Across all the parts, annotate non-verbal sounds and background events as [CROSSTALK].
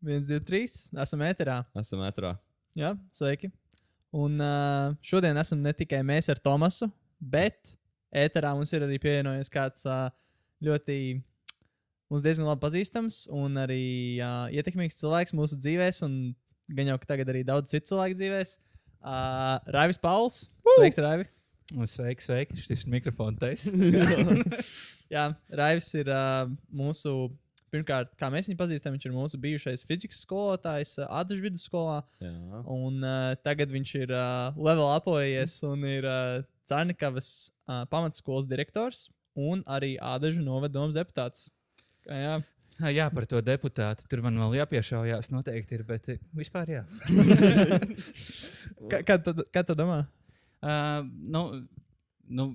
1, 2, 3. Esam ēterā. Esam metrā. Jā, sveiki. Un uh, šodien esam ne tikai mēs ar Tomasu, bet ēterā mums ir arī pievienojies kāds uh, ļoti mums diezgan labi pazīstams un arī uh, ietekmīgs cilvēks mūsu dzīvēs, un gan jau ka tagad arī daudz citu cilvēku dzīvēs. Uh, Raivis Pauls. Sveiks, Raivi! Sveiki, sveiki. Šis ir mikrofona tests. [LAUGHS] Jā, Raivis ir uh, mūsu. Pirmkārt, kā mēs viņu pazīstam, viņš ir mūsu bijušais fizikas skolotājs uh, Adažu vidusskolā. Jā. Un uh, tagad viņš ir uh, level apojies un ir uh, Cārnikavas uh, pamatskolas direktors un arī Ādažu novadomas deputāts. Kā, jā, jā, par to deputātu. Tur man vēl jāpiešaujās, noteikti ir. Bet eh, vispār jā. [LAUGHS] kā, kā, tu, kā tu domā? Uh, nu, nu,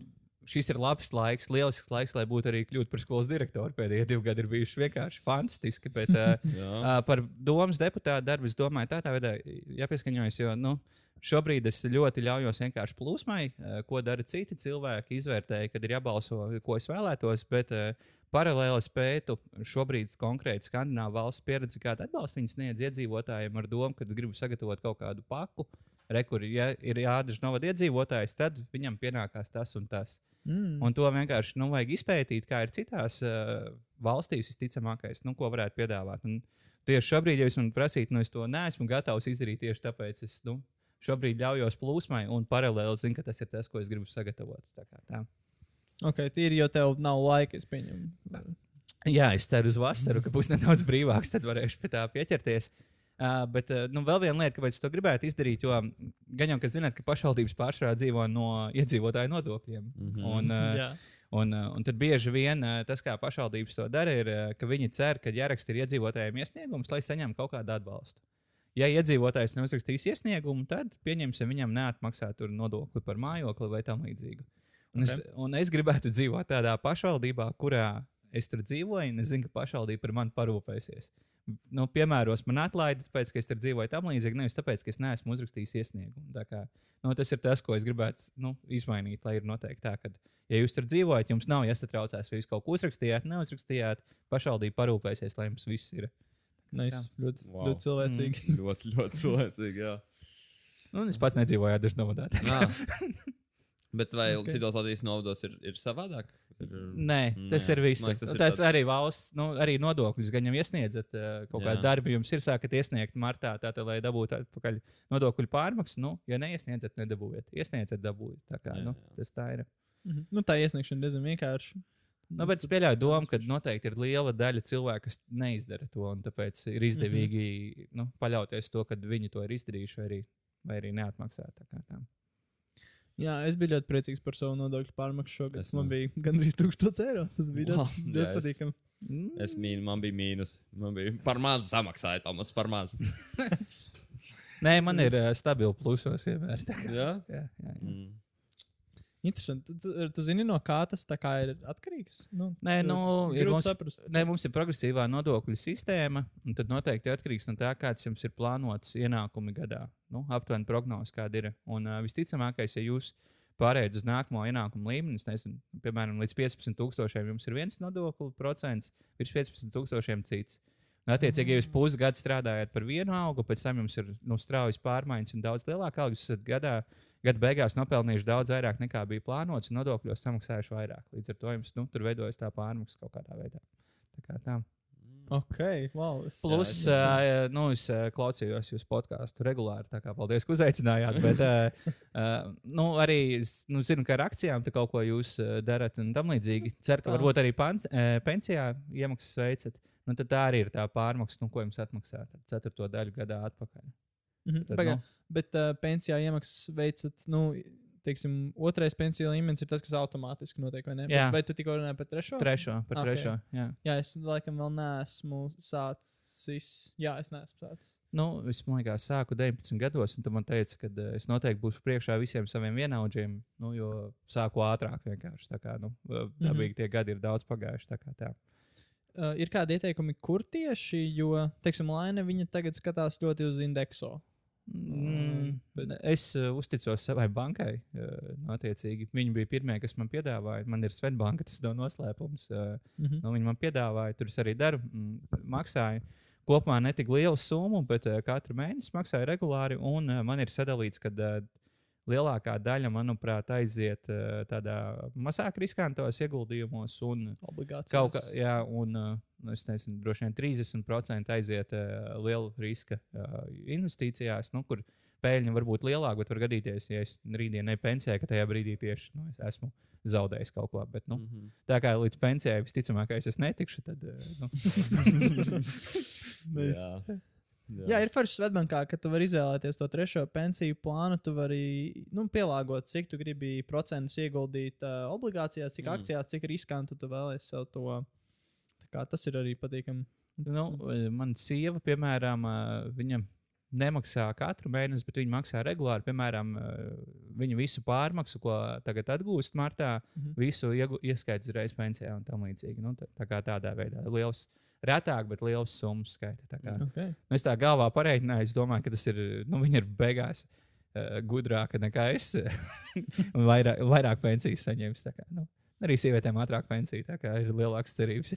šis ir labs laiks, lielisks laiks, lai būtu arī kļūt par skolas direktoru. Pēdējie divi gadi ir bijuši vienkārši fantastiski. Bet, [LAUGHS] uh, uh, par domas deputātu darbu es domāju, tā tā veidā jāpieskaņojas. Jo, nu, Šobrīd es ļoti ļaujos vienkārši plūsmai, uh, ko dara citi cilvēki. Izvērtēju, kad ir jābalso, ko es vēlētos, bet uh, paralēli pētu šobrīd konkrēti Skandināvu valsts pieredzi, kāda atbalsta viņas sniedz iedzīvotājiem ar domu, ka gribu sagatavot kaut kādu paku. Rekur, ja ir jādara novada iedzīvotājs, tad viņam pienākās tas un tas. Mm. Un to vienkārši nu, vajag izpētīt, kā ir citās uh, valstīs, visticamākais, nu, ko varētu piedāvāt. Un tieši šobrīd, ja jūs man prasītu, nu, es to neesmu gatavs izdarīt tieši tāpēc, es nu, šobrīd ļaujos plūsmai un paralēli zinu, ka tas ir tas, ko es gribu sagatavot. Tā kā tā. Ok, tīri, jo tev nav laika, es pieņemu. Jā, es ceru uz vasaru, ka būs nedaudz brīvāks, tad varēšu pie tā pieķerties. Uh, bet uh, nu, vēl viena lieta, kāpēc to gribētu izdarīt, jo gan jau, ka zināt, ka pašvaldības pārsvarā dzīvo no iedzīvotāju nodokļiem. Mm. -hmm. un, uh, Jā. Un, uh, un tad bieži vien uh, tas, kā pašvaldības to dara, ir, uh, ka viņi cer, ka jāraksta ir iedzīvotājiem iesniegums, lai saņemtu kaut kādu atbalstu. Ja iedzīvotājs neuzrakstīs iesniegumu, tad pieņemsim viņam neatmaksāt tur nodokli par mājokli vai tam līdzīgu. Un, okay. es, un es gribētu dzīvot tādā pašvaldībā, kurā es tur dzīvoju, un es zinu, ka pašvaldība par mani parūpēsies. Nu, piemēros man atlaida, tāpēc, ka es tur dzīvoju tam līdzīgi, nevis tāpēc, ka es neesmu uzrakstījis iesniegumu. Kā, nu, tas ir tas, ko es gribētu nu, izmainīt, lai ir noteikti tā, ka, ja jūs tur dzīvojat, jums nav jāsatraucās, vai jūs kaut ko uzrakstījāt, neuzrakstījāt, pašvaldība parūpēsies, lai jums viss ir. Nice. Jā. Ļoti, Wow. ļoti cilvēcīgi. ļoti, ļoti cilvēcīgi. Jā. Nu, es pats nedzīvoju Adažu novadā. Ah. [LAUGHS] Bet vai Ok. okay. citos Latvijas novados ir, ir savādāk? Ir, Nē, tas Nē. ir viss. Tas Tas, ir tas tāds- arī valsts, nu, arī nodokļus gan jau iesniedzat. uh, Kaut kāda Jā. darba jums ir sākat iesniegt martā, tātad, lai dabūtu atpakaļ nodokļu pārmaksu. Nu, ja neiesniedzat, nedabūjat. Iesniedzat, dabūjat. Tā kā, Jā, nu, jā. tas tā ir. Mhm. Nu, tā iesniegšana diezgan vienkārši. Nu, bet es pieļauju domu, ka noteikti ir liela daļa cilvēku, kas neizdara to. un Tāpēc ir izdevīgi nu, paļauties to, ka viņi to ir izdarījuši vai arī, vai arī neatmaksāt. Tā kā tā. Jā, es biju ļoti priecīgs par savu nodokļu pārmaksu šogad. Es Man ne. bija gandrīz 1000 eiro. Tas bija Wow, ļoti, ļoti es- patīkami. Mm. Es mīnu, man bija mīnus. Man bija par maz samaksāja Tomas, par maz. [LAUGHS] Nē, man ir uh, stabili plusos vienmēr. tā kā. Jā? Jā, jā, jā. Mm. Interesanti. Tu, tu, tu zini, no kā tas kā ir atkarīgs? Nu, Nē, nu, ir mums- saprast. Nē, mums ir progresīvā nodokļu sistēma, un tad noteikti atkarīgs no tā, kāds jums ir plānots ienākumi gadā. Nu, aptuveni prognozes, kāda ir. Un uh, visticamākais, ja jūs pārējāt uz nākamo ienākumu līmeni, nezinu, piemēram, līdz 15,000 jums ir viens nodokļu procents, virs 15,000 cits. Un, attiecīgi, ja jūs pusgadu strādājat par vienu algu, pēc tam jums ir nu, straujas pārmaiņas un daudz lielāka alga, jūs esat gadā, gada beigās nopelnījuši daudz vairāk nekā bija plānots, un nodokļos samaksājuši vairāk. Līdz ar to jums nu, tur veidojas tā pārmaksa kaut kādā veidā. Tā kā tā. Ok, wow. Es, Plus, jā, uh, nu, es uh, klausījos jūsu podkāstu regulāri, tā kā paldies, ka uzaicinājāt. Bet, uh, uh, nu, arī nu, zinu, ka ar akcijām kaut ko jūs uh, darat un tam līdzīgi. Ceru, ka varbūt arī pants, uh, pensijā iemaksas veicat. Nu, tā arī ir tā pārmaksa, nu, ko jums atmaksā. Ceturto daļu gadā atpakaļ. Mhm, Tad, Pagaid, nu, Bet uh, pensijā iemaksas veicat, nu, teiksim, otrais pensiju līmenis ir tas, kas automātiski notiek, vai ne? Bet vai tu tikko runāji par trešo? trešo, par Ok. trešo. Jā. Jā, es laikam vēl neesmu sācis. Jā, es neesmu sācis. Nu, es man liekas, sāku 19 gados, un man teici, ka es noteikti būšu priekšā visiem saviem vienaudžiem, nu, jo sāku ātrāk vienkārši. Tā kā, nu, dabīgi tie gadi ir daudz pagājuši. tā kā tā. Uh, ir kādi ieteikumi, kur tieši, jo, teiksim, Laina viņa tagad skatās ļoti uz indeksu. Mm, bet- es uh, uzticos savai bankai. Uh, nu, attiecīgi, viņi bija pirmie, kas man piedāvāja. Man ir Svetbanka, tas nav noslēpums. Uh, Mhm. nu, viņi man piedāvāja, tur es arī daru, mm, maksāju. kopumā ne tik lielu summu, bet katru mēnesi maksāju regulāri. Un man ir sadalīts, ka uh, lielākā daļa, manuprāt, aiziet uh, tādā mazāk riskantos ieguldījumos. Un, Obligācijas. Kaut kā, jā, un nu, es nezinu, droši vien 30% aiziet uh, liela riska uh, investīcijās, nu, kur peļņa var būt lielāka, bet var gadīties, ja es rītdien ne pensijā, ka tajā brīdī tieši nu, es esmu zaudējis kaut ko. Bet, nu, Mm -hmm. tā kā līdz pensijai visticamākais es netikšu, tad. Nu. [LAUGHS] Jā. Jā, ir forši Svetbankā, ka tu vari izvēlēties to trešo pensiju plānu. Tu vari nu, pielāgot, cik tu gribi procentus ieguldīt uh, obligācijās, cik Mm. mm. akcijās, cik riskantu tu vēlēsies sev to. Tā kā Tas ir arī patīkami. nu, man sieva, piemēram, viņa nemaksā katru mēnesi, bet viņa maksā regulāri. Piemēram, viņa visu pārmaksu, ko tagad atgūst martā, Mhm. visu iegu- ieskaita uzreiz pensijā un tam līdzīgi. Nu, tā, tā kā tādā veidā liels, retāk, bet liels summas skaita. Okay. nu, es tā galvā pareiķināju, es domāju, ka tas ir, nu, viņa ir beigās uh, gudrāka nekā es. [LAUGHS] un vairāk, vairāk pensijas saņems. Kā, nu, arī sievietēm ātrāk pensija, tā kā ir lielākas cerības.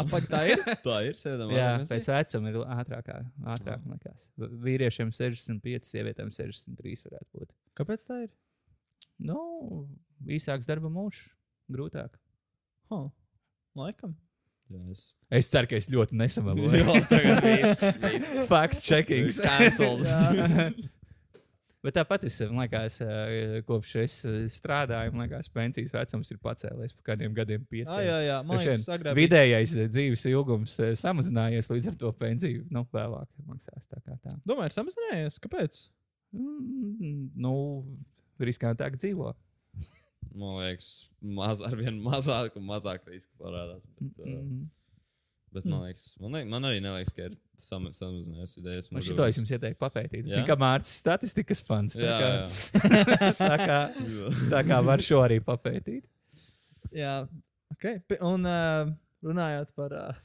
Apak, tā ir. [LAUGHS] Tā ir sēdama. Jā, pēc vecuma ir ātrāk, ātrāk likās. Vīriešiem 65, sievietēm 63 varētu būt. Kāpēc tā ir? Nu, īsāks darba mūžs, grūtāk. Huh. Laikam. Jā, es. Ceru, ka es ļoti [LAUGHS] viss. Fact checking. [LAUGHS] Bet tāpat es man liekas, eh, kopš es eh, strādāju, man liekas, pensijas vecums ir pacēlies par kādiem gadiem Ah, pieciem. jā, jā. Man liekas, agrāk Vidējais eh, dzīves ilgums samazinājies, līdz ar to pensiju nu, vēlāk maksās. Tā kā tā. Domāju, ir samazinājies. Kāpēc? Mm, nu, riskantāk dzīvo. Man liekas, maz, ar vien mazāk un mazāk riska parādās. Bet, uh, Mm. bet man, liekas, man, liek, man arī neliekas, ka ir sam- samazinājies idejas. Man šito es jums ieteiktu papētīt. Tas ir kā mārciņas statistikas pants. Tā Jā, kā, jā. [LAUGHS] tā kā, [LAUGHS] tā kā var šo arī papētīt. Jā, ok. Un uh, runājot par. Uh,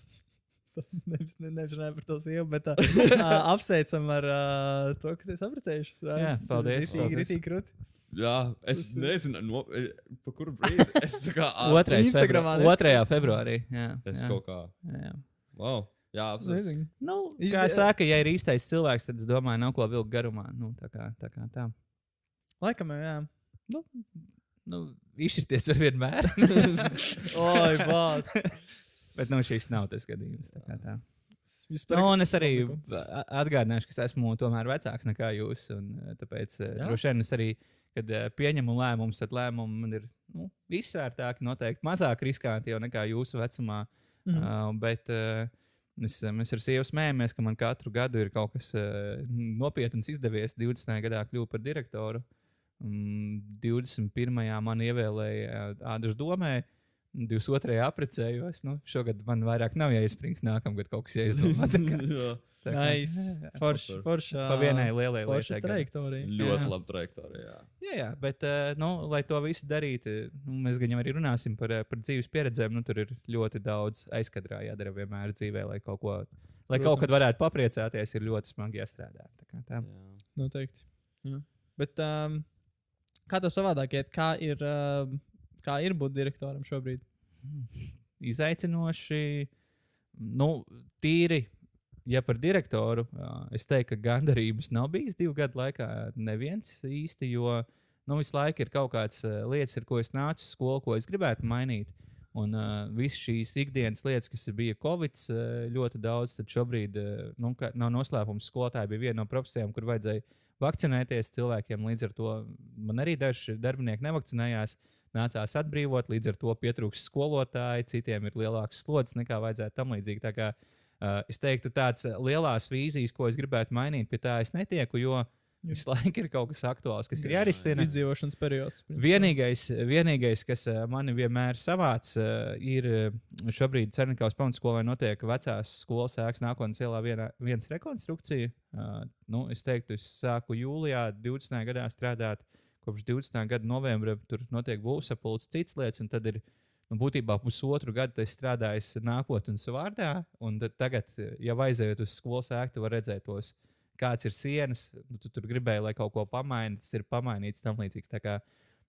[LAUGHS] Nevis, ne, nevis runājot par to sievu, bet uh, uh, apsveicam ar uh, to, ka tu esi apprecējušies. Jā, paldies, paldies. ritīgi krūti. Jā, es nezinu, no, e, pa kuru brīdi. Es tā kā [LAUGHS] Otrais Instagramā februā, neskaties. 2. februārī. Jā, Es jā, kaut kā. jā. Wow. Jā. Nezinu. Nu, kā saka, ja ir īstais cilvēks, tad es domāju, nav ko vilkt garumā. Nu, tā kā tā. Kā tā. Laikam, jā. Nu, nu, izšķirties var vienmēr. [LAUGHS] Oi, bāt. [LAUGHS] Bet nu, šis nav tas gadījums. tā kā Tā. Vispār. Nu, un es arī atgādināšu, ka es esmu tomēr vecāks nekā jūs. Un, eh, tāpēc eh, Jā? droši vien es arī, kad eh, pieņemu lēmumus, tad lēmumi man ir nu, izsvērtāki, noteikti mazāk riskanti jau nekā jūsu vecumā. Mhm. Uh, bet uh, mēs, mēs ar sievu smējamies, ka man katru gadu ir kaut kas uh, nopietns izdevies. 20. gadā kļuvu par direktoru. Um, 21. man ievēlēja Ādaša domē. 22. apprecējos. Nu, šogad man vairāk nav jāiesprings, nākamgad kaut kas jāizdomā. [LAUGHS] Nice. [LAUGHS] Forši. Forši. Pa vienai lielai lietai. trajektorija. Ļoti Jā. labi trajektorija. jā. Jā, jā, bet, uh, nu, lai to visu darītu, nu, mēs gan jau arī runāsim par, eh, par dzīves pieredzēm. Nu, tur ir ļoti daudz aizkadrā jādara vienmēr dzīvē, lai kaut ko. Lai Protams. kaut kad varētu papriecāties, ir ļoti smagi jāstrādā. Tā kā tā. Jā. Noteikti. Jā. Bet um, kā tev savādāk iet? Kā ir, uh, kā ir būt direktoram šobrīd? [LAUGHS] Izaicinoši, nu, tīri. Ja par direktoru, es teiktu, ka gandarījums nav bijis divu gadu laikā. Neviens īsti, jo nu, visu laiku ir kaut kādas lietas, ar ko es nācu skolu, ko es gribētu mainīt. Un uh, visas šīs ikdienas lietas, kas bija Covid, ļoti daudz, tad šobrīd nu, nav noslēpums. Skolotāji bija viena no profesijām, kur vajadzēja vakcinēties cilvēkiem. Līdz ar to man arī daži darbinieki nevakcinējās. Nācās atbrīvot, līdz ar to pietrūks skolotāji, citiem ir lielāks slodzes nekā vajadzētu tam līdzīgi. Uh, es teiktu, tāds uh, lielās vīzijas, ko es gribētu mainīt, pie tā es netieku, jo visu laiku ir kaut kas aktuāls, kas ir jārisina. Izdzīvošanas periods. principā. Vienīgais, vienīgais, kas ā, mani vienmēr savāc, ir šobrīd Cernikaus pamatskolē notiek vecās skolas ēkas nākotnes ielā viena, viens rekonstrukcija. Nu, es teiktu, es sāku jūlijā 20. gadā strādāt. Kopš 20. gada novembra tur notiek būvsapulces, citas lietas, un tad ir nu, būtībā pusotru gadu es strādāju nākotnes vārdā. Un tagad, ja aizejot uz skolas ēku, var redzēt tos kāds ir sienas, nu, tu tur gribēji, lai kaut ko pamainītu, tas ir pamainīts tam līdzīgs. Kā,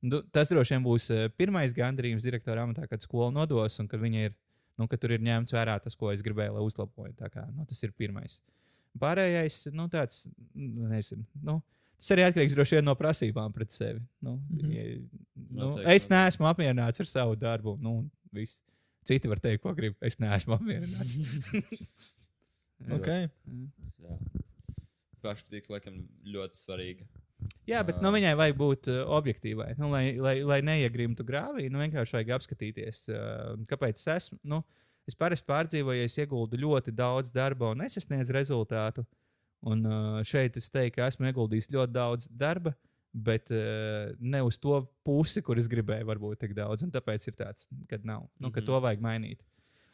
nu, tas droši vien būs eh, pirmais gandarījums direktora amatā, kad skola nodos un kad viņa ir Nu, ka tur ir ņemts vērā tas, ko es gribēju, lai uzlabotu. Nu, tas ir pirmais. Pārējais, nu, tāds, nu, nezinu. Nu, Tas arī atkarīgs droši vien no prasībām pret sevi. Nu, mm. -hmm. nu, Noteikti, es neesmu apmierināts ar savu darbu. Nu, un viss. Citi var teikt, ko grib. Es neesmu apmierināts. [LAUGHS] Okay. Jā. Paškritika, laikam, ļoti svarīga. Jā, bet nu, viņai vajag būt uh, objektīvai. Nu, lai, lai, lai neiegrimtu grāvī, nu, vienkārši vajag apskatīties, uh, kāpēc es esmu. Nu, es parasti pārdzīvoju, ja es ieguldu ļoti daudz darba un nesasniedzu rezultātu. Un uh, šeit es teiktu, ka esmu ieguldījis ļoti daudz darba, bet uh, ne uz to pusi, kur es gribēju, varbūt tik daudz. Un tāpēc ir tāds, ka nav. Nu, ka Mhm. to vajag mainīt.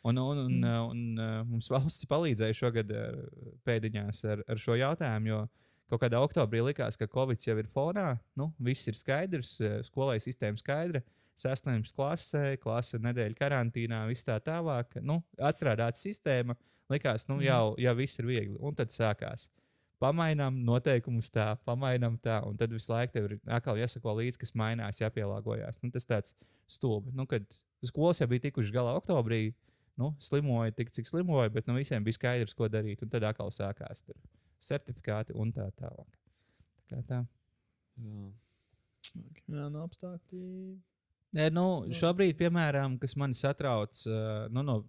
Un, un, un, un, un uh, mums valsts palīdzēja šogad pēdiņās ar, ar šo jautājumu, jo kaut kādā oktobrī likās, ka Covid jau ir fonā. Nu, viss ir skaidrs, eh, skolai sistēma skaidra. Sasniegums klasē, klase nedēļa karantīnā, viss tā tālāk. Nu, atstrādāta sistēma. Likās, nu, jau, jau viss ir viegli. Un tad sākās. Pamainām noteikumus tā, pamainām tā, un tad visu laiku tev ir atkal jāsako līdzi, kas mainās, jāpielāgojas. Nu, tas tāds stulbi. Nu, kad skolas jau bija tikušas galā oktobrī, nu, slimoja tik, cik slimoja, bet nu, visiem bija skaidrs, ko darīt. Un tad atkal sākās tur certifikāti un tā tālāk. Tā kā tā. Jā. Jā, no apstākļi. Nē, nu, šobrīd, piemēram, kas man satrauc, uh, nu, no,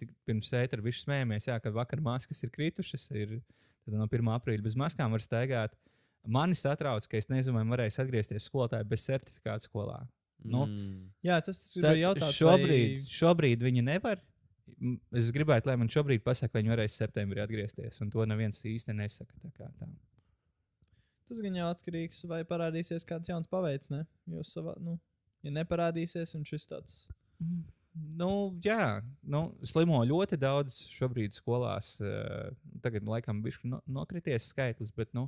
tik pirms ētera viss smējamies, jā, ka vakar maskas ir kritušas, ir tad no 1. aprīļa bez maskām var staigāt. Mani satrauc, ka es nezinu, vai varēs atgriezties skolotāji bez certifikāta skolā. Nu, Mm. Jā, tas tas ir jautājums. šobrīd, vai... šobrīd viņi nevar. Es gribētu, lai man šobrīd pasakā, ka viņi varēs septembrī atgriezties, un to neviens īsti nesaka. Tā kā tā. Tas gan jau atkarīgs, vai parādīsies kāds jauns paveids. Ne? Jo savā, nu, ja neparādīsies, un šis tāds. Mm, Nu, jā, nu, slimo ļoti daudz šobrīd skolās. eh, Tagad, laikam, bija no, nokrities skaitlis, bet nu,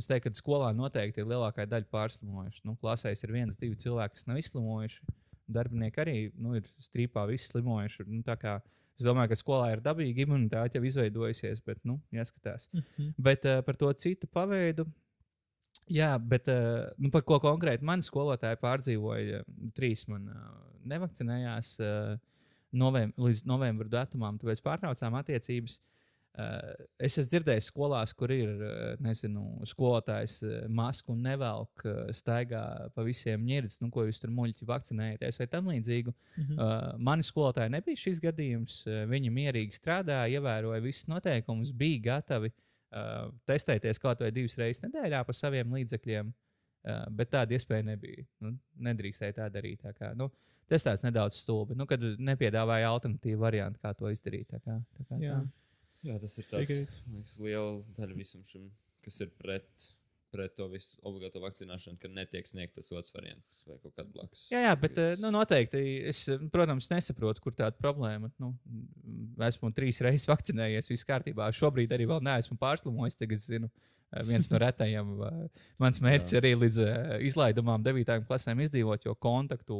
es teiktu, ka skolā noteikti ir lielākā daļa pārslimojuši. Nu, klasēs ir viens, divi cilvēki, kas nav izslimojuši. Darbinieki arī nu, ir strīpā, visi slimojuši. Nu, es domāju, ka skolā ir dabīga imunitāte jau izveidojusies, bet nu, jāskatās. Mhm. Bet uh, par to citu paveidu. Jā, bet uh, nu, par ko konkrēti mani skolotāji pārdzīvoja, trīs man uh, nevakcinējās uh, novem līdz novembra datumam, tāpēc pārtraucām attiecības. Uh, es esmu dzirdējis skolās, kur ir nezinu, skolotājs masku un nevelk, staigā pa visiem ņirdzes, nu, ko jūs tur muļķi vakcinējaties vai tam līdzīgu. Mhm. Uh, mani skolotāji nebija šis gadījums. Viņi mierīgi strādāja, ievēroja visus noteikumus, bija gatavi uh, testēties kaut vai divas reizes nedēļā par saviem līdzekļiem. Uh, bet tāda iespēja nebija. Nu, nedrīkstēja tā darīt. Tā kā, nu, tas tāds nedaudz stulbi. Nu, kad nepiedāvāja alternatīvu variantu, kā to izdarīt. Tā kā, tā kā, Jā. tā. Jā, tas ir tāds liekas, liela daļa visam šim, kas ir pret, pret to visu obligāto vakcināšanu, ka netiek sniegts tas otrs variants vai kaut kāda blakus. Jā, jā, bet uh, nu, noteikti es, uh, protams, nesaprotu, kur tāda problēma. Nu, mm, esmu trīs reizes vakcinējies, viss kārtībā. Šobrīd arī vēl neesmu pārslimojis. Tagad zinu, uh, viens no retajiem. [LAUGHS] Mans mērķis arī līdz izlaidumām, devītajām klasēm izdzīvot, jo kontaktu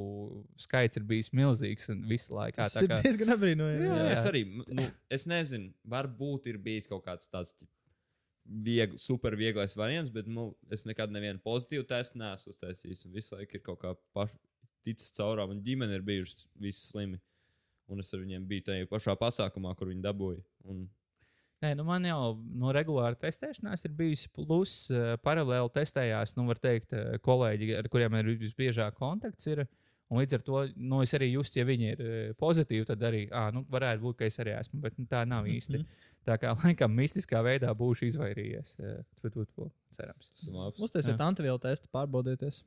skaits ir bijis milzīgs un visu laiku. Tas Tā ir kā diezgan apbrīnojami. Es arī, nu, es nezinu, varbūt ir bijis kaut kāds tāds ķip, viegl, super vieglais variants, bet nu, es nekad nevienu pozitīvu testu neesmu uztaisījis. Visu laiku ir kaut kā paš, ticis caurā, un ģimene ir bijuši visi slimi. Un es ar viņiem biju tajā pašā pasākumā, kur viņi dabūja. Un, Nē, nu man jau no regulāra testēšanās ir bijusi plus, uh, paralēli testējās, nu, var teikt, uh, kolēģi, ar kuriem ir visbiežāk kontakts. Ir, un līdz ar to nu, es arī justu, ja viņi ir uh, pozitīvi, tad arī, ah, nu, varētu būt, ka es arī esmu, bet nu, tā nav īsti. Mhm. Tā kā [LAUGHS] laikam mistiskā veidā būšu izvairījies. uh, Tu, tu, tu, cerams. Uztaisiet antivielu testu, pārbaudieties.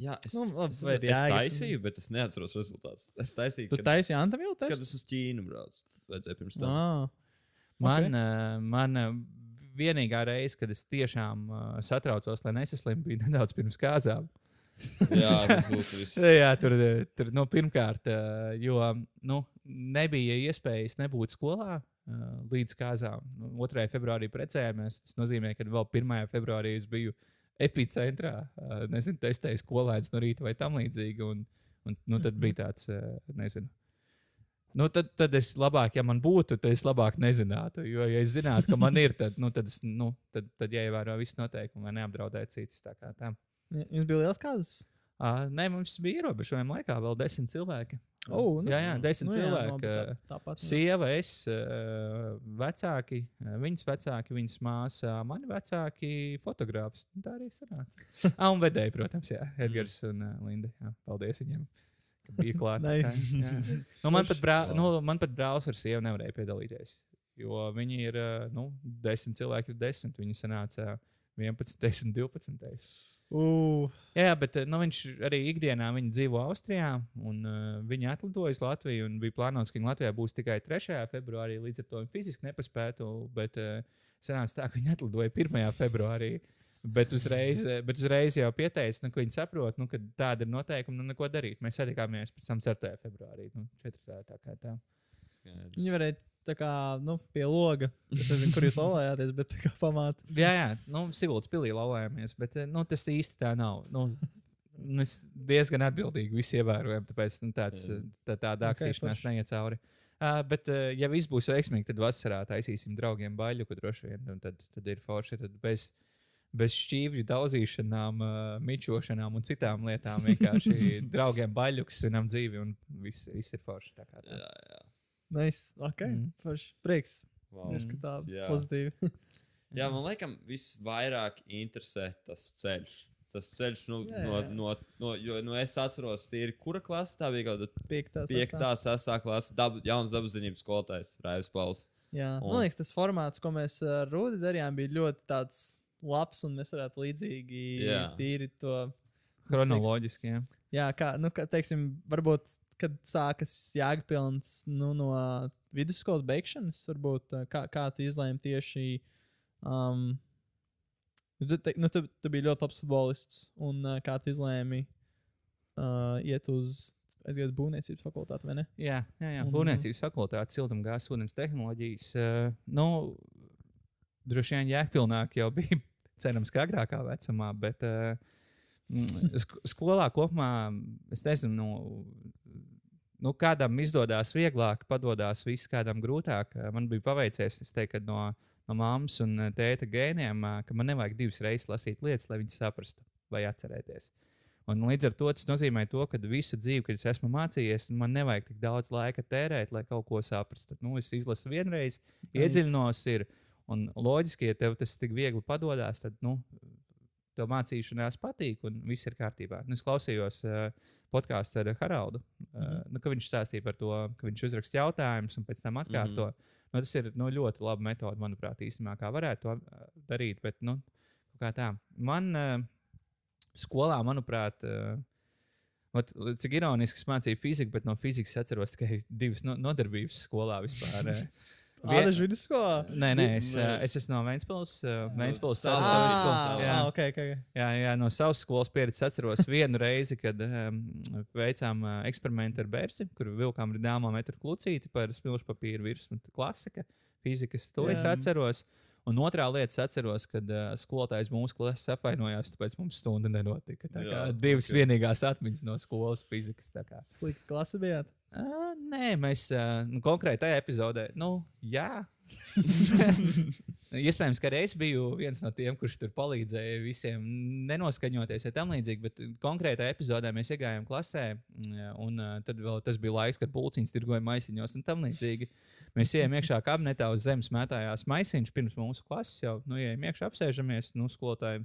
Jā, es, Nu, labi, es, vai es, ir es taisīju, bet es neatceros rezultātus. Es taisīju, Tu kad, taisīji antivielu kad testu? es uz Ķīnu braucu. Vajadzēja pirms tam. Ah, Man, Ok. uh, man vienīgā reize, kad es tiešām uh, satraucos, lai nesaslimu, bija [LAUGHS] nedaudz pirms kāzām. [LAUGHS] Jā, tas būtu viss. Jā, tur, tur nu, pirmkārt, eh, jo nu, nebija iespējas nebūt skolā eh, līdz kāzām. Nu, 2. februārī precējāmies. Tas nozīmē, ka vēl 1. februārī es biju epicentrā, eh, nezinu, testēju skolēnus no rīta vai tam līdzīgi. Un, un, nu, tad bija tāds, eh, nezinu. Nu, tad, tad es labāk, ja man būtu, tad es labāk nezinātu. Jo, ja es zinātu, ka man ir, [LAUGHS] tad, nu, tad, es, nu, tad, tad jāievēro visi noteikumi, lai neapdraudētu citus. Tā kā tā. Jums bija liels kāzas? Uh, nē, mums bija ierobežojumi laikā, vēl desmit cilvēki. Oh, nu, jā, jā, desmit nu jā, cilvēki. labi, tā- Tāpat. nu. Sieva, es, vecāki, viņas vecāki, viņas māsa, mani vecāki, fotogrāfs. Nu, Tā arī sanāca. [LAUGHS] Ah, un vedēji, protams, jā, Edgars un Linda. Jā, paldies viņiem, bija klāt. [LAUGHS] Nice. Jā. Nu, man, pat brā, nu, man pat brālis ar sievu nevarēja piedalīties. Jo viņi ir, nu, desmit cilvēki ir desmit. Viņi sanāca 11, 10, 12. Uh, Jā, bet eh, nu, viņš arī ikdienā dzīvo Austrijā. Un, uh, viņa atlidoja uz Latviju un bija plānots, ka viņa Latvijā būs tikai 3. februārī. Līdz ar to viņa fiziski nepaspētu. Bet uh, sanāca tā, ka viņa atlidoja 1. februārī. Bet uzreiz, bet uzreiz jau pieteica, nu, ka viņi saprot, nu, ka tāda ir noteikuma, nu, neko darīt. Mēs satikāmies pēc tam 4. februārī. Nu, 4. tā kā tā. viņi varēja tā kā nu, pie loga. Es nezinu, kur jūs laulājāties, bet tā kā pamāt. Jā, jā, nu, Siguldas pilī laulājāmies, bet eh, nu, tas īsti tā nav. Nu, Mēs diezgan atbildīgi visi ievērojam, tāpēc nu, tāds, tā, tā dākstīšanās forši. neiet cauri. Uh, bet, uh, ja viss būs veiksmīgi, tad vasarā taisīsim draugiem baļu, kur droši vien tad, tad ir forši. Tad bez, bez šķīvju daudzīšanām, uh, mičošanām un citām lietām vienkārši [LAUGHS] draugiem baļuks, svinam dzīvi un viss, viss ir forši. Tā kā tā. Jā, jā. Nice. Ok. Mhm. Mm. Forši. Prieks. Wow. Mm. ka tā Jā. pozitīvi. [LAUGHS] Jā, man liekas, visvairāk interesē tas ceļš. Tas ceļš, nu, Jā, no, jā. no, no, jo nu, es atceros, tīri, kura klase tā bija. Kaut kāda Piektā. piektā, sestā klase, dab, jauns dabaszinības skolotājs, Raivs Pauls. Jā, Un- man liekas, tas formāts, ko mēs ar Rūdi darījām, bija ļoti tāds labs, un mēs varētu līdzīgi Jā. tīri to. Chronoloģiski. Jā. Jā, kā, nu, kā, teiksim, varbūt, kad sākas jēgpilns nu, no vidusskolas beigšanas, varbūt, kā, kā tu izlēmi tieši. Um, tu, te, nu, tu, tu biji ļoti labs futbolists, un uh, kā tu izlēmi uh, iet uz, aizgājot būvniecības fakultāti, vai ne? Jā, jā, jā. Un- būvniecības fakultāte, siltumgāzes ūdens tehnoloģijas. Uh, nu, droši vien jēgpilnāk jau bija, [LAUGHS] cerams, ka agrākā vecumā, bet uh, sk skolā kopumā es nezinu. Nu, Nu, kādam izdodas vieglāk, padodas viss, kādam grūtāk. Uh, Man bija paveicies, es teiktu, no, no mammas un uh, tēta gēniem, uh, ka man nevajag divas reizes lasīt lietas, lai viņas saprastu vai atcerēties. Un līdz ar to tas nozīmē, to, ka visu dzīvi, kad es esmu mācījies, man nevajag tik daudz laika tērēt, lai kaut ko saprastu. Nu, es izlasu vienreiz, iedziļinos, ir, un loģiski, ja tev tas tik viegli padodas, tad nu, tev mācīšanās patīk un viss ir kārtībā. Nu, es klausījos uh, podkāstu ar Haraldu, uh, mm. -hmm. nu, ka viņš stāstīja par to, ka viņš uzraksta jautājumus un pēc tam atkārto. Mm -hmm. nu, tas ir nu, ļoti laba metode, manuprāt, īstenībā, kā varētu to uh, darīt. Bet, nu, kā tā. Man uh, skolā, manuprāt, uh, Ot, cik ironiski es mācīju fiziku, bet no fizikas atceros tikai divas no, nodarbības skolā vispār. [LAUGHS] Vien- Ādažu vidusskolā? Nē, nē, es, Nē. es esmu no Vēncpils Savas ceturtā Ah, vidusskola. Jā. ah, okay, okay. Jā, jā, no savas skolas pieredzes atceros vienu reizi, kad um, veicām uh, eksperimentu ar bērnu, kur vilkām rīdāmo metru klucīti par smilšu papīru virsmu. Klasika, fizikas, to jā. es atceros. Un otrā lieta, es atceros, kad uh, skolotājs mūsu klasē apvainojās, tāpēc mums stunda nenotika. Tā kā Jā, divas ok. vienīgās atmiņas no skolas fizikas. Slikta klase bijāt. Uh, nē, mēs uh, nu, konkrēti tajā epizodē, nu, jā. [LAUGHS] Iespējams, ka arī es biju viens no tiem, kurš tur palīdzēja visiem nenoskaņoties vai tam līdzīgi, bet konkrētā epizodē mēs iegājām klasē, un uh, tad vēl tas bija laiks, kad pulciņš tirgoja maisiņos un tam līdzīgi. Mēs ejam iekšā kabinetā uz zemes mētājās maisiņš pirms mūsu klases jau, nu, ejam iekšā apsēžamies, nu, skolotāji.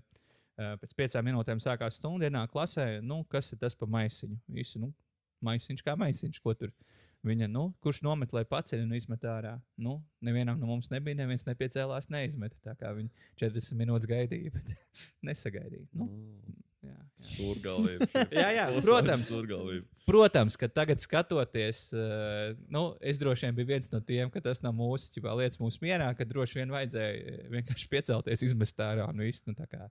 Uh, pēc piecām minūtēm sākās stunda, ienāk klasē, nu, kas ir tas par maisiņu? Visi, nu, maisiņš kā maisiņš, ko tur. Viņa, nu, kurš nomet, lai paceļ un izmet ārā. Nu, nevienam no mums nebija, neviens nepiecēlās, neizmet. Tā kā viņi 40 minūtes gaidīja, bet [LAUGHS] nesagaidīja. Nu, jā, jā. Stūrgalvība. [LAUGHS] Jā, jā, protams. Protams, ka tagad skatoties, uh, nu, es droši vien biju viens no tiem, ka tas nav mūsu ķipā, lietas mūsu mierā, ka droši vien vajadzēja eh, vienkārši piecelties, izmest ārā un viss. Nu, tā kā.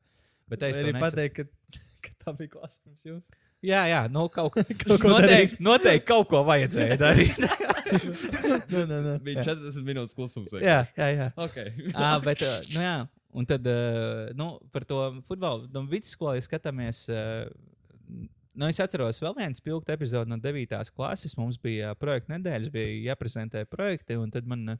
bet es arī pateikt, ka, [LAUGHS] ka tā bija klase pirms jums. Jā, jā, nu, kaut, [LAUGHS] Kaut ko noteikti, noteikti kaut ko vajadzēja darīt. nē, nē, nē. Bija 40 minūtes klusums. vai? jā, jā, jā. Ok. [LAUGHS] À, bet, uh, nu, jā. Un tad uh, nu, par to futbolu. No vidusskolas ja skatāmies. Uh, Nu, es atceros, vēl viens spilgts epizode no 9. klases. Mums bija projekta nedēļas, bija jāprezentē projekti. Un tad man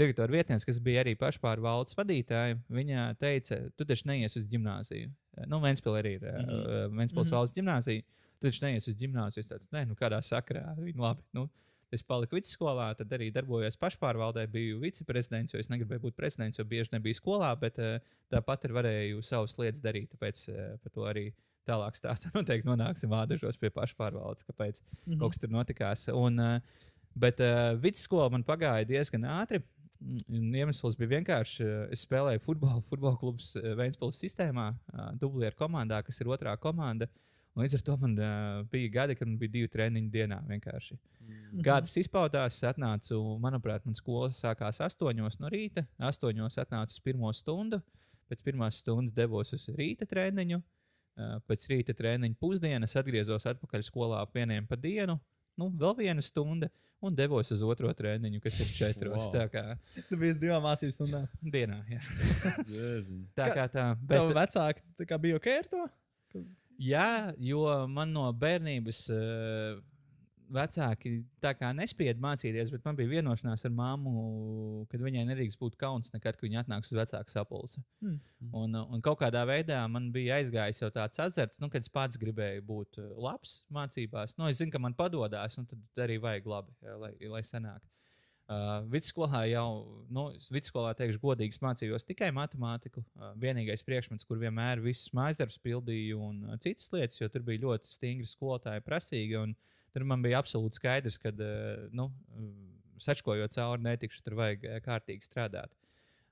direktora vietnieks, kas bija arī pašpārvaldes vadītāja, viņa teica, tu taču neies uz gimnāziju. Nu, Vēnspils arī ir uh, Mhm. Vēnspils Mhm. valsts gimnāzija. Tu taču neies uz gimnāziju. Es tāds, nē, nu kādā sakrā. Viņi labi. Nu, es paliku vidusskolā, tad arī darbojos pašpārvaldē, biju viceprezidents, jo es negribēju būt prezidents, jo bieži nebiju skolā, bet uh, tāpat arī varēju savas lietas darīt. Tāpēc uh, par to arī tālāk stāstā [LAUGHS] noteikti nonāksim vādažos pie pašpārvaldes, kāpēc Mhm. kaut kas tur notikās. Un, uh, bet uh, vidusskola man pagāja diezgan ātri. Un Iemesls bija vienkārši, uh, es spēlēju futbolu, futbola klubs uh, Vēnspils sistēmā, uh, dublieru komandā, kas ir otrā komanda. Un līdz ar to man uh, bija gadi, kad man bija divi treniņi dienā. Vienkārši. Mhm. Kā tas izpaudās, atnācu, manuprāt, man skola sākās 8 no rīta. 8 atnācu uz pirmo stundu, pēc pirmās stundas devos uz rīta treniņu. Uh, Pēc rīta treniņa pusdienas atgriezos atpakaļ skolā ap vieniem pa dienu, nu, vēl viena stunda, un devos uz otro treniņu, kas ir četros. Wow. Tā kā Tu biji divām mācību stundām. dienā. Jā. [LAUGHS] Tā Kā- tā. Bet Bet, vecāki tā kā bija ok ar to? Jā, jo man no bērnības uh, vecāki nespieda mācīties, bet man bija vienošanās ar māmu, ka viņai nedrīkst būt kauns nekad, kad viņa atnāks uz vecāku sapulci. Hmm. Un, uh, un kaut kādā veidā man bija aizgājis jau tāds azarts, nu, kad es pats gribēju būt uh, labs mācībās. Nu, es zinu, ka man padodas, un tad arī vajag labi, lai, lai sanāk. Uh, vidusskolā jau, nu, vidusskolā teikšu, godīgi mācījos tikai matemātiku. Uh, vienīgais priekšmets, kur vienmēr visus mājasdarbus pildīju, un uh, citas lietas, jo tur bija ļoti stingri skolotāji, prasīgi. un Tur man bija absolūti skaidrs, ka, uh, nu, sačkojot cauri, netikšu tur vajag kārtīgi strādāt.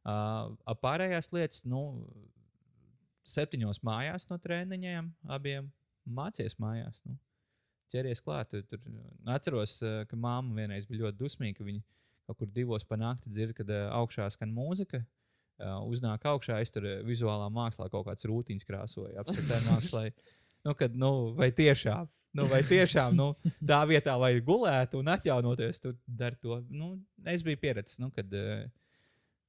Uh, pārējās lietas, nu, septiņos mājās no treniņiem, abiem mācīties mājās. Nu. Ķeries klāt. Tur, tur, atceros, ka māma vienreiz bija ļoti dusmīga. Viņa kaut kur divos pa nakti dzird, kad uh, augšā skan mūzika. Uh, uznāk augšā, es tur uh, vizuālā mākslā kaut kāds rūtiņš krāsoju. Apskatīt, mākslā. Nu, kad, nu, vai tiešām, nu, vai tiešām nu, tā vietā, lai gulētu un atjaunoties, tu dari to. Nu, es biju pieredzējis, nu, kad uh,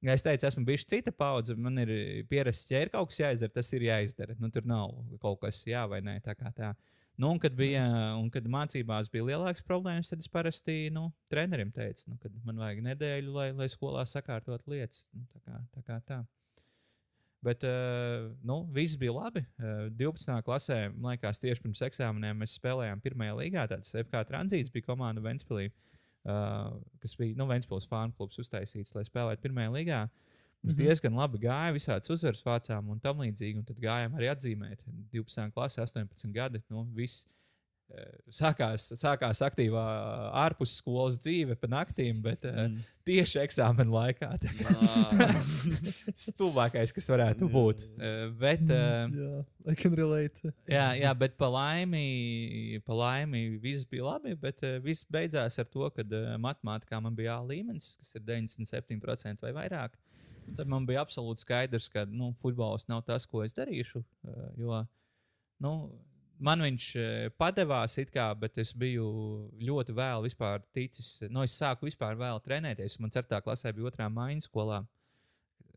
Kā es teicu, esmu bijis cita paudze. Man ir pierasts, ja ir kaut kas jāizdara, tas ir jāizdara. Nu, tur nav kaut kas jā vai nē. Tā kā tā. Nu, un, kad bija, un kad mācībās bija lielākas problēmas, tad es parasti nu, trenerim teicu, nu, ka man vajag nedēļu, lai, lai skolā sakārtot lietas. Nu, tā kā tā. Kā tā. Bet uh, nu, viss bija labi. Uh, 12. klasē, man liekas, tieši pirms eksāmeniem mēs spēlējām pirmajā līgā. Tāds FK tranzīts bija komanda Ventspīlī. Uh, kas bija nu, Vēnspils fanu klubs uztaisīts, lai spēlētu pirmajā līgā. Mums mm. -hmm. diezgan labi gāja, visādas uzvaras vācām un tam līdzīgi. Un tad gājām arī atzīmēt. 12. klasē, 18 gadi. Nu, viss, eh, Sākās, sākās aktīvā ārpus skolas dzīve, pa naktīm, bet mm. Mm. tieši eksāmena laikā. [LAUGHS] Stulbākais, kas varētu būt. Eh, Bet, uh, Jā, I can relate. Jā, jā, bet pa laimi, pa laimi viss bija labi. Bet viss beidzās ar to, ka matemātikā man bija A līmenis, kas ir 97% vai vairāk. Un Tad man bija absolūti skaidrs, ka nu, futbols nav tas, ko es darīšu. Uh, jo nu, man viņš uh, padevās, kā, bet es biju ļoti vēl vispār ticis. Nu, es sāku vispār vēl trenēties. Man 4. klasē bija otrā maiņa skolā.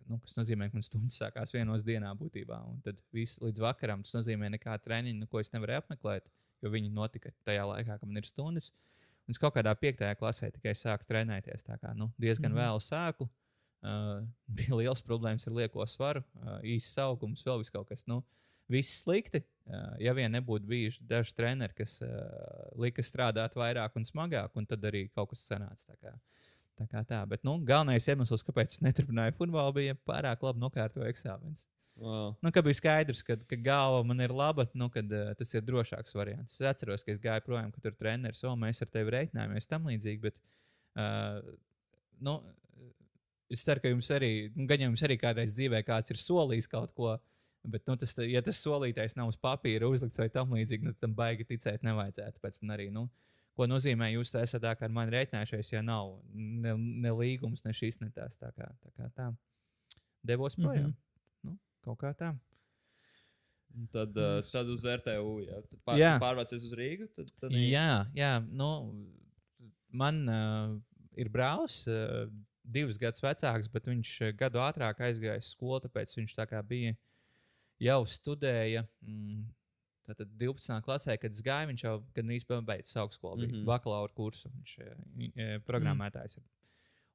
Nu, kas nozīmē, ka man stundas sākās vienos dienā būtībā. Un tad viss līdz vakaram tas nozīmē nekādu treniņu, nu, ko es nevarēju apmeklēt, jo viņi notika tajā laikā, kad man ir stundas. Un es kaut kādā piektajā klasē tikai sāku trenēties. Tā kā nu, diezgan mm. -hmm. vēlu sāku. [LAUGHS] Bija liels problēmas ar lieko svaru, īsts augums, vēl kaut kas. Nu, viss slikti. Ja vien nebūtu bijuši daži treneri, kas lika strādāt vairāk un smagāk, un tad arī kaut kas sanāca. Tā kā, tā kā tā. Bet nu, galvenais iemesls, kāpēc es neturpināju futbolu, bija pārāk labi nokārtoju eksāmenus. Wow. Nu, kad bija skaidrs, ka, ka galva man ir laba, nu, kad, uh, tas ir drošāks variants. Es atceros, ka es gāju projām, ka tur treneris, o, mēs ar tevi reiķinājāmies tam līdzīgi. Bet, uh, nu, es ceru, ka jums arī, nu, gan jau jums arī kādreiz dzīvē kāds ir solījis kaut ko. Bet, nu, tas, ja tas solītais nav uz papīra uzlikts vai tam līdzīgi, nu, tam baigi ticēt nevajadzētu. Tāpēc man arī, nu, ko nozīmē, jūs esat tā kā ar mani rēķinājušies, ja nav ne, ne līgums, ne šīs, ne tās. Tā kā tā. Kā tā. Devos projām. Mm Mhm. -hmm. nu, kaut kā tā. Un Tad, uh, tad uz RTU, ja pār, Jā. pārvācies uz Rīgu. Tad, tad Jā, jā nu, man uh, ir brālis, uh, divus gadus vecāks, bet viņš uh, gadu ātrāk aizgāja uz skolu, tāpēc viņš tā kā bija jau studēja. Mm, Tātad 12. klasē, kad es gāju, viņš jau gandrīz pabeidzis augstskolu, mm. -hmm. bakalaura kursu. Viņš ir programmētājs. Mm.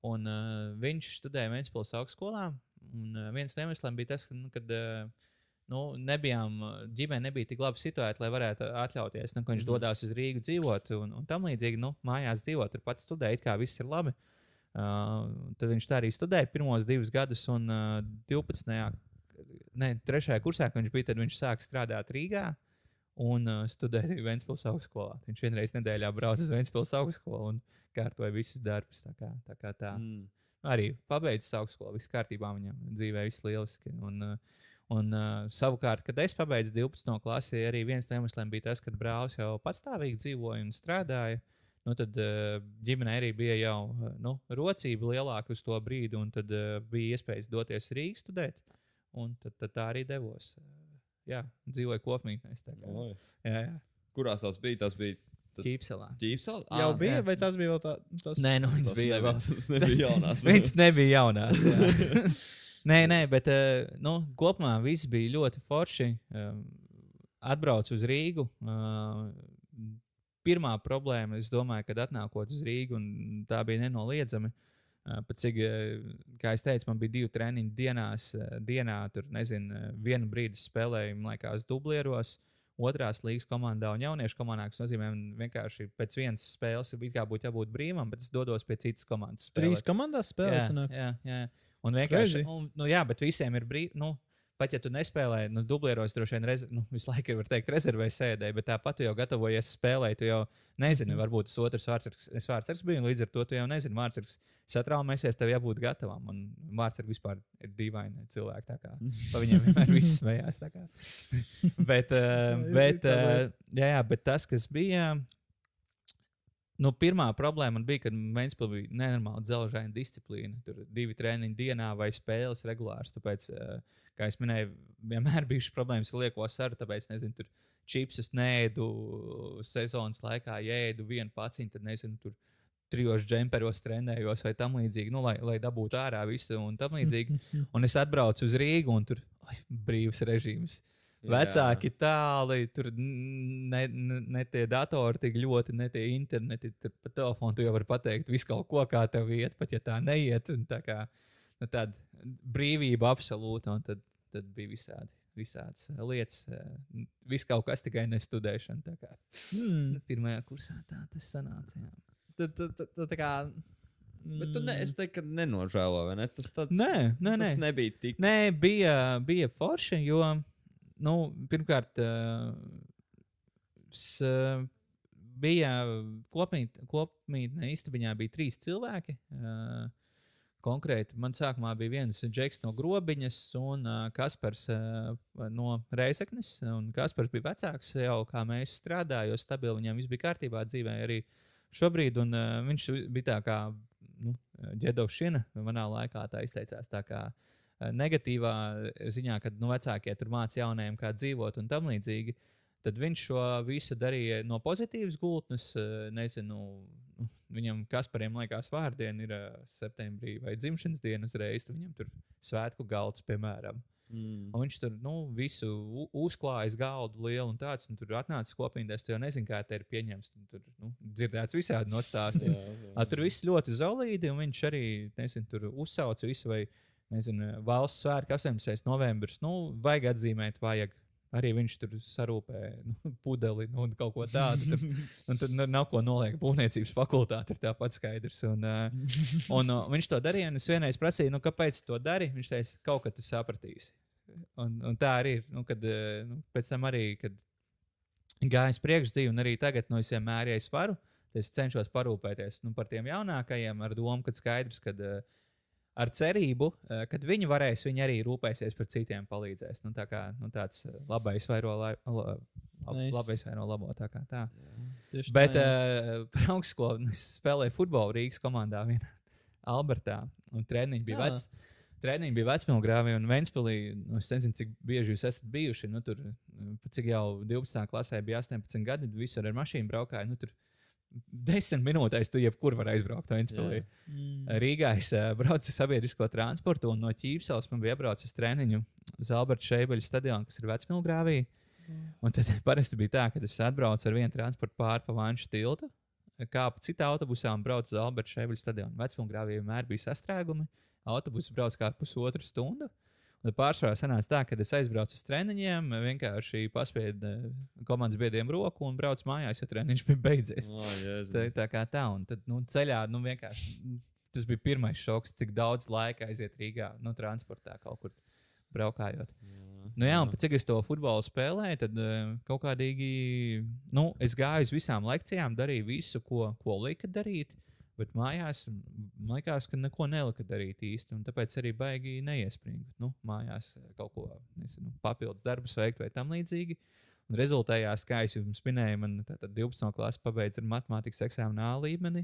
Un uh, viņš studēja Vēncpilsnes augstskolā. Un uh, viens no iemesliem bija tas, ka, nu, kad uh, nu, nebijām, ģimene nebija tik labi situēta, lai varētu atļauties. Nu, viņš mm -hmm. dodas uz Rīgu dzīvot un, un tam līdzīgi, nu, mājās dzīvot, tur pats studēt, kā viss ir labi. Uh, tad viņš tā arī studēja pirmos divus gadus, un uh, 12. Ne, trešajā kursā, kad viņš bija, tad viņš sāka strādāt Rīgā un uh, studēja Vēncpils augstskolā. Viņš vienreiz nedēļā brauca uz Vēncpils augstskolu un kārtoja visas darbus. Tā kā tā. Kā tā. Mm. Arī pabeidzis augstskolu, viss kārtībā viņam dzīvē, viss lieliski. Un, uh, un uh, savukārt, kad es pabeidzu 12. klasi, arī viens no iemesliem bija tas, ka brālis jau patstāvīgi dzīvoja un strādāja. Nu, tad uh, ģimenei arī bija jau uh, nu, rocība lielāka uz to brīdi, un tad uh, bija iespējas doties Rīgā studēt. Un tad, tad tā arī devos. Jā, dzīvoju kopmītnēs. Jā, jā. Kurās tas bija? Tas bija Tas- Ķīpselā. ģipsels. Jau bija, jā. vai tas bija vēl tā? Tas... Nē, nu, viņš bija vēl. tas nebija jaunās. [LAUGHS] Viņš nebija jaunās. jā. [LAUGHS] nē, nē, bet uh, nu, kopumā viss bija ļoti forši. Um, atbraucu uz Rīgu. Pirmā problēma, es domāju, kad atnākot uz Rīgu, un tā bija nenoliedzami. Pat cik, kā jau teicu, man bija divi treniņi dienās, dienā. Tur, nezinu, vienu brīdi spēlēju, liekas, dublieros. Otrās līnijas komandā un jauniešu komandā, kas nozīmē, ka vienkārši pēc vienas spēles būtu jābūt brīvam, bet es dodos pie citas komandas. Trīs spēlēt. komandās spēlēs. Jā, jā, jā. Un vienkārši, un, nu, jā, bet visiem ir brīvi. Nu, pat ja tu nespēlē, nu, dublieros droši vien rez, nu, visu laiku ir, var teikt, rezervē sēdē, bet tāpat tu jau gatavojies spēlēt. Tu jau nezini, Mhm. varbūt tas otrs vārdsargs, vārdsargs biju, un līdz ar to tu jau nezini, vārdsargs satraumēsies, tev jābūt gatavam. Un vārdsargs vispār ir dīvaini cilvēki. tā kā Pa viņiem vienmēr viss smējās. [LAUGHS] bet, Jā, bet, lieta. jā, jā, bet tas, kas bija. Nu, pirmā problēma bija, kad Vēnspils bija nenormāli dzelžaina disciplīna. Tur divi treniņi dienā vai spēles regulārs. Tāpēc, uh, kā jau minēju, vienmēr bija šis problēmas ar lieko saru. Tāpēc, nezinu, tur čipsus nēdu sezonas laikā, jēdu vienu paciņu, tad nezinu, tur trijos džemperos trenējos vai tam līdzīgi, nu, lai, lai dabūtu ārā visu un tam līdzīgi. [LAUGHS] Un es atbraucu uz Rīgu un tur oi, brīvs režīms. Vecāki tāli, tur ne, ne, ne tie datori tik ļoti, ne tie interneti, tur pa telefonu tu jau vari pateikt visu kaut ko, kā tev iet, pat ja tā neiet. un Tā kā nu, tāda brīvība absolūta, un tad, tad bija visādi. Visādas lietas, eh, viss kaut kas tikai nestudēšana. tā kā. Hmm. Pirmajā kursā tā tas sanāca. Jā. Tad, tad, tad, tad, tā kā. Bet tu ne, es teiktu, ka nenožēlo, vai ne? Tas, tāds, Nē, nē, nē. tas nebija tik. Nē, bija, bija forši, jo, nu, pirmkārt, uh, bija kopmīt, kopmītne istabiņā bija trīs cilvēki. Uh, konkrēti, man sākumā bija viens džeks no grobiņas un uh, Kaspars uh, no Reizeknes. Kaspars bija vecāks jau, kā mēs strādājām, stabili viņam viss bija kārtībā dzīvē arī šobrīd. Un, uh, viņš bija tā kā nu, ģedovšana manā laikā, tā izteicās. Tā kā, uh, negatīvā ziņā, kad nu, vecākie tur mācīja jaunajiem, kā dzīvot un tam līdzīgi. Tad viņš šo visu darīja no pozitīvas gultnes. eh, Nezinu, nu, viņam, kas par viņiem liekas, vārdiena ir eh, septembrī vai dzimšanas diena uzreiz. Viņam tur svētku galds, piemēram. Mm. Un viņš tur nu, visu uzklājis galdu lielu un tāds. Un tur atnācis kopīgais. Tu jau nezini, kā te ir pieņemts. Tu Tur nu, dzirdēts visādi nostāsti. A, tur viss ļoti zelīti, un viņš arī nezinu, tur uzsauca visu, vai nezinu, valsts svētku 18. novembris. Nu, vajag atzīmēt, vajag. Arī viņš tur sarūpē nu, [LAUGHS] pudeli nu, un kaut ko tādu. Tur, un tur nu, nav ko noliekt. Būvniecības fakultāte ir tāpat skaidrs. Un, uh, un uh, viņš to darīja. Es vienreiz prasīju, nu, kāpēc tu to dari. Viņš teica, kaut kad tu sapratīsi. Un, un tā arī ir. Nu, kad, nu, pēc tam arī, kad gājis priekšdzīvi, un arī tagad no visiem mērījiem varu. Es cenšos parūpēties nu, par tiem jaunākajiem, ar domu, ka skaidrs, ka uh, ar cerību, uh, ka viņi varēs, viņi arī rūpēsies par citiem, palīdzēs. Nu, tā kā nu, tāds uh, labais vairo, la, la, Nice. labais vairo labo. Tā kā tā. Tieši Bet tā, jā. uh, [LAUGHS] par augstskolu spēlēju futbolu Rīgas komandā, vienā [LAUGHS] Albertā. Un treniņi bija Jā. veci. Treniņi bija vecmilgrāvī un Vēnspilī. Nu, es nezinu, cik bieži jūs esat bijuši. Nu, tur, uh, cik jau 12. klasē bija 18 gadi, visur ar mašīnu braukāju. Nu, tur 10 minūtēs tu jebkur vari aizbraukt Vēnspilī. Jā. Mm. Rīgā es uh, braucu ar sabiedrisko transportu, un no Ķīpsels man bija jābrauc uz treniņu uz Alberta Šeibeļa stadionu, kas ir Vecmilgrāvī. Un tad parasti bija tā, ka es atbraucu ar vienu transportu pāri pa Vanšu tiltu, kāpu citā autobusā un braucu uz Alberta Šeibeļa stadionu. Vecmilgrāvī vienmēr bija sastrēgumi. Autobuss brauc kā pusotru stundu. Bet pārsvarā sanāca tā, ka es aizbraucu uz treniņiem, vienkārši paspiedu eh, komandas biedriem roku un braucu mājās, jo treniņš bija beidzies. Oh, Jēzus. Tā, tā kā tā, un tad nu, ceļā nu, vienkārši mm, tas bija pirmais šoks, cik daudz laika aiziet Rīgā, nu, transportā kaut kur braukājot. Nu, jā, un cik es to futbolu spēlēju, tad uh, kaut kādīgi, nu, es gāju uz visām lekcijām, darīju visu, ko, ko lika darīt. Bet mājās man liekas, ka neko nelika darīt īsti. un Tāpēc arī baigi neiespringt. Nu, mājās eh, kaut ko nezinu, papildus darbus veikt vai tam līdzīgi. Un rezultējās, kā jau jums minēju, man tātad 12. klase pabeidza ar matemātikas eksāmenu A līmeni.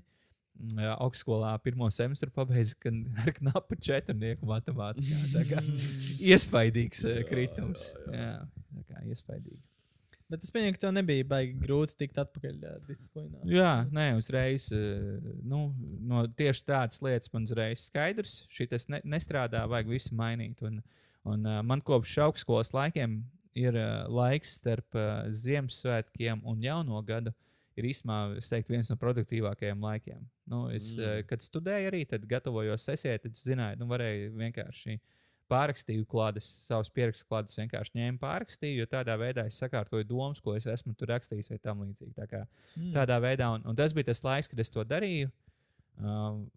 Mm, jā, Augstskolā pirmo semestru pabeidza kan- ar knapu četrnieku matemātikā. Tā kā [LAUGHS] iespaidīgs eh, kritums. Jā, tā kā iespaidīgi. Bet es pieņemu, ka tev nebija baigi grūti tikt atpakaļ uh, disciplinā. Jā, nē, uzreiz. eh, Nu, no tieši tādas lietas man uzreiz skaidrs. Šis ne, nestrādā, vajag visu mainīt. Un, un uh, man kopš augstskolas laikiem ir uh, laiks starp uh, Ziemassvētkiem un Jauno gadu. Ir īstenībā es teiktu, viens no produktīvākajiem laikiem. Nu, es, mm. Mm. Kad studēju arī, tad gatavojos sesijai, tad zināju, nu, varēju vienkārši pārrakstīju klādes, savus pierakstu klādes vienkārši ņēmu pārrakstīju, jo tādā veidā es sakārtoju domas, ko es esmu tur rakstījis vai tam līdzīgi. Tā kā Mm. tādā veidā. Un, un tas bija tas laiks, kad es to darīju. Um,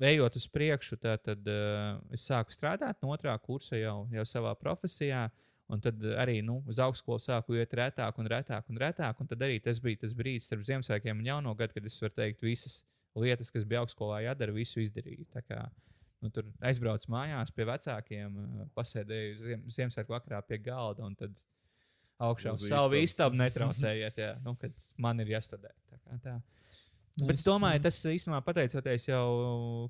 Ejot uz priekšu, tā, tad uh, es sāku strādāt no otrā kursa jau, jau savā profesijā. Un tad arī nu, uz augstskolu sāku iet retāk un retāk un retāk. Un tad arī tas bija tas brīdis starp Ziemassvētkiem un Jauno gadu, kad es varu teikt, visas lietas, kas bija augstskolā jādara, visu izdarīju. Tā kā, nu, tur aizbraucu mājās pie vecākiem, uh, pasēdēju ziem, Ziemassvētku vakarā pie galda un tad augšā Uz savu istabu. [LAUGHS] netraucējiet, jā, nu, kad man ir jāstudē. Tā kā tā. Bet es Nice, domāju, tas īstenībā pateicoties jau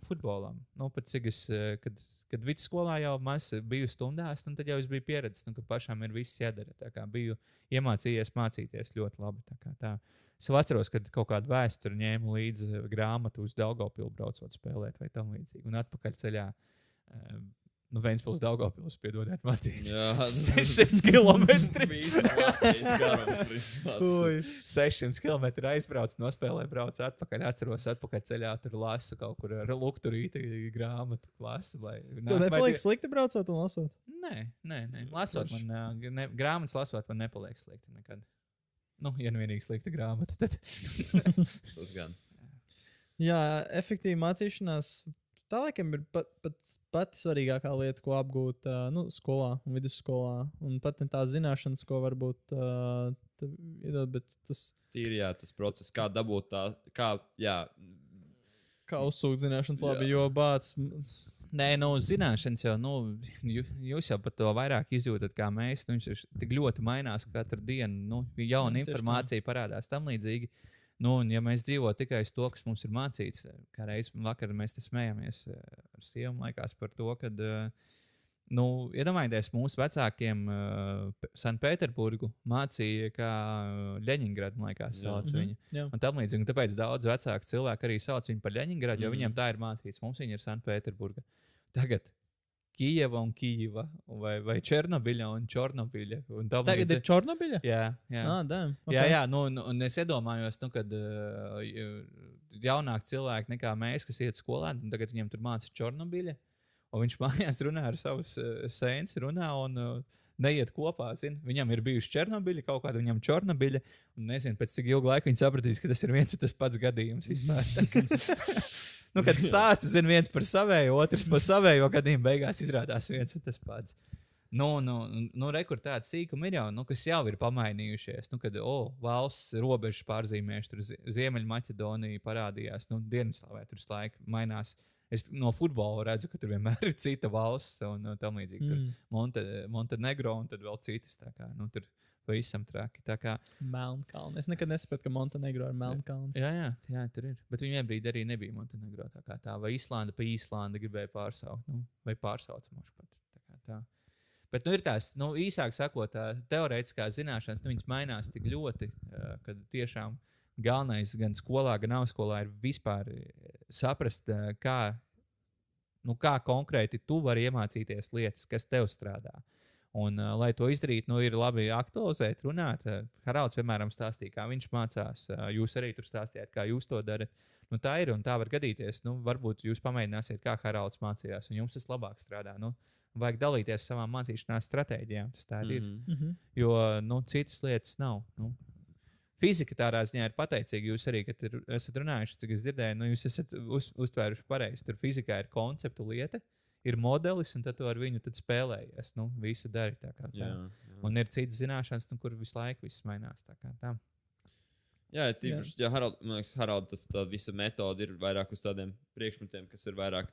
futbolam. Nu, cik es, eh, kad, kad vidusskolā jau maz biju stundās, nu, tad jau es biju pieredzējis, nu, ka pašam ir viss jādara. Tā kā biju iemācījies mācīties ļoti labi. Tā kā tā. Es atceros, kad kaut kādu vēsturi ņēmu līdzi grāmatu uz Daugopilu braucot spēlēt vai tam līdzīgi. Un atpakaļ ceļā. eh, Nu, Vēnspils Daugopils, piedodiet, Matīs. Jā, [LAUGHS] 600 km. [LAUGHS] Ui. 600 km aizbraucu, nospēlēju, braucu atpakaļ. Atceros, atpakaļ ceļā tur lasu kaut kur ar lukturīti grāmatu klasu. Lai, Tev nepaliek slikti braucot un lasot. Nē, nē, nē. Lasot, man, ne, grāmatas lasot, man nepaliek slikti nekad. Nu, ja nu vienīgi slikta grāmata, tad. [LAUGHS] Tas gan. Jā, efektīva mācīšanās. Tā laikam ir pat, pat, pati svarīgākā lieta, ko apgūt uh, nu, skolā un vidusskolā. Un pat ne tā zināšanas, ko varbūt uh, iedod, bet tas, Tīri jā, tas process, kā dabūt tā, kā, jā, kā uzsūkt zināšanas labi, jo bācis. Nē, nu, zināšanas jau, nu, jūs, jau par to vairāk izjūtat, kā mēs. Nu, viņš tik ļoti mainās katru dienu. Nu, jauna informācija parādās tam līdzīgi. Nu, un, ja mēs dzīvojam tikai uz to, kas mums ir mācīts, kā reizes vakar mēs te smējāmies eh, ar sievu, laikās par to, ka, nu, iedomājieties, mūsu vecākiem uh, Sanktpēterburgu mācīja, kā Leņņģerādu, man liekas, Jā. sauc Mhm, viņu. jā. Un tam līdzīgi, tāpēc daudz vecāku cilvēku arī sauc viņu par Leņņģerādu, jo Mhm. viņiem tā ir mācīts. Mums viņa ir Sanktpēterburga. Tagad Kijava un Kijava, vai, vai Černobiļa un Čornobiļa. Un Tagad ir līdzīgi. Čornobiļa? Jā, jā. Ah, damn, Jā, okay. jā, nu, nu, un es iedomājos, nu, kad uh, jaunāki cilvēki nekā mēs, kas iet skolā, un tagad viņiem tur mācās Čornobiļa, un viņš [LAUGHS] mājās runā ar savu uh, sēnesi, runā un uh, neiet kopā. Zin? Viņam ir bijuši Černobiļa, kaut kāda viņam Čornobiļa, un nezinu, pēc cik ilga laika viņi sapratīs, ka tas ir viens un tas pats gadījums vispār. [LAUGHS] Nu, kad stāsta zin, viens par savēju, otrs par savējo gadījumu, beigās izrādās viens un tas pats. Nu, nu, nu rekur tāda sīkuma ir jau, nu, kas jau ir pamainījušies. Nu, kad oh, valsts robežas pārzīmējuši, tur Zie- Ziemeļmaķedonija parādījās, nu, Dienvidslāvē tur laika mainās. Es no futbola redzu, ka tur vienmēr ir cita valsts un tam līdzīgi. Mm. Monte, Montenegro un tad vēl citas. tā Kā, nu, tur pavisam traki. Tā Kā, Melnkalna. Es nekad nesapratu, ka Montenegro ir Melnkalna. jā, jā, jā, tur ir. Bet viņiem brīdī arī nebija Montenegro. Tā kā tā, vai Islanda pa Īslandi gribēja pārsaukt, nu, vai pārsauc mošu pat. Tā kā tā. Bet nu, ir tās, nu, īsāk sakot, tā teorētiskās zināšanas, nu, viņas mainās tik ļoti, uh, ka tiešām galvenais gan skolā, gan augstskolā ir vispār eh, saprast, uh, kā, nu, kā konkrēti tu vari iemācīties lietas, kas tev strādā. Un, uh, lai to izdarītu, nu, ir labi aktualizēt, runāt. Uh, Haralds, piemēram, stāstīja, kā viņš mācās. Uh, jūs arī tur stāstījāt, kā jūs to darat. Nu, tā ir un tā var gadīties. Nu, varbūt jūs pamēģināsiet, kā Haralds mācījās, un jums tas labāk strādā. Nu, vajag dalīties savām mācīšanās stratēģijām. Tas tā arī mm -hmm. ir. Mm -hmm. Jo nu, citas lietas nav. Nu. Fizika tādā ziņā ir pateicīga. Jūs arī ir, esat runājuši, cik es dzirdēju, nu, jūs esat uz, uztvēruši pareizi. Tur fizikā ir konceptu lieta, ir modelis, un tad tu ar viņu tad spēlējies. Nu, visu dari tā kā tā. Jā, jā. Un ir citas zināšanas, nu, kur visu laiku viss mainās. Tā kā tā. Jā, tīpaši, ja Harald, man liekas, Harald, tas tā visa metode ir vairāk uz tādiem priekšmetiem, kas ir vairāk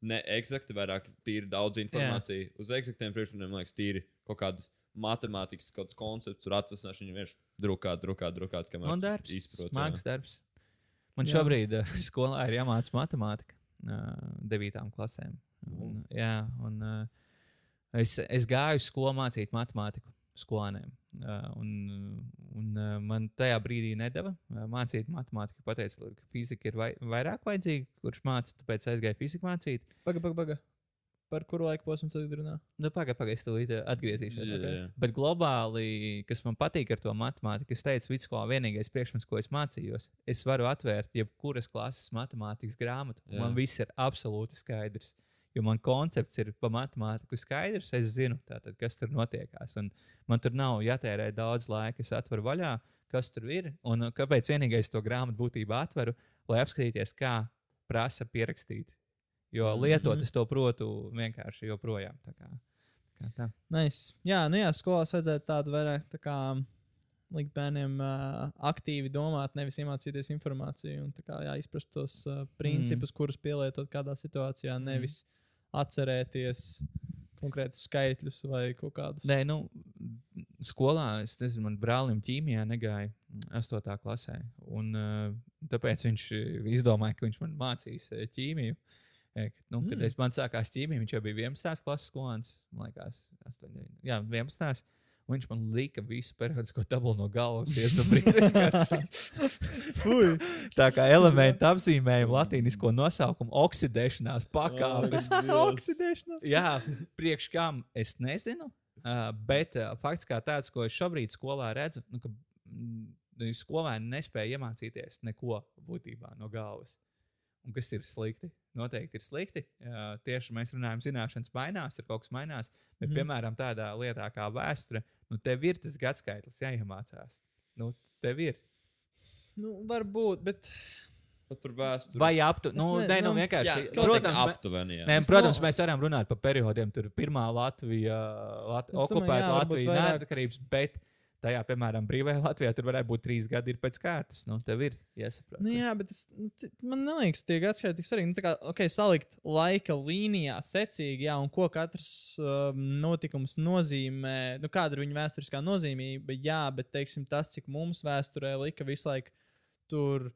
neexakti, vairāk tīri daudz informācijas. Uz eksaktiem priekšmetiem, man liekas, tīri kaut kādas matemātikas, kaut kāds koncepts, tur atvesināšana, viņi vienkārši drukāt, drukāt, drukāt, kamēr Un darbs, izprot. mākslinieks darbs. Man Jā. šobrīd uh, [LAUGHS] skolā ir jāmācās matemātika uh, devītām klasēm. Un, jā, un uh, es, es gāju uz skolu mācīt matemātiku skolēniem. Uh, un, un uh, man tajā brīdī nedava uh, mācīt matemātiku. Pateica, ka fizika ir vai, vairāk vajadzīga, kurš māca, tāpēc aizgāju fiziku mācīt. Paga, paga, paga. Par kuru laiku posmu tu runā? Nu, pagaidi, pagaidi, es tūlīt atgriezīšos. Jā, okay? jā. Bet globāli, kas man patīk ar to matemātiku, es teicu, vidusskolā vienīgais priekšmets, ko es mācījos, es varu atvērt jebkuras klases matemātikas grāmatu. un Jā. Man viss ir absolūti skaidrs. Jo man koncepts ir pa matemātiku skaidrs, es zinu, tātad, kas tur notiekās. Un man tur nav jātērē daudz laika. Es atveru vaļā, kas tur ir. Un uh, kāpēc vienīgais to grāmatu būtībā atveru, lai apskatīties, kā prasa pierakstīt. Jo Mhm. lietot es to protu vienkārši joprojām. Tā kā, tā kā tā. Nice. Jā, nu jā, skolās vajadzētu tādu vairāk tā kā likt bērniem uh, aktīvi domāt, nevis iemācīties informāciju un kā jā, izprast tos uh, principus, mm. kurus pielietot kādā situācijā, nevis atcerēties konkrētus skaitļus vai kaut kādus. Nē, nu, skolā, es nezinu, man brālim ķīmijā negāja 8. klasē. Un, uh, tāpēc viņš uh, izdomāja, ka viņš man mācīs uh, ķīmiju. Kad, nu, kad Mm. es man sākās ķīmija, viņš jau bija 11. klases skolēns. Man liekas, 8, 9, jā, 11. Un viņš man lika visu periodisko tabulu no galvas. [LAUGHS] Tā kā elementu apzīmējumu, latīnisko nosaukumu, oksidēšanās pakāpes. Oksidēšanās. Jā, priekš kam es nezinu. Uh, bet uh, fakts kā tāds, ko es šobrīd skolā redzu, nu, ka mm, skolēni nespēja iemācīties neko būtībā no galvas. Un kas ir slikti? Noteikti ir slikti. Uh, tieši mēs runājam, zināšanas mainās, tur kaut kas mainās. Bet, mm. piemēram, tādā lietā kā vēsture, nu, tev ir tas gadsimts jāiemācās. Nu, tev ir. Nu, varbūt, bet. Nu, Tur vēsture. Vai aptuveni? Nu, ne- nu, vienkārši. Jā, protams, aptuveni. Jā. Nē, Es protams, no- mēs varam runāt par periodiem. Tur pirmā Latvija, Lat okupēta Latvija, vairāk. neatkarības, bet tajā, piemēram, brīvajā Latvijā tur varētu būt trīs gadi ir pēc kārtas. Nu, tev ir jāsaprot. Nu, jā, bet es, nu, man liekas, tie gadsimti tik svarīgi. Nu, tā kā, ok, salikt laika līnijā secīgi, jā, un ko katrs um, notikums nozīmē, nu, kāda ir viņa vēsturiskā nozīmība, jā, bet, teiksim, tas, cik mums vēsturē lika visu laiku tur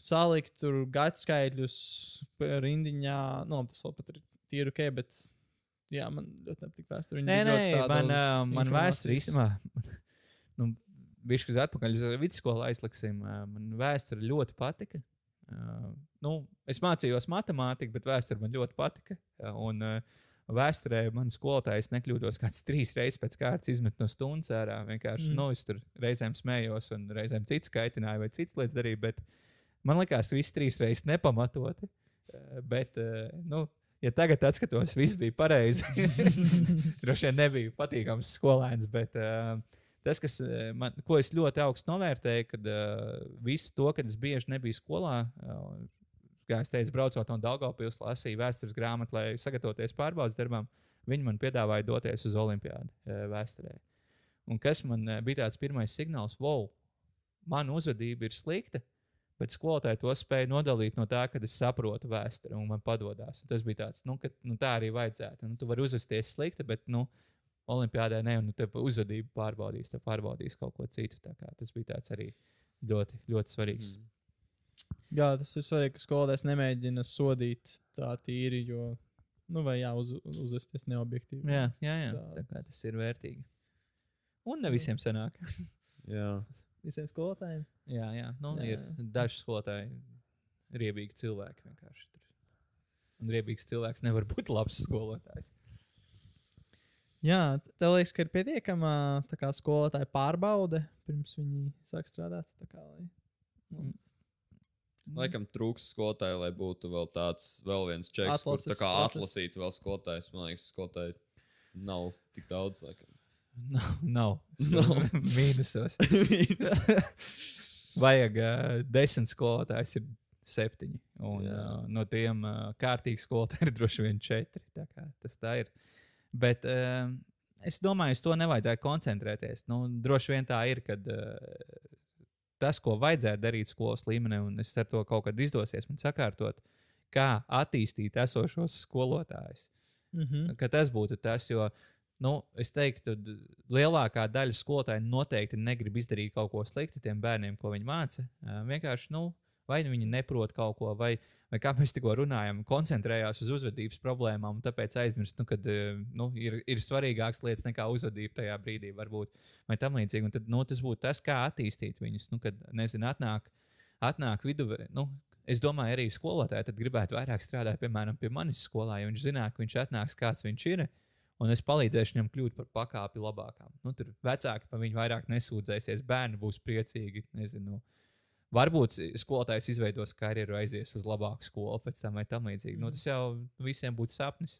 salikt, tur gadskaitļus rindiņā, nu, tas vēl pat ir tīri ok, bet, jā, man ļoti nepatīk vēsture. Nē, nē, man, ā, man vēsture īstenībā, nu, viņš uz atpakaļ uz vidusskolu aizliksim. Man vēsture ļoti patika. Nu, es mācījos matemātiku, bet vēsture man ļoti patika. Un, Vēsturē man skolotājs nekļūdos kāds [LAUGHS] trīs reizes pēc kārtas izmet no stundas ārā. Vienkārši, Mm. nu, es tur reizēm smējos, un reizēm cits kaitināja, vai cits lietas darīja. Bet man likās, ka viss trīs reizes nepamatoti. Bet, nu, ja tagad atskatos, viss bija pareizi. [LAUGHS] [LAUGHS] Droši vien nebija patīkams skolēns, bet uh, tas, kas, eh, man, ko es ļoti augstu novērtēju, kad uh, visu to, kad es bieži nebiju skolā, uh, kā es teicu, braucot no Daugopils, lasīju vēstures grāmatu, lai sagatavoties pārbaudas darbam, viņi man piedāvāja doties uz Olimpiādu uh, vēsturē. Un kas man uh, bija tāds pirmais signāls, wow, mana uzvedība ir slikta. Bet skolotāji to spēja nodalīt no tā, ka es saprotu vēsturi un man padodas. Tas bija tāds, nu, ka nu, tā arī vajadzētu. Nu, tu vari uzvesties slikti, bet nu, Olimpijādē ne, un tev uzvedību pārbaudīs, tev pārbaudīs kaut ko citu. Tā kā Tas bija tāds arī ļoti, ļoti svarīgs. Mm. Jā, tas ir svarīgi, ka skolotājs nemēģina sodīt tā tīri, jo, nu, vai jā, uz, uzvesties neobjektīvi. Jā, jā, jā. Tā. Tā kā tas ir vērtīgi. Un ne visiem sanāk. [LAUGHS] Jā. Visiem skolotājiem. jā, jā. Nu, Jā, jā. jā. Ir daži skolotāji, riebīgi cilvēki vienkārši. Tur. Un riebīgs cilvēks nevar būt labs skolotājs. Jā, tev liekas, ka ir pietiekama tā kā skolotāja pārbaude pirms viņi sāk strādāt. tā Kā, lai, nu, Mm. Laikam trūks skolotāji, lai būtu vēl tāds, vēl viens čeks, Atlases kur tā kā process. atlasīt vēl skolotājs. Man liekas, skolotāji nav tik daudz. Laikam. Nav. Nav. [LAUGHS] Mīnusos. [LAUGHS] [LAUGHS] Vajag uh, desmit skolotājs, ir septiņi. Un, Jā. uh, no tiem uh, kārtīgi skolotāji ir droši vien četri. Tā tas tā ir. Bet uh, es domāju, uz to nevajadzētu koncentrēties. Nu, droši vien tā ir, kad uh, tas, ko vajadzētu darīt skolas līmenī, un es ar to kaut kad izdosies man sakārtot, kā attīstīt esošos skolotājus Mhm. ka tas būtu tas, jo nu, es teiktu, lielākā daļa skolotāju noteikti negrib izdarīt kaut ko sliktu tiem bērniem, ko viņi māca. Vienkārši, nu, vai viņi neprot kaut ko, vai, vai kā mēs tikko runājam, koncentrējās uz uzvedības problēmām, un tāpēc aizmirst, nu, ka nu, ir, ir svarīgākas lietas nekā uzvedība tajā brīdī, varbūt, vai tam līdzīgi. Un tad, nu, tas būtu tas, kā attīstīt viņus. Nu, kad, nezinu, atnāk, atnāk vidu, nu, Es domāju, arī skolotāji gribētu vairāk strādāt, piemēram, pie manis skolā, jo viņš zinātu, ka viņš atnāks, kāds viņš ir. Un es palīdzēšu viņam kļūt par pakāpi labākām. Nu, tur vecāki par viņu vairāk nesūdzēsies, bērni būs priecīgi. Nezinu, varbūt skolotājs izveidos karjeru, aizies uz labāku skolu pēc tam vai tam līdzīgi. Nu, tas jau visiem būtu sapnis.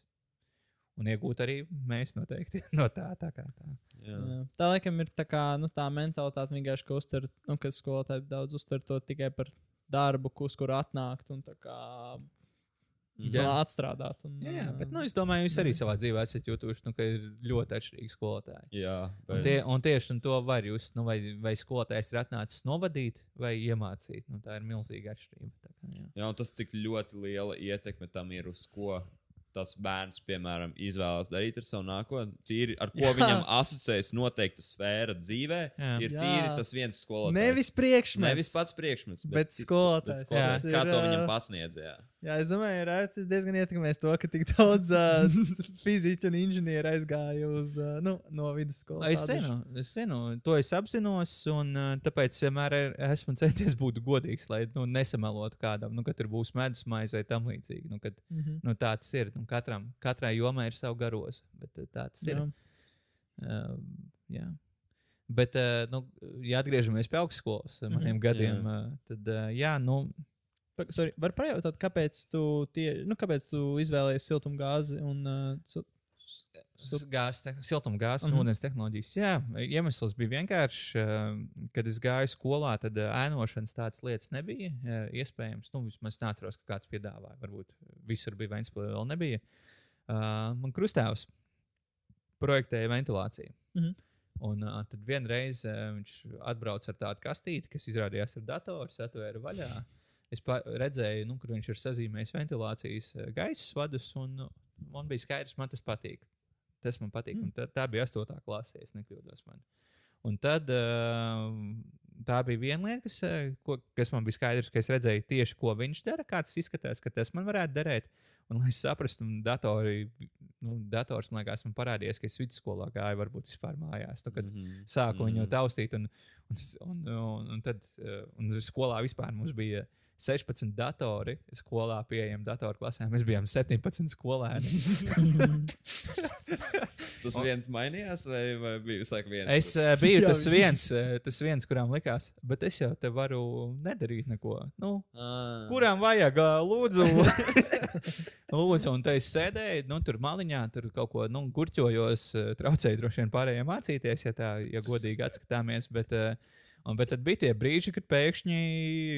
Un iegūt arī mēs noteikti [LAUGHS] no tā. tā, kā tā. Jā. Jā. Tā laikam ir tā, kā, nu, tā mentalitāte vienkārši, ka uztver, nu, ka skolotāji daudz uztver to tikai par darbu, uz kuru atnākt un tā kā. Jā. Jā. atstrādāt. Un, Jā, jā, bet nu, es domāju, jūs arī savā dzīvē esat jutuši, nu, ka ir ļoti atšķirīgi skolotāji. Jā, Un, bet tie, un tieši un to var jūs, nu, vai, vai skolotājs ir atnācis novadīt vai iemācīt. Nu, tā ir milzīga atšķirība. Tā kā, jā. Jā, un tas, cik ļoti liela ietekme tam ir uz ko tas bērns, piemēram, izvēlas darīt ar savu nākotni. Tīri, ar ko Jā. viņam asociējas noteikta sfēra dzīvē, Jā. ir Jā. tīri tas viens skolotājs. Nevis priekšmets. Nevis pats priekšmets, bet cits- skolotājs. bet skolotājs. Jā. Kā Tas to ir, viņam pasniedz? Jā. Jā, es domāju, ka tas diezgan ietekmēs to, ka tik daudz uh, [LAUGHS] fiziķu un inženieru aizgāja uz, uh, nu, no vidusskolas. Es zinu, es zinu, to es apzinos, un uh, tāpēc vienmēr ir- esmu centies būt godīgs, lai nu, nesamelotu kādam, nu, kad tur būs medus maize vai tam līdzīgi. Nu, kad, Mm -hmm. nu, tā tas ir. Nu, katram, katrai jomai ir sava garoza, bet uh, tā tas ir. Jā. Uh, jā. Bet, uh, nu, ja atgriežamies pie augstskolas, mm maniem gadiem, Jā. uh, tad, uh, jā, nu, Sorry, var pajautāt, kāpēc tu, tie, nu, kāpēc tu izvēlējies siltumgāzi un uh, Gāzes, siltumgāzes un Mhm. ūdens tehnoloģijas. Jā, iemesls bija vienkāršs. ā, Kad es gāju skolā, tad ā, ēnošanas tādas lietas nebija ā, iespējams. Nu, vismaz neatceros, ka kāds piedāvāja. Varbūt visur bija Vēnspilsē, vēl nebija. Man krustāvs projektēja ventilāciju. Mhm. Un uh, tad vienreiz uh, viņš atbrauca ar tādu kastīti, kas izrādījās ar datoru, atvēra vaļā. Es redzēju, nu, kur viņš ir sazīmējis ventilācijas uh, gaisa vadus, un man bija skaidrs, man tas patīk. Tas man patīk. Mm. Tā, tā bija 8. klasē, ja nekļūdos. Man. Un tad uh, tā bija viena lieta, kas, uh, ko, kas man bija skaidrs, ka es redzēju tieši, ko viņš dara, kā tas izskatās, ka tas man varētu derēt. Un, lai es saprastu, un datori, nu, dators man liekas, man parādījās, ka es vidusskolā gāju, varbūt vispār mājās. Tu, kad mm Mhm. sāku viņu Mhm. taustīt, un, un, un, un, un tad uh, un skolā vispār mums bija 16 datori. Skolā pieejami datoru klasēm. Mēs bijām 17 skolēni. [LAUGHS] Tas viens mainījās, vai, vai bija visu laiku viens? Es uh, biju Jā, tas viens, uh, tas viens, kurām likās, bet es jau te varu nedarīt neko. Nu, Ah. kurām vajag, ā, lūdzu. [LAUGHS] lūdzu, un te es sēdēju, nu, tur maliņā, tur kaut ko nu, gurķojos, traucēju droši vien pārējiem mācīties, ja tā, ja godīgi atskatāmies. Bet, ā, un, bet tad bija tie brīži, kad pēkšņi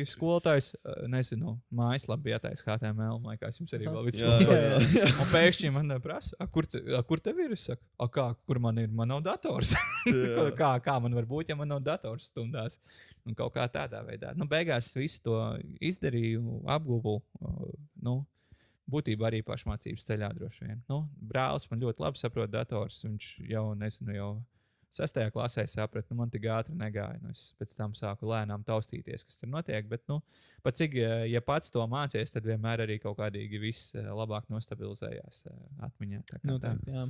skolotājs, ā, nezinu, mājaslapā bija attaisnota HTML, man liekas, jums arī vēl jā. Un pēkšņi man ā, prasa, "A, kur, te, a, kur tev ir? Es saku, "A, kā, kur man ir? Man nav dators. [LAUGHS] Kā, kā man var būt, ja man nav dators stundās? Un kaut kā tādā veidā. Nu, beigās visu to izdarīju, apguvu. uh, Nu, būtībā arī pašmācības ceļā droši vien. Nu, brālis man ļoti labi saprot dators. Viņš jau, nezinu, jau sestajā klasē saprata, nu, man tik ātri negāja. Nu, es pēc tam sāku lēnām taustīties, kas tur notiek. Bet, nu, pat cik, eh, ja pats to mācies, tad vienmēr arī kaut kādīgi viss eh, labāk nostabilizējās eh, atmiņā. Tā kā Nu, tā. tā, jā.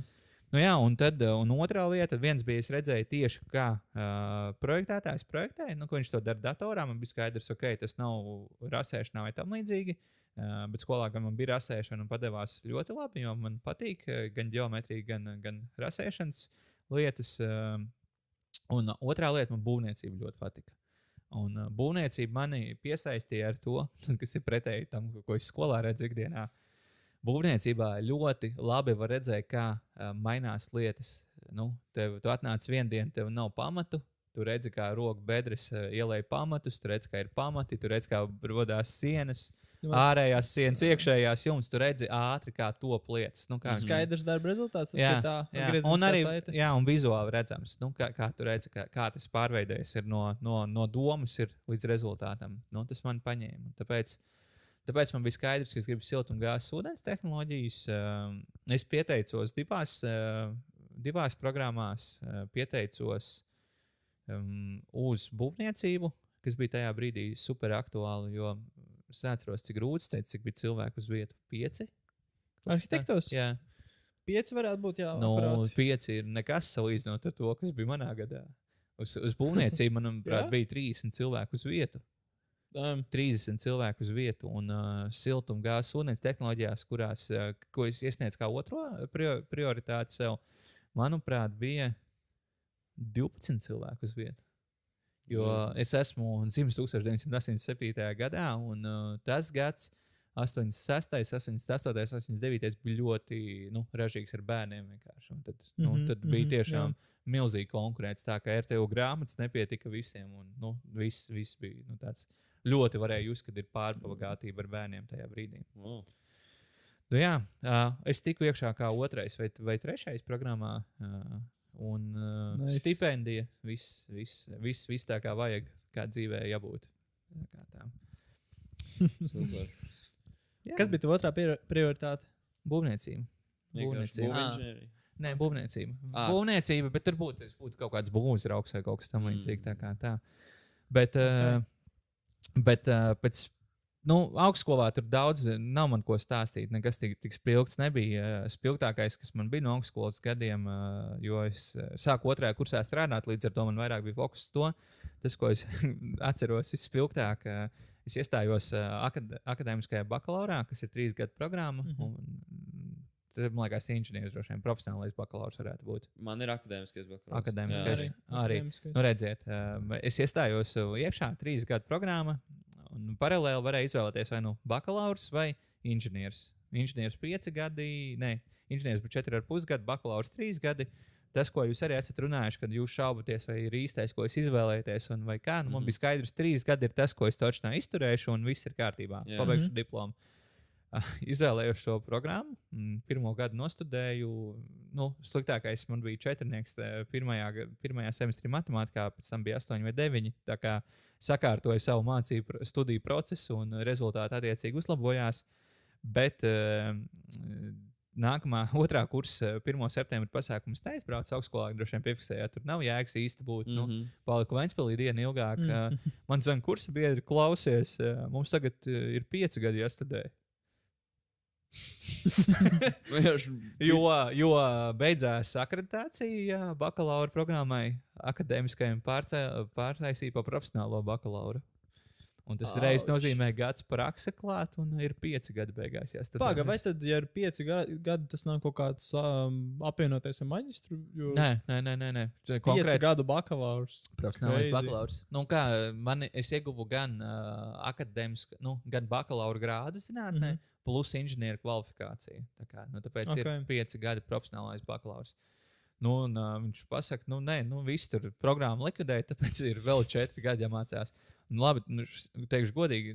Nu, jā, un tad uh, un otrā lieta, viens bija, es redzēju tieši, kā uh, projektētājs projektēja, nu, ka viņš to dara datorā. Man bija skaidrs, ka okay, tas nav rasēšanā vai tam līdzīgi. Uh, bet skolā gan man bija rasēšana un padevās ļoti labi, jo man patīk uh, gan geometrija, gan, gan rasēšanas lietas. Uh, un otrā lieta man būvniecība ļoti patika. Un uh, būvniecība mani piesaistīja ar to, [LAUGHS] kas ir pretēji tam, ko es skolā redzu ikdienā. Būvniecībā ļoti labi var redzēt, kā uh, mainās lietas. Nu, tev, tu atnāc vienā dienā, tev nav pamatu. Tu redzi, kā roka bedres uh, ielēja pamatus, tu redzi, kā ir pamati, tu redzi, kā radās sienas, Nu, ārējās sienas, iekšējās jumtas. Tu redzi ātri, kā top lietas. Nu, kā Skaidrs darba rezultāts. tas Jā, tā, jā. un arī saite. jā, un vizuāli redzams, nu, kā, kā tu redzi, kā, kā tas pārveidojas no, no, no domas līdz rezultātam. Nu, tas man paņēma. Tāpēc, tāpēc man bija skaidrs, ka es gribu siltumgāzes ūdens tehnoloģijas. Um, es pieteicos divās, uh, divās programmās, uh, pieteicos um, uz būvniecību, kas bija tajā brīdī super aktuāli. Jo es neatceros, cik grūti teikt, cik bija cilvēku uz vietu. Pieci? Arhitektos? Jā. Pieci varētu būt, jā. Nu, akurāti. pieci ir nekas salīdzinot ar to, kas bija manā gadā. Uz, uz būvniecību, manuprāt, bija 30 cilvēku uz vietu. Um, 30 cilvēku uz vietu un uh, siltumgāzes ūdens tehnoloģijās, kurās uh, ko es iesniedzu kā otro prio, prioritāti sev, manuprāt, bija 12 cilvēku uz vietu. Jo es esmu dzimis 1987. gadā, un uh, tas gads, 86, 88, 89, bija ļoti nu, ražīgs ar bērniem. vienkārši. Un Tad, nu, Mhm, tad bija mhm, tiešām jā. milzīga konkurence. Tā kā RTU grāmatas nepietika visiem, un nu, viss, viss bija nu, tāds. Ļoti varēja just, kad ir pārpagātība ar bērniem tajā brīdī. Wow. Nu, jā, uh, es tiku iekšā kā otrais vai, vai trešais programmā. Uh, Nice. nice. stipendija, viss, viss, viss, viss tā kā vajag, kā dzīvē jābūt. Tā kā tā. [LAUGHS] Super. Jā. kas bija tā otrā prior- prioritāte? Būvniecība. Būvniecība. būvinženierija. Nē, būvniecība. Ah. Būvniecība, bet tur būtu, būtu kaut kāds būvniecības rauks vai kaut kas Mm. tamlīdzīgs. Tā kā tā. Bet, okay. uh, bet uh, pēc. Nu, augstskolā tur daudz nav man ko stāstīt. Nekas tik, tik spilgts nebija. Uh, Spilgtākais, kas man bija no augstskolas gadiem, uh, jo es sāku otrajā kursā strādāt, līdz ar to man vairāk bija fokus uz to. Tas, ko es [LAUGHS] atceros vispilgtāk, uh, es iestājos akad akadēmiskajā bakalaurā, kas ir trīs gadu programma. Mm Mhm. -hmm. un, Tad, man liekas, inženieris droši vien profesionālais bakalaurs varētu būt. Man ir akadēmiskais bakalaurs. Akadēmiskais. Jā. Arī. Akadēmiskais. Nu, redziet, es iestājos iekšā trīs gadu programmā, un paralēli varēju izvēlēties vai nu bakalaurs vai inženieris. Inženieris pieci gadi, nē, inženieris bija četri ar pus gadi, bakalaurs trīs gadi. Tas, ko jūs arī esat runājuši, kad jūs šaubaties, vai ir īstais, ko es izvēlēties, un vai kā, nu, man Mhm. bija skaidrs, trīs gadi ir tas, ko es točnā izturēšu, un viss ir kārtībā. Jā. Pabeigšu Mhm. diplomu. [LAUGHS] Izvēlējos šo programmu, mm, pirmo gadu nostudēju. Nu, sliktākais man bija četrnieks pirmajā, pirmajā semestrī matemātikā, pēc tam bija astoņi vai deviņi. Tā kā sakārtoju savu mācību studiju procesu un rezultāti attiecīgi uzlabojās. Bet uh, nākamā, [LAUGHS] otrā kursa, 1. septembra pasākums neizbraucu augstskolā. Droši vien piefiksējāt, tur nav jēgas īsti būt. Mm -hmm. nu, Mhm. paliku Vēnspēlī dienu ilgāk. Mm. Mm. Uh, man zina, kursa biedri klausies. Mums tagad ir pieci gadi jāstudē. [LAUGHS] Jo, jo beidzās akreditācija bakalaura programmai, akadēmiskajam pārtaisīja pa profesionālo bakalauru. Un tas reiz Auč. nozīmē gads praksa klāt, un ir pieci gadi beigās. jāstudē. Pagaidām, vai tad, ja ir pieci ga- gadi, tas nav kaut kāds um, apvienoties ar maģistru? Jo Nē, nē, nē, nē. nē. Konkrēti gadu bakalaurs. profesionālais bakalaurs. Nu, kā, man, es ieguvu gan uh, akadēmisku, nu, gan bakalaura grādu zinātnē, mm. -hmm. Plus inženieru kvalifikāciju. Tā kā, nu, tāpēc okay. Ir pieci gadi profesionālais bakalaurs. Nu, un, uh, viņš pasaka, nu, nē, nu, viss tur programma likvidēja, tāpēc ir vēl četri gadi jāmācās. Nu, labi, nu, teikšu godīgi,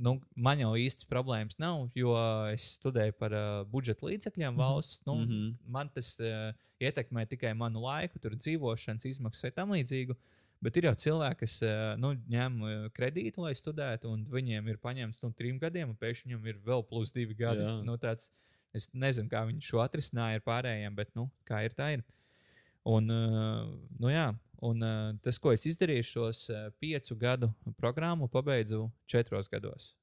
nu, man jau īstas problēmas nav, jo es studēju par uh, budžeta līdzekļiem valsts. Nu, mm Mhm. -hmm. Man tas uh, ietekmē tikai manu laiku, tur dzīvošanas izmaksas vai tam līdzīgu. Bet ir jau cilvēki, kas uh, nu, ņem uh, kredītu, lai studētu, un viņiem ir paņemts no trim gadiem, un pēkšņi viņam ir vēl plus divi gadi. Jā. Nu, tāds, es nezinu, kā viņi šo atrisināja ar pārējiem, bet nu, kā ir, tā ir. Un, uh, nu, jā, un tas, ko es izdarīju, šos piecu gadu programmu pabeidzu četros gados.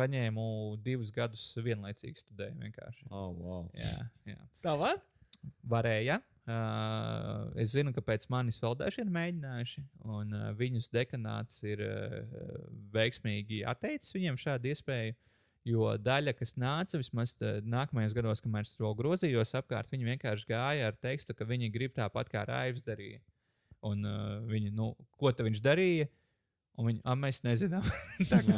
Paņēmu divus gadus vienlaicīgi studēju. Vienkārši. Oh, wow. Jā, jā. Tā var? Varēja. Uh, es zinu, ka pēc manis vēl daži ir mēģinājuši, un uh, viņus dekanāts ir uh, veiksmīgi atteicis viņiem šādu iespēju. Jo daļa, kas nāca vismaz uh, nākamajos gados, kamēr es to grozījos apkārt, viņi vienkārši gāja ar tekstu, ka viņi grib tāpat kā Raivs darīja. Un uh, viņi, nu, ko viņš darīja? Un viņi, ah, mēs nezinām. [LAUGHS] [LAUGHS] tā kā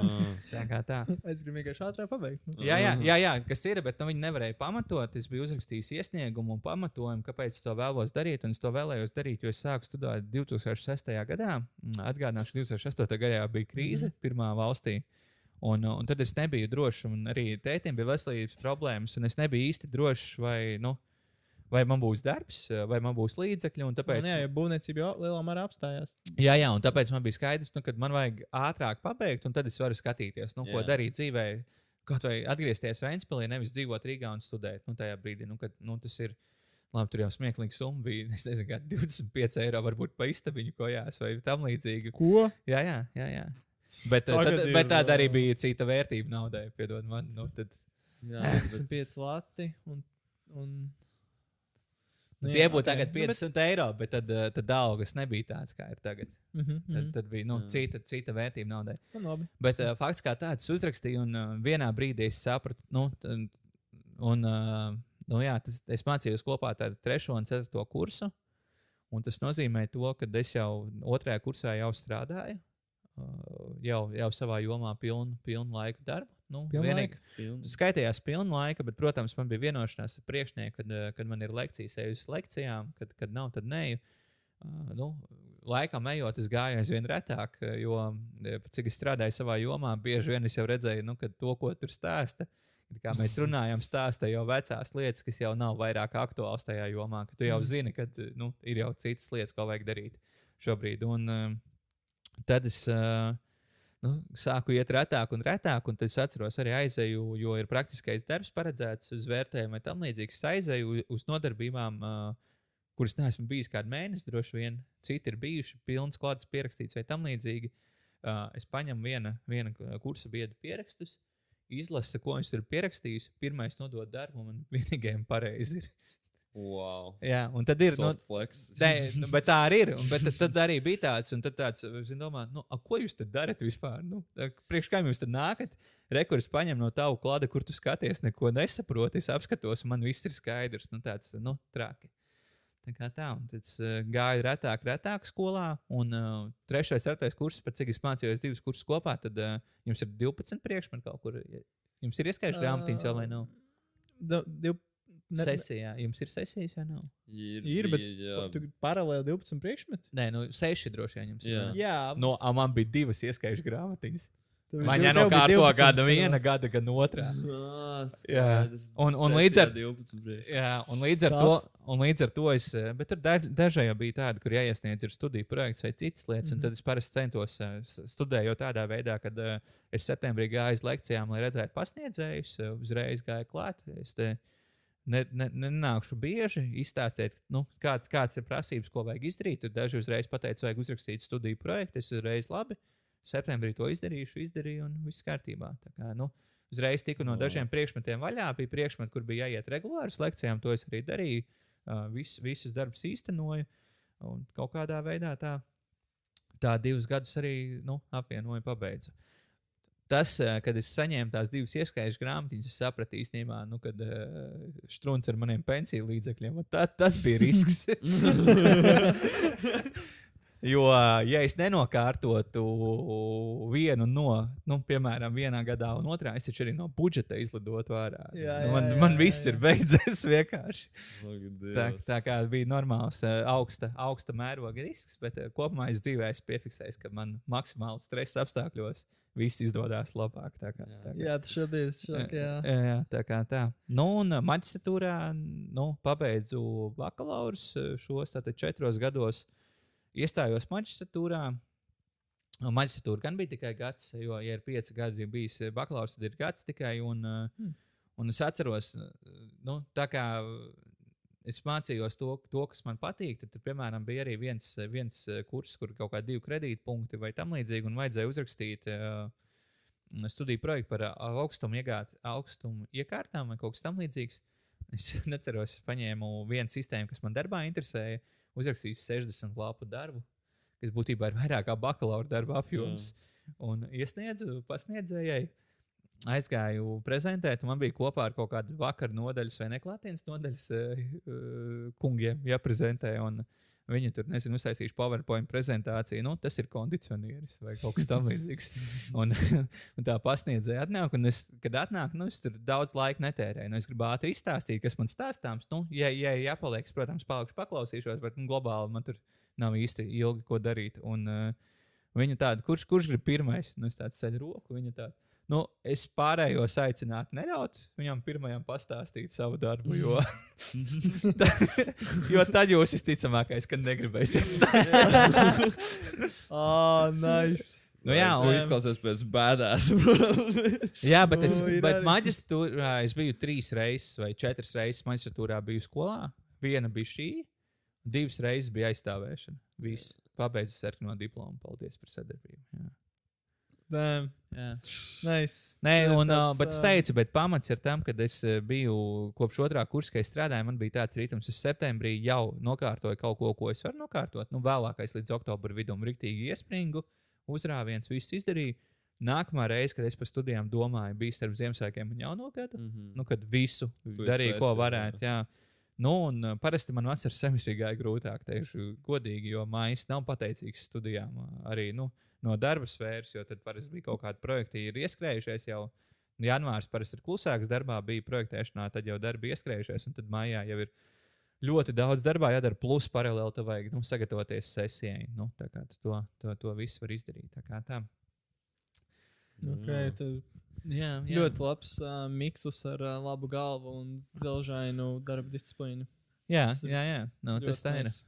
tā. Kā tā. Es gribu vienkārši ātrāk pabeigt. Nu. Jā, jā, jā, jā, kas ir, bet nu, viņi nevarēja pamatot. Es biju uzrakstījis iesniegumu un pamatojumu, kāpēc es to vēlos darīt. Un es to vēlējos darīt, jo es sāku studēt 2006. gadā. Mm, Atgādināšu, ka 2008. gadā bija krīze pirmā valstī. Un, un tad es nebiju drošs, un arī tētim bija veselības problēmas, un es nebiju īsti drošs, vai, nu, vai man būs darbs, vai man būs līdzekļi. un Tāpēc, Un, jā, jo būvniecība jau lielā mērā apstājās. Jā, jā, un tāpēc man bija skaidrs, nu, ka man vajag ātrāk pabeigt, un tad es varu skatīties, nu, ko Jā. darīt dzīvē. Kaut vai atgriezties Vēnspīlī, nevis dzīvot Rīgā un studēt. Nu, tajā brīdī, nu, kad nu, tas ir. Labi, tur jau smieklīga summa bija. [LAUGHS] Es nezinu, kā 25 eiro varbūt pa istabiņu kojās vai tam līdzīgi. Ko? Jā, jā, jā. jā. Bet, eh, tad, ir, bet tāda arī bija cita vērtība naudai. Piedod man, nu, tad, Jā, [LAUGHS] bet, 25 lati. Un, un... nu, tie būtu tagad 50 eiro, bet tad, eh, tad algas nebija tāds, kā ir tagad. Mm -hmm, Tad, tad bija nu, Jā. cita, cita vērtība naudai. Nu, labi. Bet uh, fakts kā tāds uzrakstīja, un uh, vienā brīdī es sapratu, nu, un, uh, nu jā, tas, es mācījos kopā ar 3. un 4. kursu. Un tas nozīmē, to, ka es jau otrajā kursā jau strādāju, uh, jau, jau savā jomā pilnu, pilnu laiku darbu. Nu, vienīgi-. Skaitījās pilnu laiku, bet, protams, man bija vienošanās ar priekšnieku, kad, eh, kad man ir lekcijas, eju uz lekcijām, kad, kad nav, tad neju. Uh, nu, laikam ejot, es gāju aizvien retāk, jo, eh, cik es strādāju savā jomā, bieži vien es jau redzēju, nu, ka to, ko tur stāsta, kā mēs [LAUGHS] runājam, stāsta jau vecās lietas, kas jau nav vairāk aktuāls tajā jomā, ka tu jau Mm. zini, ka nu, ir jau citas lietas, ko vajag darīt šobrīd. Un, uh, tad es uh, nu, sāku iet retāk un retāk, un tad es atceros, arī aizēju, jo ir praktiskais darbs paredzēts uz vērtējumu tam līdzīgs. Es aizēju uz- nodarbībām, uh, kuras neesmu bijis kādu mēnesi, droši vien citi ir bijuši, pilns klāts pierakstīts vai tam līdzīgi. Uh, es paņemu viena, viena kursa biedra pierakstus. Izlasa, ko viņš ir pierakstījis. Pirmais nodod darbu, un vienīgajam pareizi ir. Wow. Jā, un tad ir. Nu, Soft flex. Nē, nu, bet tā arī ir. Un, bet tad, tad arī bija tāds, un tad tāds, zin, domā, nu, a, ko jūs tad darat vispār? Nu, priekš kā jūs tad nākat? Rekurs paņem no tava klāta, kur tu skaties, neko nesaproti. Es apskatos, man viss ir skaidrs. Nu, tāds, nu, traki. Tā kā tā, un tad es uh, gāju retāk, retāk skolā, un uh, trešais, ceturtais kurs, pēc cik es mācījos divus kursus kopā, tad uh, jums ir 12 priekšmeti kaut kur. Jums ir ieskaidrs grāmatiņas vēl vai nav? Da, div, ne, Sesijā, jums ir sesijas vai nav? Ir, Ir, bet bija, tu paralēli 12 priekšmeti? Nē, nu, seši droši vien jums ir. Jā. ne? Jā, No, a, man bija divas ieskaidrs grāmatiņas. Man bija jānokārto 12, gada viena, gada, gan otrā. Jā. Un- un līdz ar- 12 priekš. Jā, un līdz ar, to, un līdz ar to es. eh, Bet tur daž- dažai jau bija tādi, kur jāiesniedz ir studiju projekts vai citas lietas. Mm Mhm. -hmm. Tad es parasti centos eh, studējot tādā veidā, ka uh, es septembrī gāju uz lekcijām, lai redzētu pasniedzējus, uh, uzreiz gāju klāt. Es te ne, ne, nenākšu bieži izstāstīt, nu, kāds, kāds ir prasības, ko vajag izdarīt. Tur daži uzreiz pateica, vajag uzrakstīt studiju projektu. Es uzreiz labi. Septembrī to izdarīšu, izdarīju, un viss kārtībā. Tā Kā, nu, uzreiz tiku no O. dažiem priekšmetiem vaļā. Bija priekšmeti, kur bija jāiet regulāri uz lekcijām. To es arī darīju. Uh, vis, visus darbus īstenoju. Un kaut kādā veidā tā, tā divus gadus arī nu, apvienoju, pabeidzu. Tas, eh, kad es saņēmu tās divas ieskaņas grāmatiņas, es sapratu īstenībā, nu, kad uh, strūns ar maniem pensiju līdzekļiem. Tā, tas bija risks. [LAUGHS] Jo, ja es nenokārtotu vienu no, nu, piemēram, vienā gadā un otrā, es taču arī no budžeta izlidotu ārā. Jā, Nu, jā, man, jā, man jā, viss jā. ir beidzies [LAUGHS] vienkārši. Tā, tā kā bija normāls, eh, augsta, augsta mēroga risks, bet eh, kopumā es dzīvē esmu piefiksējis, ka man maksimāli stresa apstākļos viss izdodas labāk. Tā kā, Jā. tā kā. Jā, tas šobrīd ir šok, jā. Jā, jā, tā kā tā. Nu, un eh, maģistratūrā nu, pabeidzu bakalaurus eh, šos tātad četros gados. Iestājos maģistratūrā. Maģistratūra gan bija tikai gads, jo, ja ir pieci gadi bijis eh, bakalaurs, tad ir gads tikai. Un, eh, Hmm. un es atceros, nu, tā kā es mācījos to, to kas man patīk, tad, tur, piemēram, bija arī viens, viens eh, kurs, kur kaut kādi divi kredītpunkti vai tam līdzīgi, un vajadzēja uzrakstīt. Uh, studiju projektu par augstumu, iegāt, augstumu iekārtām vai kaut kas tamlīdzīgs. Es [LAUGHS] neceros, es paņēmu vienu sistēmu, kas man darbā interesēja, uzrakstīju 60 lapu darbu, kas būtībā ir vairāk kā bakalaura darba apjoms. Un iesniedzu pasniedzējai. Aizgāju prezentēt, un man bija kopā ar kaut kādu vakaru nodaļas vai neklātienes nodaļas uh, uh, kungiem jāprezentē. Un Viņi tur, nezinu, uztaisījuši PowerPoint prezentāciju. Nu, tas ir kondicionieris vai kaut kas tamlīdzīgs. [LAUGHS] un, [LAUGHS] un tā pasniedzēja atnāk, un es, kad atnāk, nu, es tur daudz laika netērēju. Nu, es gribu ātri izstāstīt, kas man stāstāms. Nu, ja, ja jāpaliek, protams, palikšu paklausīšos, bet nu, globāli man tur nav īsti ilgi ko darīt. Un, uh, viņa tāda, kurš, kurš grib pirmais? Nu, es tādu ceļu roku, viņa tāda. Nu, es pārējos aicinātu, neļaut viņam pirmajam pastāstīt savu darbu, jo, [LAUGHS] ta, jo tad jūs visticamākais, ka negribēsiet stāstīt. oh, [LAUGHS] nice. Nu, jā, tu un, izklausies pēc bēdās. [LAUGHS] jā, bet es, Nu, bet arī. maģistrātā es biju trīs reizes vai četras reizes maģistrātā biju skolā. Viena bija šī, divas reizes bija aizstāvēšana. Viss. Pabeidzu sarkano diplomu. Paldies par sadarbību. Jā. Damn. Jā. Nice. Nē, un, tāds, bet es teicu, bet pamats ir tam, ka es biju kopš otrā kursa, kad strādāju. Man bija tāds rītums, es septembrī jau nokārtoju kaut ko, ko es varu nokārtot. Nu, vēlākais līdz oktobra vidum rīktīgi iespringu, uzrāviens, viss izdarīju. Nākamā reize, kad es par studijām domāju, bija starp Ziemassvētkiem un Jauno gadu. Mhm. Nu, kad visu Tu darīju, ko jā. varētu. Jā. Nu, un parasti man vasaras semestri gāja grūtāk, teikšu, godīgi, jo mājas nav pateicīgs studijām. Arī nu, no darba sfēras, jo tad parasti bija kaut kādi projekti, ir ieskrējušies jau. Janvārs parasti ir klusāks darbā, bija projektēšanā, tad jau darbi ieskrējušies, un tad mājā jau ir ļoti daudz darbā jādara, plus paralēli tev vajag nu, sagatavoties sesijai. Nu, tā kā to, to, to visu var izdarīt. Tā kā tā. Okay, tu Jā, ļoti labs uh, miksus ar uh, labu galvu un dzelžainu darba disciplīnu. jā, Tas jā, jā. Nu, tas tā ir. nice.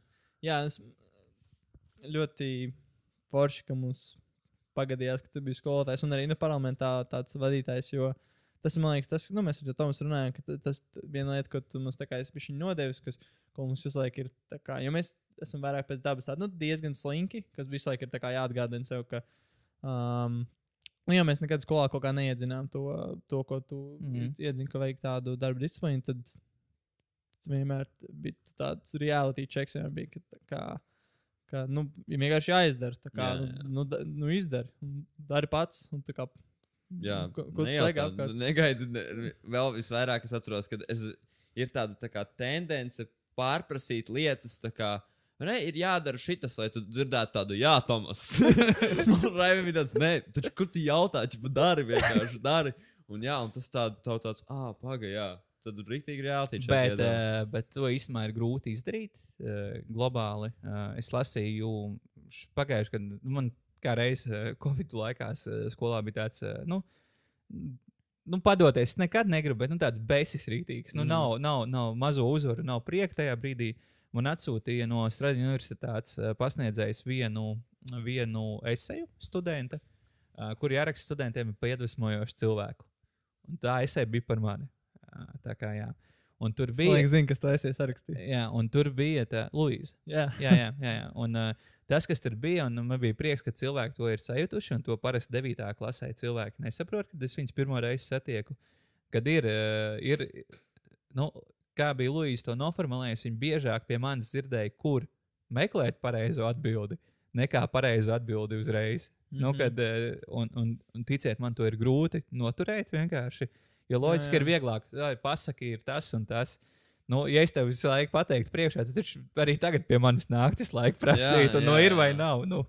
Jā, es ļoti forši, ka mums pagadījās, ka tu biji skolotājs un arī nu, parlamentā tāds vadītājs. Jo tas, man liekas, tas, nu, mēs ar Tomas runājam, ka ta- tas viena lieta, ko tu mums tā kā esi bišķiņ nodevis, kas, ko mums visu laiku ir, tā kā, jo mēs esam vairāk pēc dabas tādi, nu, diezgan slinki, kas visu laiku ir tā kā jāatgādina sev, ka, um, nu, ja mēs nekad skolā kaut kā neiedzinām to, to ko tu mm. -hmm. iedzini, ka vajag tādu darbu disciplīnu, tad vienmēr bija tāds reality checks, vienmēr bija, ka, tā kā, ka, nu, ja vienkārši jāizdara, tā kā, Jā, jā, jā. nu, da, nu izdari, un dari pats, un tā kā, Jā, ko, ko tu nejautā, staigā apkārt? Negaidu, ne, vēl visvairāk es atceros, ka es, ir tāda tā kā, tendence pārprasīt lietas. tā Kā, Re, ir jādara šis, lai tu dzirdētu tādu, jā, Tomas. [LAUGHS] Bija tāds, nē, taču kur tu jautā, čipa dari vienkārši, dari. Un jā, un tas tād, tā, tāds, ah, paga, jā. Tad rīktīgi reāli Bet, uh, bet to īstenībā ir grūti izdarīt uh, globāli. Uh, es lasīju pagājušajā gadā, nu, man kā reizē Covid laikā skolā bija tāds. Nu, Nu, padoties, es nekad negribu, bet nu, tāds beigas rītīgs. Nu, mm. nav, nav, nav mazo uzvaru, nav prieka tajā brīdī. Man atsūtīja no Strādas universitātes pasniedzējs vienu, vienu eseju studenta, kur ieraksta studentiem par iedvesmojošu cilvēku. Un tā esēja bija par mani. Uh, tā kā jā. Un tur Es bija. domāju, zinu, kas tā esi sarakstījis. Jā, un tur bija tā Luīza. Jā, Jā, jā, jā. jā. Un, uh, tas, kas tur bija, un man bija prieks, ka cilvēki to ir sajutuši. Un to parasti 9. klasē cilvēki nesaprot, kad es viņus pirmo reizi satieku. Kad ir, uh, ir nu, kā bija Luīsa to noformulējis, viņa biežāk pie manis dzirdēja, kur meklēt pareizo atbildi, nekā pareizo atbildi uzreiz. Mm -hmm. nu, Mhm. kad, uh, un, un, un ticiet, man to ir grūti noturēt vienkārši. Jo loģiski jā. ir vieglāk, lai pasaki, ir tas un tas. Nu, ja es tev visu laiku pateiktu, priekšā, tad taču arī tagad pie manis nāk tas laika prasīt, Jā, un no jā, ir vai jā. nav. Nu.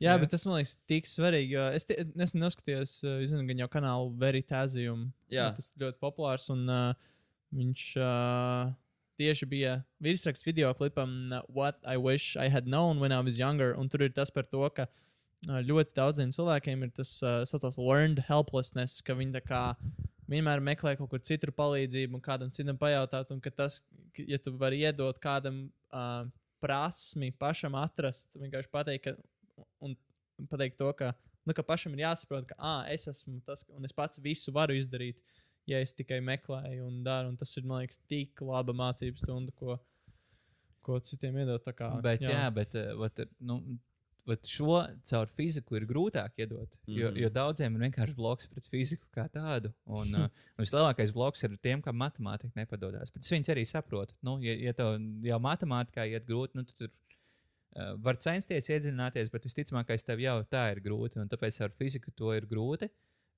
Jā, Jā. bet tas man liekas tik svarīgi. jo Es nesen noskatījos, uh, zinu, gan jau kanālu Veritāzijum. Jā. Tas ļoti populārs. Un uh, viņš uh, tieši bija virsraksts video klipam What I Wish I Had Known When I Was Younger. Un tur ir tas par to, ka uh, ļoti daudziem cilvēkiem ir tas uh, saucamais learned helplessness, ka viņi vienmēr meklē kaut kur citur palīdzību un kādam citam pajautāt. Un ka tas, ja tu vari iedot kādam uh, prasmi pašam atrast, vienkārši pateikt, ka, un pateikt to, ka, nu, ka pašam ir jāsaprot, ka ah, es esmu tas, un es pats visu varu izdarīt, ja es tikai meklēju un daru. Un tas ir, man liekas, tik laba mācības stunda, ko, ko citiem iedot. Kā, Bet, jā. jā, bet uh, vat, nu, vat šo caur fiziku ir grūtāk iedot. Mm -hmm. jo, Mhm. jo daudziem ir vienkārši bloks pret fiziku kā tādu. Un, [LAUGHS] uh, un vislielākais bloks ir tiem, kam matemātika nepadodas. Bet es viņus arī saprotu. Nu, ja, ja tev jau matemātikā iet grūti, nu, tad tur uh, var censties iedziļināties, bet visticamākais tev jau tā ir grūti. Un tāpēc ar fiziku to ir grūti.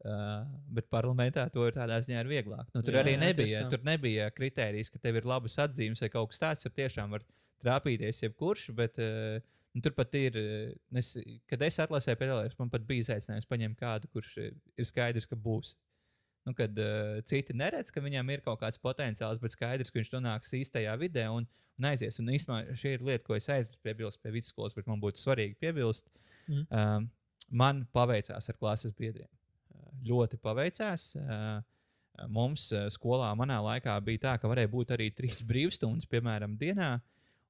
Uh, bet parlamentā to ir tādā ziņā ir vieglāk. Nu, tur Jā, arī jā, nebija, tur nebija kritērijas, ka tev ir labas atzīmes vai kaut kas tāds. Tur tiešām var trāpīties jebkurš, bet uh, nu, tur pat ir, uh, es, kad es atlasēju piedalījos, man pat bija izaicinājums paņemt kādu, kurš uh, ir skaidrs, ka būs. Nu, kad uh, citi neredz, ka viņam ir kaut kāds potenciāls, bet skaidrs, ka viņš nonāks īstajā vidē un, un aizies. Un īstenībā šī ir lieta, ko es aizmirsu piebilst pie vidusskolas, bet man būtu svarīgi piebilst. Mhm. Um, man paveicās ar klases biedriem. Uh, ļoti paveicās. Uh, mums uh, skolā manā laikā bija tā, ka varēja būt arī trīs brīvstundas, piemēram, dienā.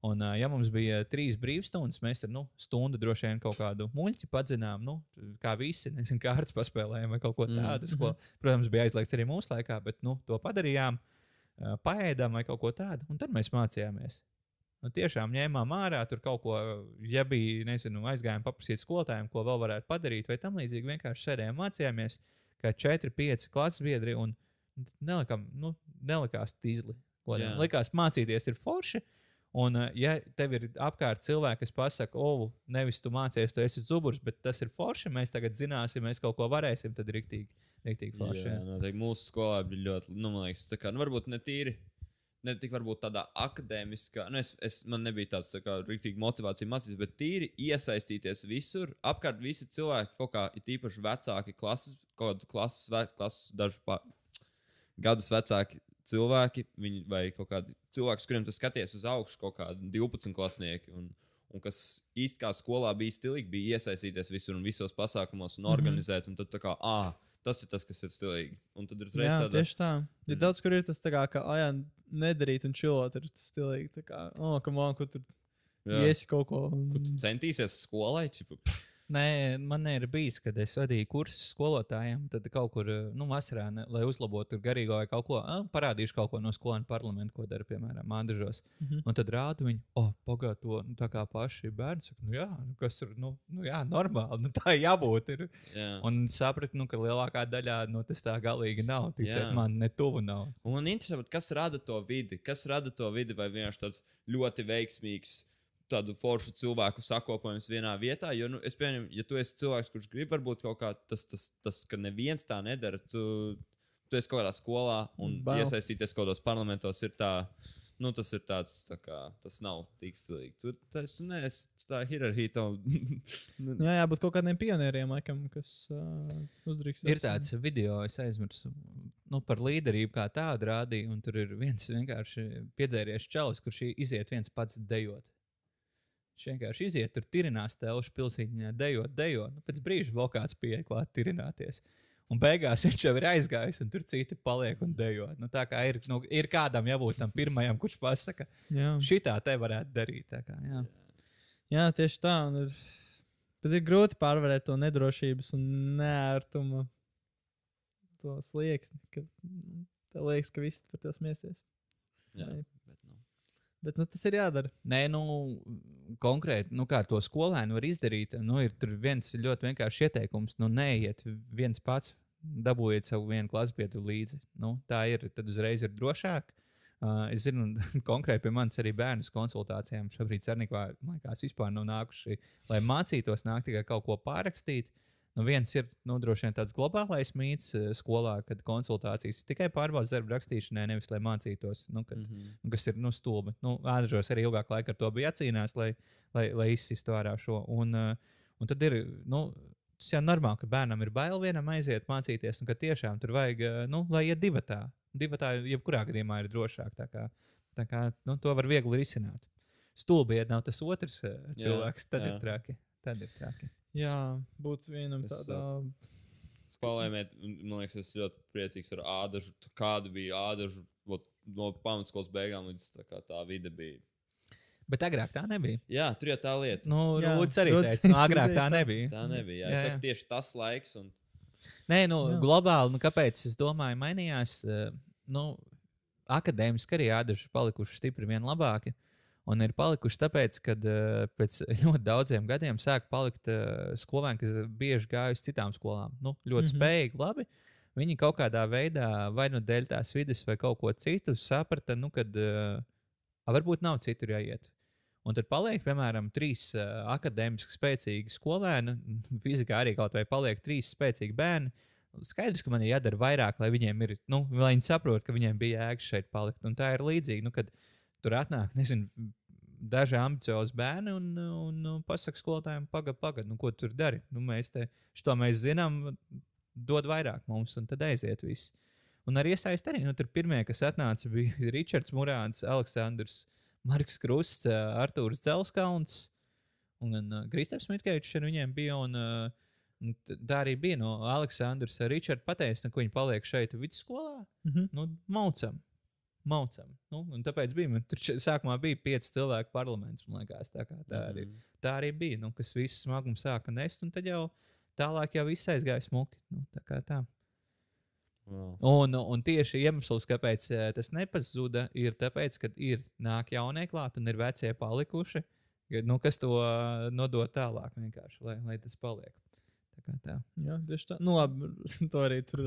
Un, uh, ja mums bija trīs brīvstundas, mēs tur nu, stundu droši vien kaut kādu muļķi padzinām, nu, kā visi, nezinu, kārtas paspēlējām vai kaut ko Mm. tādu. Mm. Ko, protams, bija aizliegts arī mūsu laikā, bet nu, to padarījām, uh, paēdām vai kaut ko tādu, un tad mēs mācījāmies. Nu, tiešām ņēmām ārā tur kaut ko, ja bija, nezinu, aizgājām paprasīt skolotājiem, ko vēl varētu padarīt, vai tam līdzīgi. Vienkārši sēdējām, mācījāmies, kā 4, 5 klases biedri, un nelikām, nu, nelikās tīzli. Likās, mācīties ir forši. Un, uh, ja tev ir apkārt cilvēki, kas pasakā, o, nevis tu mācies, tu esi zuburs, bet tas ir forši, mēs tagad zināsim, mēs kaut ko varēsim, tad ir rīktīgi, rīktīgi forši. Jā, jā. noteikti. Mūsu skolā bija ļoti, nu, man liekas, tā kā, nu, varbūt ne tīri. Ne tik varbūt tādā akadēmiskā, nu, es, es, man nebija tāds tā kā rīktīgi motivācija mācīties, bet tīri iesaistīties visur. Apkārt visi cilvēki, kaut kā ir īpaši vecāki, klases, kaut kādas klases, klases dažus pa, gadus vecāki cilvēki, viņi, vai kaut kādi cilvēki, uz kuriem tu skaties uz augšu, kaut kādi 12 klasnieki. Un, un kas īstenībā kā skolā bija stilīgi, bija iesaistīties visur un visos pasākumos un organizēt. Un tad tā kā, ah, tas ir tas, kas ir stilīgi. Un tad ir uzreiz Jā, tāda, tieši tā. Mm. daudz kur ir tas tā kā, ka, ah, jā, nedarīt un čilot, ir stilīgi. Tā kā, oh, kam on, kur tur iesi kaut ko. Un... kur tu centīsies skolai. Čipu, Nē, man ir bijis, kad es vadīju kursus skolotājiem. Tad kaut kur, nu, vasarā, ne, lai uzlabotu garīgo vai kaut ko, parādīšu kaut ko no skolēnu parlamenta, ko dara, piemēram, Andržos. Mhm. Un tad rāda viņi, oh, pagaidā to nu, tā kā paši bērni saka, nu, jā, nu, kas tur, nu, nu, jā, normāli, nu, tā jābūt. Ir. jā. Un sapratu, nu, ka lielākā daļā no tas tā galīgi nav. Ticiet, Jā. man ne tuvu nav. Un man interesē, vat kas rada to vidi. Kas rada to vidi, vai vienkārši tāds ļoti veiksmīgs. Tādu foršu cilvēku sakopojums vienā vietā. Jo, nu, es pieņemu, ja tu esi cilvēks, kurš grib, varbūt kaut kā tas, tas, tas ka neviens tā nedara. Tu, tu esi kaut kādā skolā un Bail. iesaistīties kaut kādos parlamentos. Ir tā, nu, tas ir tāds, tā kā, tas nav tik stilīgi. Tur tas neesi tā hierarhija. Tev, [LAUGHS] Nu, Jā, jābūt kaut kādiem pionieriem, laikam, kas uh, uzdrīkst. Ir tāds video, es aizmirsu nu, par līderību, kā tādu rādīju. Un tur ir viens vienkārši piedzēries čalis, kurš iziet viens pats dejot. Viņš vienkārši iziet, tur tirinās telšu pilsētiņā, dejot, dejot. Nu, pēc brīža vēl kāds pieeja klāt, tirināties. Un beigās viņš jau ir aizgājis, un tur citi paliek un dejo. Nu, tā kā ir, nu, ir kādam jābūt tam pirmajam, kurš pasaka, Jā. šitā te varētu darīt. Tā kā, jā. Jā, tieši tā. un Ir, bet ir grūti pārvarēt to nedrošības un neērtumu, to slieksni. Ka, mm, tev liekas, ka viss par tevi smiesies. jā, bet, nu. Tas ir jādara. Nē, nu, konkrēti, nu, kā to skolēnu var izdarīt. Nu, ir viens ļoti vienkāršs ieteikums. Nu, neiet viens pats, dabūjiet savu vienu klasbiedru līdzi. Nu, tā ir, tad uzreiz ir drošāk. Uh, es zinu, [LAUGHS] konkrēti pie manis arī bērnu konsultācijām šobrīd Cernikā, man liekas, vispār nav nākuši, lai mācītos nākt tikai kaut ko pārrakstīt. Nu, viens ir nu, droši vien tāds globālais mīts eh, skolā, kad konsultācijas ir tikai pārbaudas darba rakstīšanai, nevis lai mācītos. Nu, kad, Mhm. nu, kas ir nu, stulbi. Nu, Ādžos arī ilgāk laika ar to bija jācīnās, lai, lai, lai izsistu ārā šo. Un, uh, un tad ir. Nu, Tas jau normāli, ka bērnam ir bail vienam aiziet mācīties, un ka tiešām tur vajag, uh, nu, lai iet divatā. Divatā jebkurā gadījumā ir drošāk. Tā kā, tā kā nu, to var viegli risināt. Stulbi, ja nav tas otrs Jā, cilvēks, tad jā. ir traki. Tad ir traki. Jā, būt vienam Es, tādā. Palēmēt, man liekas, es ļoti priecīgs ar ādažu. Kāda bija ādažu vot, no pamatskolas beigām līdz tā, tā vide bija. Bet agrāk tā nebija. Jā, tur jau tā lieta. Nu, Jā, Rūds arī Rūds- teica, nu, [LAUGHS] agrāk tā nebija. Tā nebija. Jā, Jā, es jā. saku, tieši tas laiks. Un... Nē, nu, Jā. globāli, nu, kāpēc es domāju, mainījās. Nu, akadēmiski arī ādaži palikuši stipri vien labāki. Un ir palikuši tāpēc, ka uh, pēc [LAUGHS] ļoti daudziem gadiem sāk palikt uh, skolēni, kas bieži gājuši uz citām skolām. Nu, ļoti mm. -hmm. spējīgi, labi. Viņi kaut kādā veidā, vai nu dēļ tās vidas, vai kaut ko citu, saprata, nu, ka uh, varbūt nav citur jāiet. Un tad paliek, piemēram, trīs uh, akadēmiski spēcīgi skolēni, [LAUGHS] fizikā arī kaut vai paliek trīs spēcīgi bērni. Skaidrs, ka man ir jādara vairāk, lai viņiem ir, nu, lai viņi saprotu, ka viņiem bija jēga šeit palikt. Un tā ir līdzīga, nu, kad tur atnāk, nezinu, daži ambiciozi bērni un, un, un pasakā skolotājiem, pagaidi, pagaidi, nu, ko tu tur dari. Nu, mēs te, šo mēs zinām, dod vairāk mums, un tad aiziet viss. Un arī iesaist arī, nu, tur pirmie, kas atnāca, bija [LAUGHS] Ričards Mūrāns, Aleksandrs, Marks Krusts, Artūrs Dzelskauns un uh, Kristofers Mitkevičs ar viņiem bija. Un, uh, un tā arī bija no Aleksandrs. Ričards pateica, nu, ka viņi paliek šeit vidusskolā. Mhm. Nu, maucam. Maucam. Nu, un tāpēc bija. man Tur sākumā bija pieci cilvēku parlaments. Man liekas, tā, kā, tā, arī, Mhm. tā arī bija. Nu, kas visu smagumu sāka nest, un tad jau tālāk jau viss aizgāja smuki. Nu, tā kā tā. Wow. Un, un tieši iemesls, kāpēc eh, tas nepazuda, ir tas, ka ir nāk jaunie klāt un ir vecie palikuši. Nu, kas to eh, nodod tālāk, vienkārši, lai, lai tas paliek. Tā kā tā. Jā, tieši tā. Nu, labi, [LAUGHS] to arī tur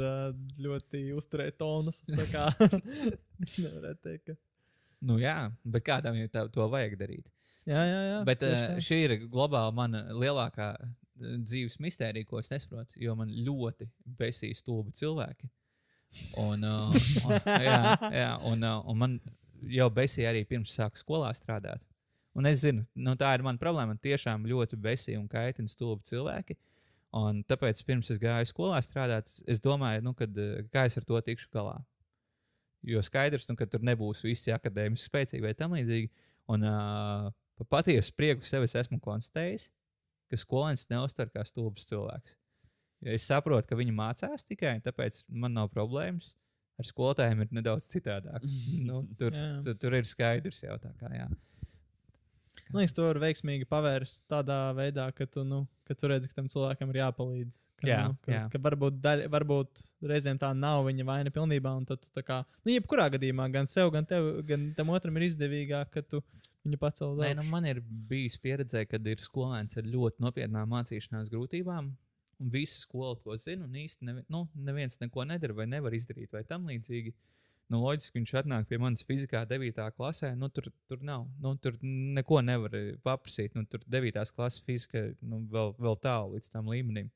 ļoti uzturēja tonus. Tā [LAUGHS] kā [LAUGHS] nevarētu teikt, ka. Nu, jā, bet kādam jau tā, to vajag darīt. Jā, jā, jā. Bet uh, šī ir globāli mana lielākā dzīves mistērija, ko es nesaprotu. Jo man ļoti besīja stulbi cilvēki. Un, uh, un, jā, jā, un, uh, un man jau besīja arī pirms sāku skolā strādāt. Un es zinu, nu, tā ir mana problēma. Man tiešām ļoti besīja un kaitina stulbi cilvēki. Un tāpēc, pirms es gāju skolā strādāt, es domāju, nu, kad, eh, kā es ar to tikšu galā. Jo skaidrs, nu, ka tur nebūs visi akadēmiski spēcīgi vai tam līdzīgi. Un uh, par patiesu prieku sev es esmu konstatējis, ka skolēns neuztver kā stulbs cilvēks. Ja es saprotu, ka viņi mācās tikai tāpēc, man nav problēmas. Ar skolotājiem ir nedaudz citādāk. [LAUGHS] nu, tur, tur, tur ir skaidrs jau tā kā. Jā. Man liekas, to var veiksmīgi pavērst tādā veidā, ka tu, nu, ka tu redzi, ka tam cilvēkam ir jāpalīdz. Ka, Jā, nu, ka, jā. ka varbūt, daļ, varbūt reizēm tā nav viņa vaina pilnībā. Un tad tu tā kā, nu, jebkurā gadījumā gan sev, gan, tev, gan tam otram ir izdevīgāk, ka tu viņu pacēl uz Nē, nu, augšu. man ir bijis pieredze, kad ir skolēns ar ļoti nopietnām mācīšanās grūtībām. Un visi skolu to zina, un īsti nevi, nu, neviens neko nedara vai nevar izdarīt, vai tam līdzīgi. Nu, loģiski, viņš atnāk pie manis fizikā, 9. klasē. Nu, tur, tur nav. Nu, tur neko nevar eh, paprasīt. Nu, tur 9. klases fizika nu, vēl, vēl tālu līdz tam līmenim.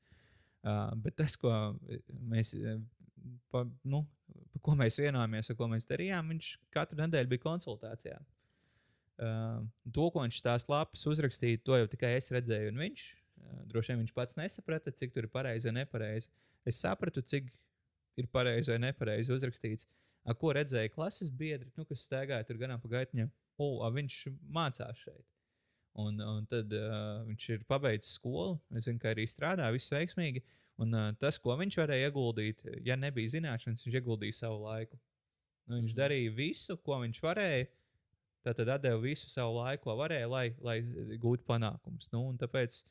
Uh, bet tas, ko mēs, eh, pa, nu, pa ko mēs vienojāmies, ko mēs darījām, viņš katru nedēļu bija konsultācijā. Uh, to, ko viņš tās lapas uzrakstīja, to jau tikai es redzēju, un viņš uh, droši vien viņš pats nesaprata, cik tur ir pareizi vai nepareizi. Es sapratu, cik ir pareizi vai nepareizi uzrakstīts. Ko redzēja klases biedri, nu, kas staigāja tur ganām pa gaitiņam, o, a, viņš mācās šeit. Un, un tad uh, viņš ir pabeidzis skolu. Es zinu, ka arī strādā, viss veiksmīgi. Un uh, tas, ko viņš varēja ieguldīt, ja nebija zināšanas, viņš ieguldīja savu laiku. Nu, viņš darīja visu, ko viņš varēja. Tad deva visu savu laiku, ko varēja, lai, lai gūtu panākumus. Nu, tāpēc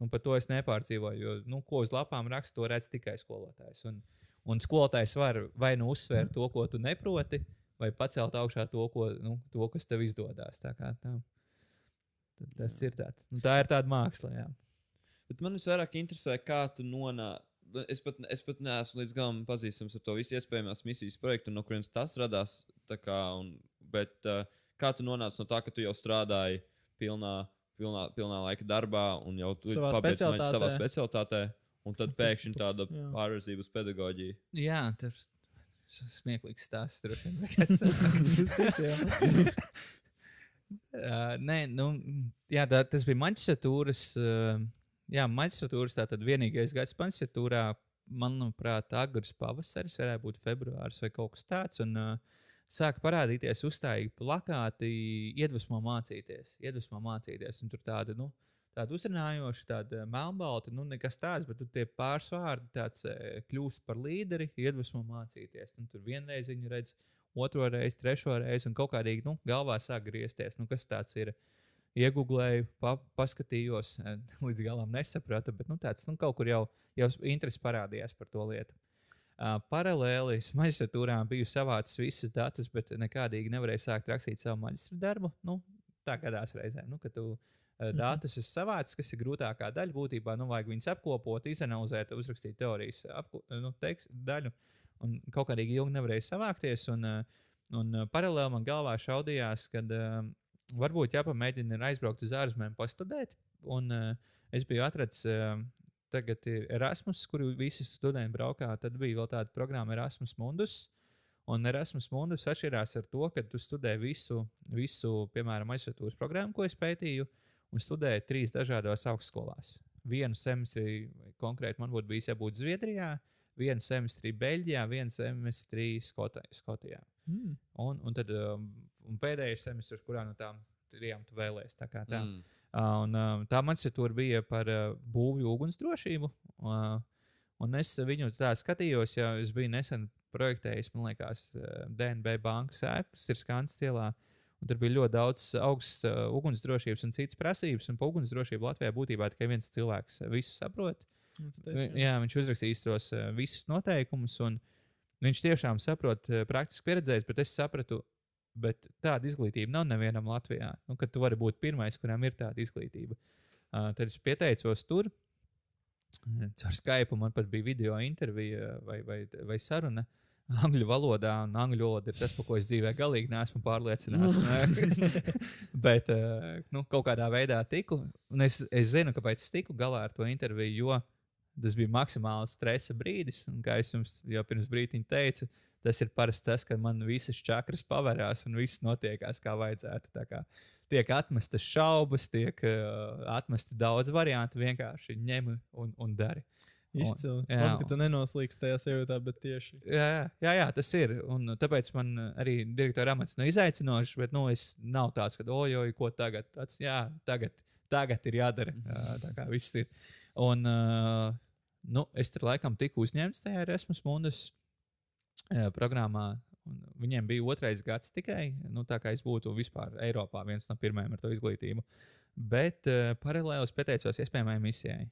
nu, par to es nepārdzīvoju. Jo, nu, ko uz lapām raksta, to redz tikai skolotājs. Un, un skolotājs var vai nu uzsvērt to, ko tu neproti, vai pacelt augšā to, ko, nu, to kas tev izdodas. Tā, kā, tā. Tad Tas ir tāds. Nu, tā ir tāda māksla. Jā. Bet man visvairāk interesē, kā tu nonāci. Es pat, es pat neesmu līdz galam pazīstams ar to visu iespējamās misijas projektu, no kurienes tas radās. tā Kā, un, bet uh, kā tu nonāci no tā, ka tu jau strādāji pilnā, pilnā, pilnā laika darbā un jau tu Savā pabeidz maģi- specialitātē. savā specialitātē, un tad tad pēkšņi tāda jā. pārvirzība uz pedagoģiju? jā, tur s- smieklīgs stāsts. bet es- Uh, nē, nu, jā, tā, tas bija maģistratūras. Uh, jā, maģistratūras tātad vienīgais gads maģistratūrā, manuprāt, agrs pavasaris, varētu būt februāris vai kaut kas tāds. Un, uh, sāka parādīties uzstājīgi plakāti, iedvesmo mācīties. Iedvesmo mācīties. Un tur tāda, nu, tāda uzrunājoša, tāda melnbalta, nu, nekas tāds, bet tie pārsvārdi tāds eh, kļūst par līderi, iedvesmo mācīties. Un tur vienreiz viņi redz, otro reizi, trešo reizi, un kaut kādīgi nu, galvā sāk griezties. Nu, kas tāds ir? Iegūlēju, pa, paskatījos, eh, [LAUGHS] līdz galam nesapratu, bet nu, tāds nu, kaut kur jau, jau interesi parādījās par to lietu. Uh, paralēli es maģistratūrā biju savācis visus datus, bet nekādīgi nevarēju sākt rakstīt savu maģistra darbu. Nu, tā gadās reizē, nu, kad tu uh, datus esi savācis, kas ir grūtākā daļa. Būtībā nu, vajag viņus apkopot, izanalizēt, uzrakstīt teorijas apko, nu, teiks, daļu. Un kaut kādīgi ilgi nevarēja savākties. Un, uh, un paralēli man galvā šaudījās, ka varbūt jāpamēģina ir aizbraukt uz ārzemēm, pastudēt. Un es biju atradzis. Tagad ir Erasmus, kuru visi studenti braukā. Tad bija vēl tāda programma Erasmus Mundus. Un Erasmus Mundus atšķirās ar to, ka tu studē visu, visu piemēram, aizsūtūras programmu, ko es pētīju, un studēju trīs dažādās augstskolās. Vienu semestri konkrēti man būtu bijis jābūt Zviedrijā, vienu semestri Beļģijā, vienu semestri Skotijā. Mm. Un, un tad um, un pēdējais semestris, kurā no tām trijām tu vēlēsies. Tā tā. Mm. Uh, un, uh, tā maģistratūra bija par uh, būvju ugunsdrošību. Uh, un es viņu tā skatījos, jo es biju nesen projektējis, man liekas, uh, DNB bankas ēkas, ir skans cielā. Un tur bija ļoti daudz augsts uh, ugunsdrošības un citas prasības. Un par ugunsdrošību Latvijā būtībā tikai viens cilvēks uh, visu saprot. Nu, Vi- Jā, viņš uzrakstīs tos uh, visus noteikumus, un viņš tiešām saprot, uh, praktiski pieredzējis, bet es sapratu, bet tāda izglītība nav nevienam Latvijā. Nu, kad tu vari būt pirmais, kuram ir tāda izglītība. Uh, tad es pieteicos tur. Uh, Caur Skype man pat bija video intervija vai, vai, vai saruna. [LAUGHS] Angļu valodā, un angļu valoda ir tas, par ko es dzīvē galīgi neesmu pārliecināts. ne? [LAUGHS] Bet uh, nu, kaut kādā veidā tiku. Un es, es zinu, kāpēc es tiku galā ar to interviju, jo tas bija maksimāls stresa brīdis. Un, kā es jums jau pirms brīdiņa teicu, tas ir parasti tas, kad man visas čakras pavērās un viss notiekās kā vajadzētu. Tā kā tiek atmestas šaubas, tiek uh, atmesti daudz variantu, vienkārši ņem un, un dari. Izcili. Labi, ka tu nenoslīgsti tajā sajūtā, bet tieši. Jā, jā, jā, jā, tas ir. Un tāpēc man uh, arī direktora amats nav izaicinošs, bet nu, es nav tāds, ka, ojoj, ko tagad. Tāds, jā, tagad, tagad ir jādara. Jā, tā kā viss ir. Un uh, nu, es tur laikam tiku uzņemts tajā Erasmus Mundus uh, programmā. Un Viņiem bija otrais gads tikai. Nu, tā kā es būtu vispār Eiropā viens no pirmajiem ar to izglītību. Bet uh, paralēli es pieteicos iespējamai misijai.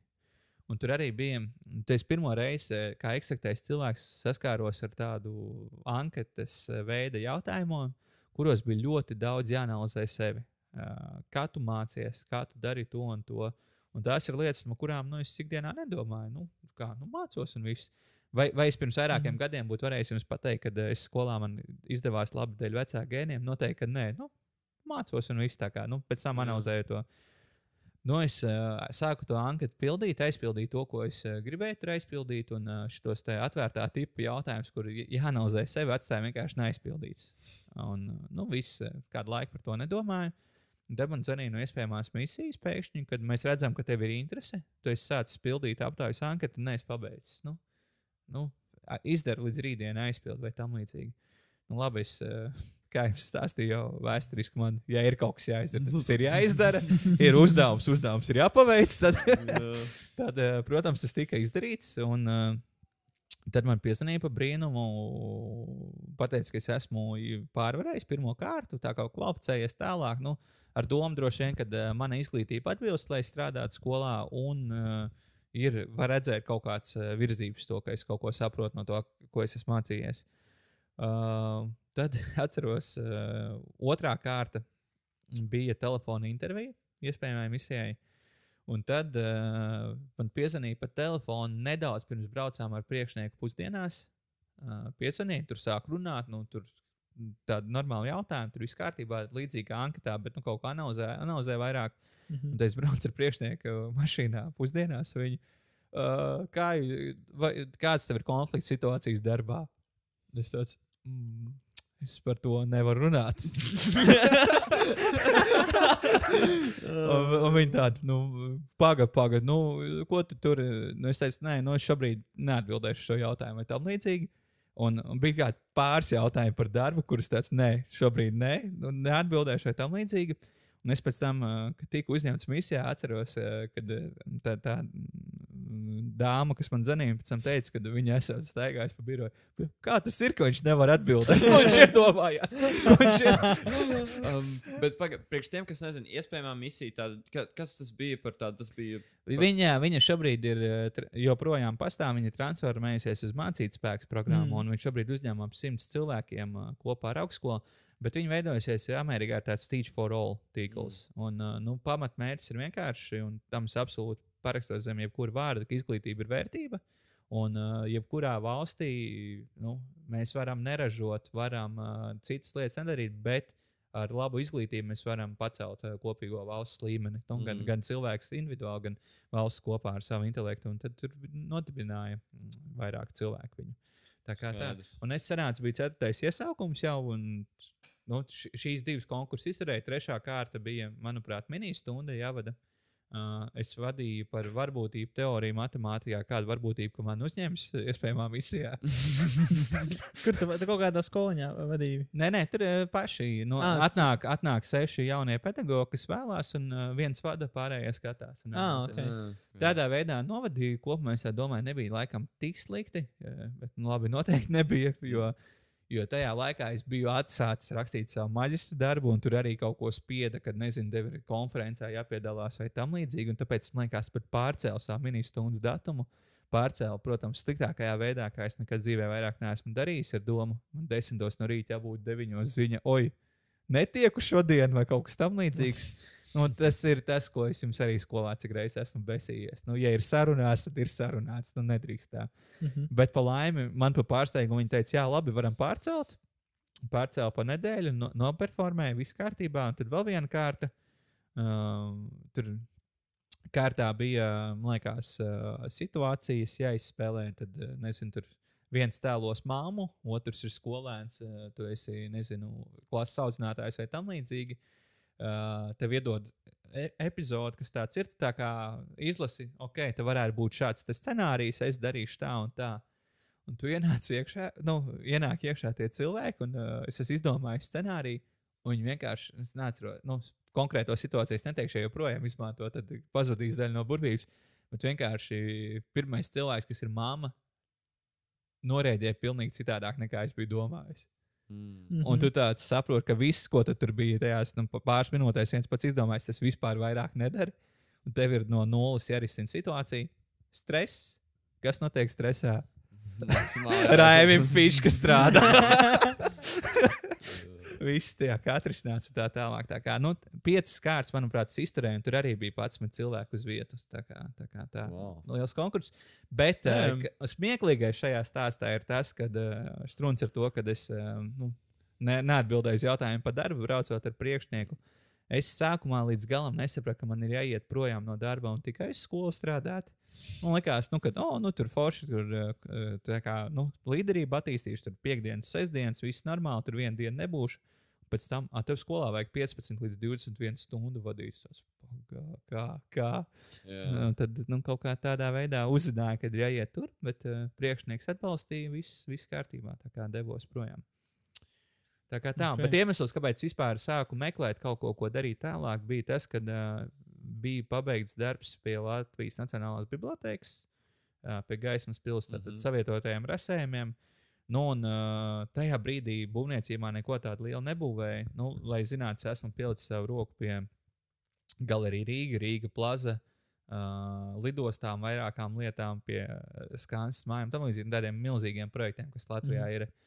Un tur arī bija, tas pirmo reizi, eh, kā eksaktais cilvēks, saskāros ar tādu anketas eh, veida jautājumiem, kuros bija ļoti daudz jāanalizē sevi. Uh, Kā tu mācies, kā tu dari to un to. Un tās ir lietas, par kurām nu, es ikdienā nedomāju. Nu, kā nu, mācos un viss. Vai, vai es pirms vairākiem mm. gadiem būtu varējis jums pateikt, ka es skolā man izdevās labi dēļ vecāku gēniem? Noteikti, ka nē, nu, mācos un viss tā kā. Nu, pēc tam analizēju to. Nu, es uh, sāku to anketu pildīt, aizpildīju to, ko es uh, gribēju tur aizpildīt, un uh, šos te atvērtā tipa jautājumus, kur jāanalizē sevi, atstāja vienkārši neaizpildīts. Un, uh, nu, viss uh, kādu laiku par to nedomāju. Man zvanīja no iespējamās misijas pēkšņi, kad mēs redzam, ka tev ir interese. Tu esi sācis pildīt aptaujas anketu, un neesi pabeidzis. Nu, nu, a- izdari līdz rītdienai aizpildīt vai tam līdzīgi. Nu, labi, es, uh, [LAUGHS] kā jau stāstīju, jau vēsturiski man, ja ir kaut kas jāizdara, tad tas ir [LAUGHS] jāizdara. Ir uzdevums, uzdevums ir jāpaveic. Tad, [LAUGHS] tad eh, protams, tas tika izdarīts. Un, eh, Tad man piezvanīja par brīnumu, pateica, ka es esmu pārvarējis pirmo kārtu, tā kā kvalificējies tālāk. Nu, ar domu droši vien, ka mana izglītība atbilst, lai strādātu skolā, un uh, ir, var redzēt kaut kāds virzības to, ka es kaut ko saprotu no to, ko es esmu mācījies. Uh, tad [LAUGHS] atceros, uh, otrā kārta bija telefona intervija iespējamai misijai. Un tad uh, man piezvanīja pa telefonu nedaudz pirms braucām ar priekšnieku pusdienās. Uh, piezvanīja, tur sāk runāt, nu, tur tādu normālu jautājumu, tur viss kārtībā, līdzīgi kā anketā, bet nu, kaut kā analizē, analizē vairāk. Mhm. Un tad es braucu ar priekšnieku mašīnā pusdienās. Viņu, uh, kā, vai, kāds tev ir konflikts situācijas darbā? Es tāds, mm, es par to nevaru runāt. [LAUGHS] un, un viņi tādi, nu, pagaidi, pagaidi, nu, ko tu tur? Nu, es teicu, nē, nu, es šobrīd neatbildēšu šo jautājumu vai tam līdzīgi. Un, un bija kā pāris jautājumi par darbu, kurus tāds, nē, šobrīd nē, nu, neatbildēšu vai tam līdzīgi. Un es pēc tam, uh, kad tika uzņemts misijā, atceros, uh, kad uh, tā, tā dāma, kas man zvanīja, pēc tam teica, ka viņa esat staigājis pa biroju. Kā tas ir, ka viņš nevar atbildēt? Ko viņš iedomājās? Viņš ir? [LAUGHS] um, bet paga, priekš tiem, kas nezina, iespējamā misija, tāda, ka, kas tas bija par tādu, tas bija. Viņa, viņa šobrīd ir eh, joprojām pastāv. Viņa ir transformējusies uz mācību spēku programmu, Mm. un viņš šobrīd uzņem ap simts cilvēkiem uh, kopā ar augstskolu. Bet viņi veidojusies Amerikā ar tāds Teach for All tīkls. Mm. Un, uh, nu, pamatmērķis ir vienkārši, un tam es absolūti parakstos zem jebkura vārda, ka izglītība ir vērtība. Un uh, jebkurā valstī nu, mēs varam neražot, varam uh, citas lietas nedarīt, bet ar labu izglītību mēs varam pacelt uh, kopīgo valsts līmeni. Nu, mm. gan, gan cilvēks individuāli, gan valsts kopā ar savu intelektu. Un tad tur nodibināja mm, vairāk cilvēku viņu. Tā kā tā. Skaidrs. Un es sanācu, bija ceturtais iesaukums jau, un nu, šīs divas konkursu izturēju. Trešā kārta bija, manuprāt, mini-stunda jāvada. Uh, es vadīju par varbūtību teoriju matemātikā, kādu varbūtību, ka man uzņems iespējamā misijā. [LAUGHS] Kur tu, tu kaut kādā skoliņā vadīji? Nē, nē, tur paši nu, Ā, atnāk, atnāk seši jaunie pedagoģi, kas vēlās, un uh, viens vada, pārējie skatās. Un, Ā, uh, ok. Jā, skaidrs. Tādā veidā novadīju kopumā. Es domāju, nebija laikam tik slikti. Bet, nu, labi, noteikti [LAUGHS] nebija. Jo, jo tajā laikā es biju atsācis rakstīt savu maģistra darbu, un tur arī kaut ko spieda, kad, nezinu, tev ir konferencē jāpiedalās vai tam līdzīgi. Tāpēc man liekas, pat pārcēlu savu ministundas datumu. Pārcēlu, protams, sliktākajā veidā, kā es nekad dzīvē vairāk neesmu darījis ar domu. Man desmitos no rīta jābūt deviņos ziņa, oi, netieku šodien vai kaut kas tamlīdzīgs. [LAUGHS] Nu, tas ir tas, ko es jums arī skolā cik reizes esmu besījies. Nu, ja ir sarunāts, tad ir sarunāts. Nu, nedrīkst tā. Mhm. Bet par laimi man par pārsteigumu viņi teica, jā, labi, varam pārcelt. Pārcēlu pa nedēļu, no, noperformēju, viss kārtībā. Un tad vēl viena kārta. Um, tur kārtā bija, man liekas, uh, situācijas jāizspēlē. Tad, uh, nezinu, tur viens tēlos māmu, otrs ir skolēns, uh, tu esi, nezinu, klases audzinātājs vai tam līdzīgi. Uh, tev iedod e epizodi, kas tāds ir. Tā kā izlasi, ok, te varētu būt šāds scenārijs, es darīšu tā un tā. Un tu ienāc iekšā, nu, ienāk iekšā tie cilvēki, un uh, es esmu izdomājis scenāriju. Un viņi vienkārši, es neatceros, nu, konkrēto situāciju, es neteikšu, ja joprojām izmanto, tad pazudīs daļa no burvības. Bet vienkārši pirmais cilvēks, kas ir mamma, norēģēja pilnīgi citādāk nekā es biju domājis. Mm. Un tu tāds saproti, ka viss, ko tu tur bija tajās nu, pāris minūtēs, viens pats izdomājis, tas vispār vairāk nedara. Un tev ir no nulles jārisina situācija. Stress. Kas notiek stresā? [LAUGHS] Raimim Fiška strādā. [LAUGHS] Viss tie katrs nāca tā tālāk. Tā kā, nu, piecas kārtas, manuprāt, es izturēju, un tur arī bija 11 cilvēku uz vietas. Tā kā tā, kā tā. Wow. liels konkurss. Bet uh, smieklīgais šajā stāstā ir tas, ka uh, strūns ar to, ka es uh, nu, ne, neatbildēju uz jautājumu par darbu, braucot ar priekšnieku. Es sākumā līdz galam nesapratu, ka man ir jāiet projām no darba un tikai uz skolu strādāt. Man liekas, nu, ka oh, nu, tur forši, tur uh, tā kā nu, līderība attīstīšu, tur piekdienas, sestdienas, viss normāli, tur vienu dienu nebūšu. Pēc tam, ah, tev skolā vajag 15 līdz 21 stundu vadīt. Kā, kā, kā? Jā. Nu, tad nu, kaut kā tādā veidā uzzināja, ka ir jāiet tur, bet uh, priekšnieks atbalstīja, viss, viss kārtībā, tā kā devos projām. Tā kā tā, Ok. okay. bet iemesls, kāpēc es vispār sāku meklēt kaut ko, ko darīt tālāk, bija tas, ka uh, bija pabeigts darbs pie Latvijas Nacionālās Bibliotēkas, pie gaismas pilsētas, mm. -hmm. savietotajiem rasējumiem. Nu, un tajā brīdī būvniecībā neko tādu lielu nebūvēja. Nu, lai zinātu, es esmu pielicis savu roku pie Galerija Rīga, Rīga plaza, uh, lidostām, vairākām lietām, pie skaņas mājām, tam līdzīgi tādiem milzīgiem projektiem, kas Latvijā mm. ir. Uh,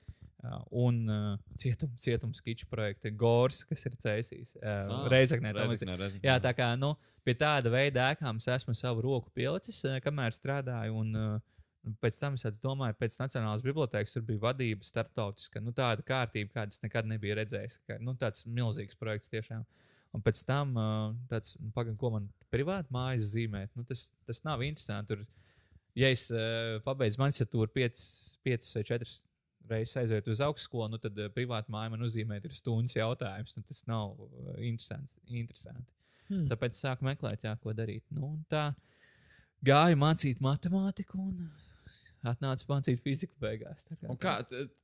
un uh, cietums, cietums skiču projekti, Gors, kas ir cēsīs, uh, Ah, Reizeknē. Reizeknē, Reizeknē. Jā, tā kā nu, pie tāda veida ēkām es esmu savu roku pielicis, eh, kamēr strādāju. Un, uh, pēc tam es domāju, pēc Nacionālās bibliotekas tur bija vadība starptautiska. Nu, tāda kārtība, kādas nekad nebija redzējis. Kā, nu, tāds milzīgs projekts tiešām. Un pēc tam uh, tāds, nu, pagaidi, ko man privāti mājas zīmēt. Nu, tas, tas nav interesanti. Tur, ja es uh, pabeidzu maģistratūru 5 vai 4 reizes aiziet uz augstskolu, nu, tad uh, privāti māja man uzzīmēt ir stundas jautājums. Nu, tas nav uh, interesants. interesanti. Hmm. Tāpēc sāku meklēt, jā, ko darīt. Nu, un tā gāju mācīt matemātiku un atnācu mācīt fiziku beigās. Kā, kā,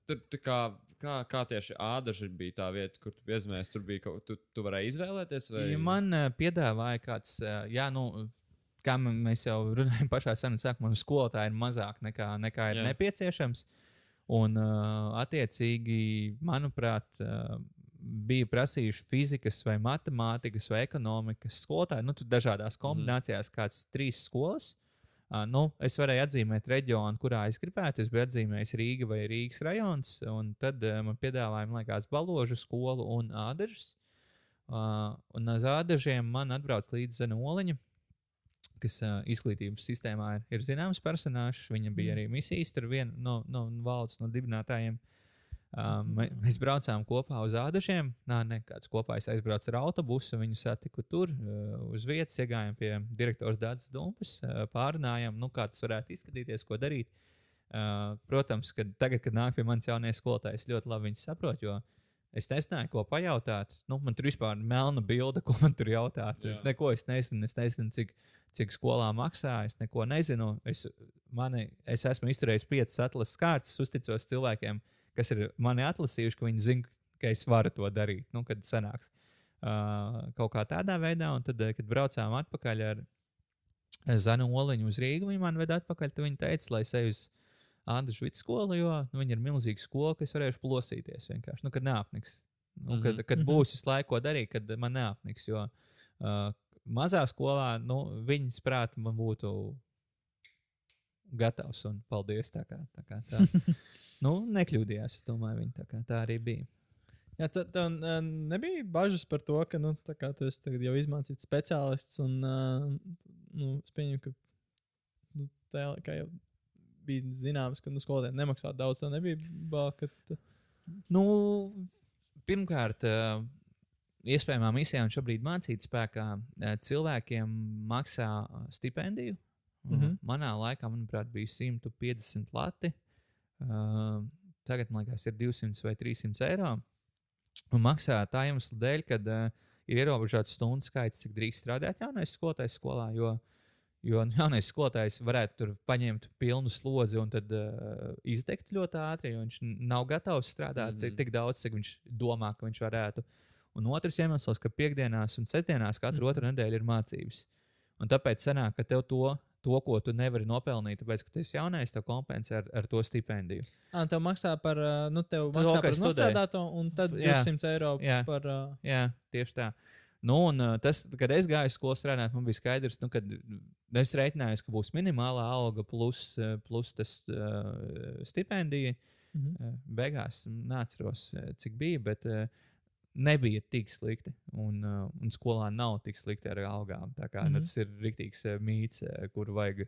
tur kā, kā, kā tieši ādaži bija tā vieta, kur tu piezīmējies? Tur bija kaut kas, tu, tu varēji izvēlēties? Vai... Ja man uh, piedāvāja kāds, uh, jā, nu, kā mēs jau runājam pašā sarunas sākumā, skolotāji ir mazāk nekā, nekā ir jā. nepieciešams. Un, uh, attiecīgi, manuprāt, uh, bija prasījuši fizikas, vai matemātikas, vai ekonomikas skolotāji. Nu, tur dažādās kombinācijās, mm kādas trīs skolas. Uh, nu, es varēju atzīmēt reģionu, kurā es gribētu. Es biju atzīmējis Rīga vai Rīgas rajons. un Tad uh, man piedāvāja, man liekas, Baložu skolu un Ādažas. Uh, un uz Ādažiem man atbrauc līdzi Zana Oliņa, kas uh, izglītības sistēmā ir, ir zināms personāžs. Viņa bija arī misijas ar vienu no, no valdes no dibinātājiem. Um, mē- mēs braucām kopā uz Ādažiem. Nā, ne kāds kopā es aizbraucu ar autobusu, viņu satiku tur uh, uz vietas, iegājām pie direktors Dārdas Dumpas, uh, pārunājām, nu, kā tas varētu izskatīties, ko darīt. Uh, protams, ka tagad, kad nāk pie manis jaunais skolotājs, ļoti labi viņus saprot, jo es nezināju, ko pajautāt. Nu, man tur vispār ir melna bilde, ko man tur jautāt. Jā. Neko es nezinu, es nezinu, cik, cik skolā maksā. Es neko nezinu. Es, mani, es esmu izturējis piecas atlases kārtas, uzticos cilvēkiem, kas ir mani atlasījuši, ka viņi zina, ka es varu to darīt, nu, kad sanāks. Uh, kaut kā tādā veidā, un tad, kad braucām atpakaļ ar Zanu Oliņu uz Rīgu, viņa man veda atpakaļ. Viņa teica, lai es eju uz Andrija Švits skolu, jo nu, viņa ir milzīga skola, ka es varēšu plosīties vienkārši, nu, kad neapniks. Nu, kad, kad Mhm. būs visu laiku darīt, kad man neapniks. Jo uh, mazā skolā, nu, viņas prāt, man būtu gatavs un paldies. Tā kā, tā kā tā. [LAUGHS] nu, nekļūdījās. Es domāju, viņa tā, kā, tā arī bija. Jā, tev uh, nebija bažas par to, ka nu, tā kā tu jau izmācīts speciālists, un uh, nu, es pieņemu, ka nu, laikā jau bija zināms, ka nu, skolotājiem nemaksā daudz. Tā nebija bail, ka. tu- Nu, pirmkārt, uh, iespējamā misijā un šobrīd mācīt spēkā uh, cilvēkiem maksā uh, stipendiju. Mm. -hmm. Manā laikā, manuprāt, bija 150 lati. Uh, tagad, man liekas, ir 200 vai 300 eiro. Un maksā tā iemesla dēļ, ka uh, ir ierobežots stundu skaits, cik drīkst strādāt jaunais skolotājs skolā. Jo, jo jaunais skolotājs varētu tur paņemt pilnu slodzi un tad uh, izdegt ļoti ātri, jo viņš nav gatavs strādāt mm. -hmm. tik daudz, cik viņš domā, ka viņš varētu. Un otrs iemesls, ka piekdienās un sestdienās katru Mhm. otru nedēļu ir mācības. Un tāpēc sanāk, ka tev to, to ko tu nevari nopelnīt, tāpēc, ka tu esi jaunais, tev kompensē ar, ar to stipendiju. Ah, tev maksā par, nu, tev maksā par studē. nostrādāto, un tad Jā. 200 eiro Jā. par. Uh, Jā, tieši tā. Nu, un, uh, tas, kad es gāju uz skolu strādāt, man bija skaidrs, nu, ka es reiķinājos, ka būs minimālā alga plus, uh, plus tas uh, stipendija. mhm. Uh, Beigās neatceros, cik bija, bet uh, nebija tik slikti. Un, uh, un skolā nav tik slikti ar algām. Tā kā, mm. -hmm. Tas ir rīktīgs uh, mīts, uh, kuru vajag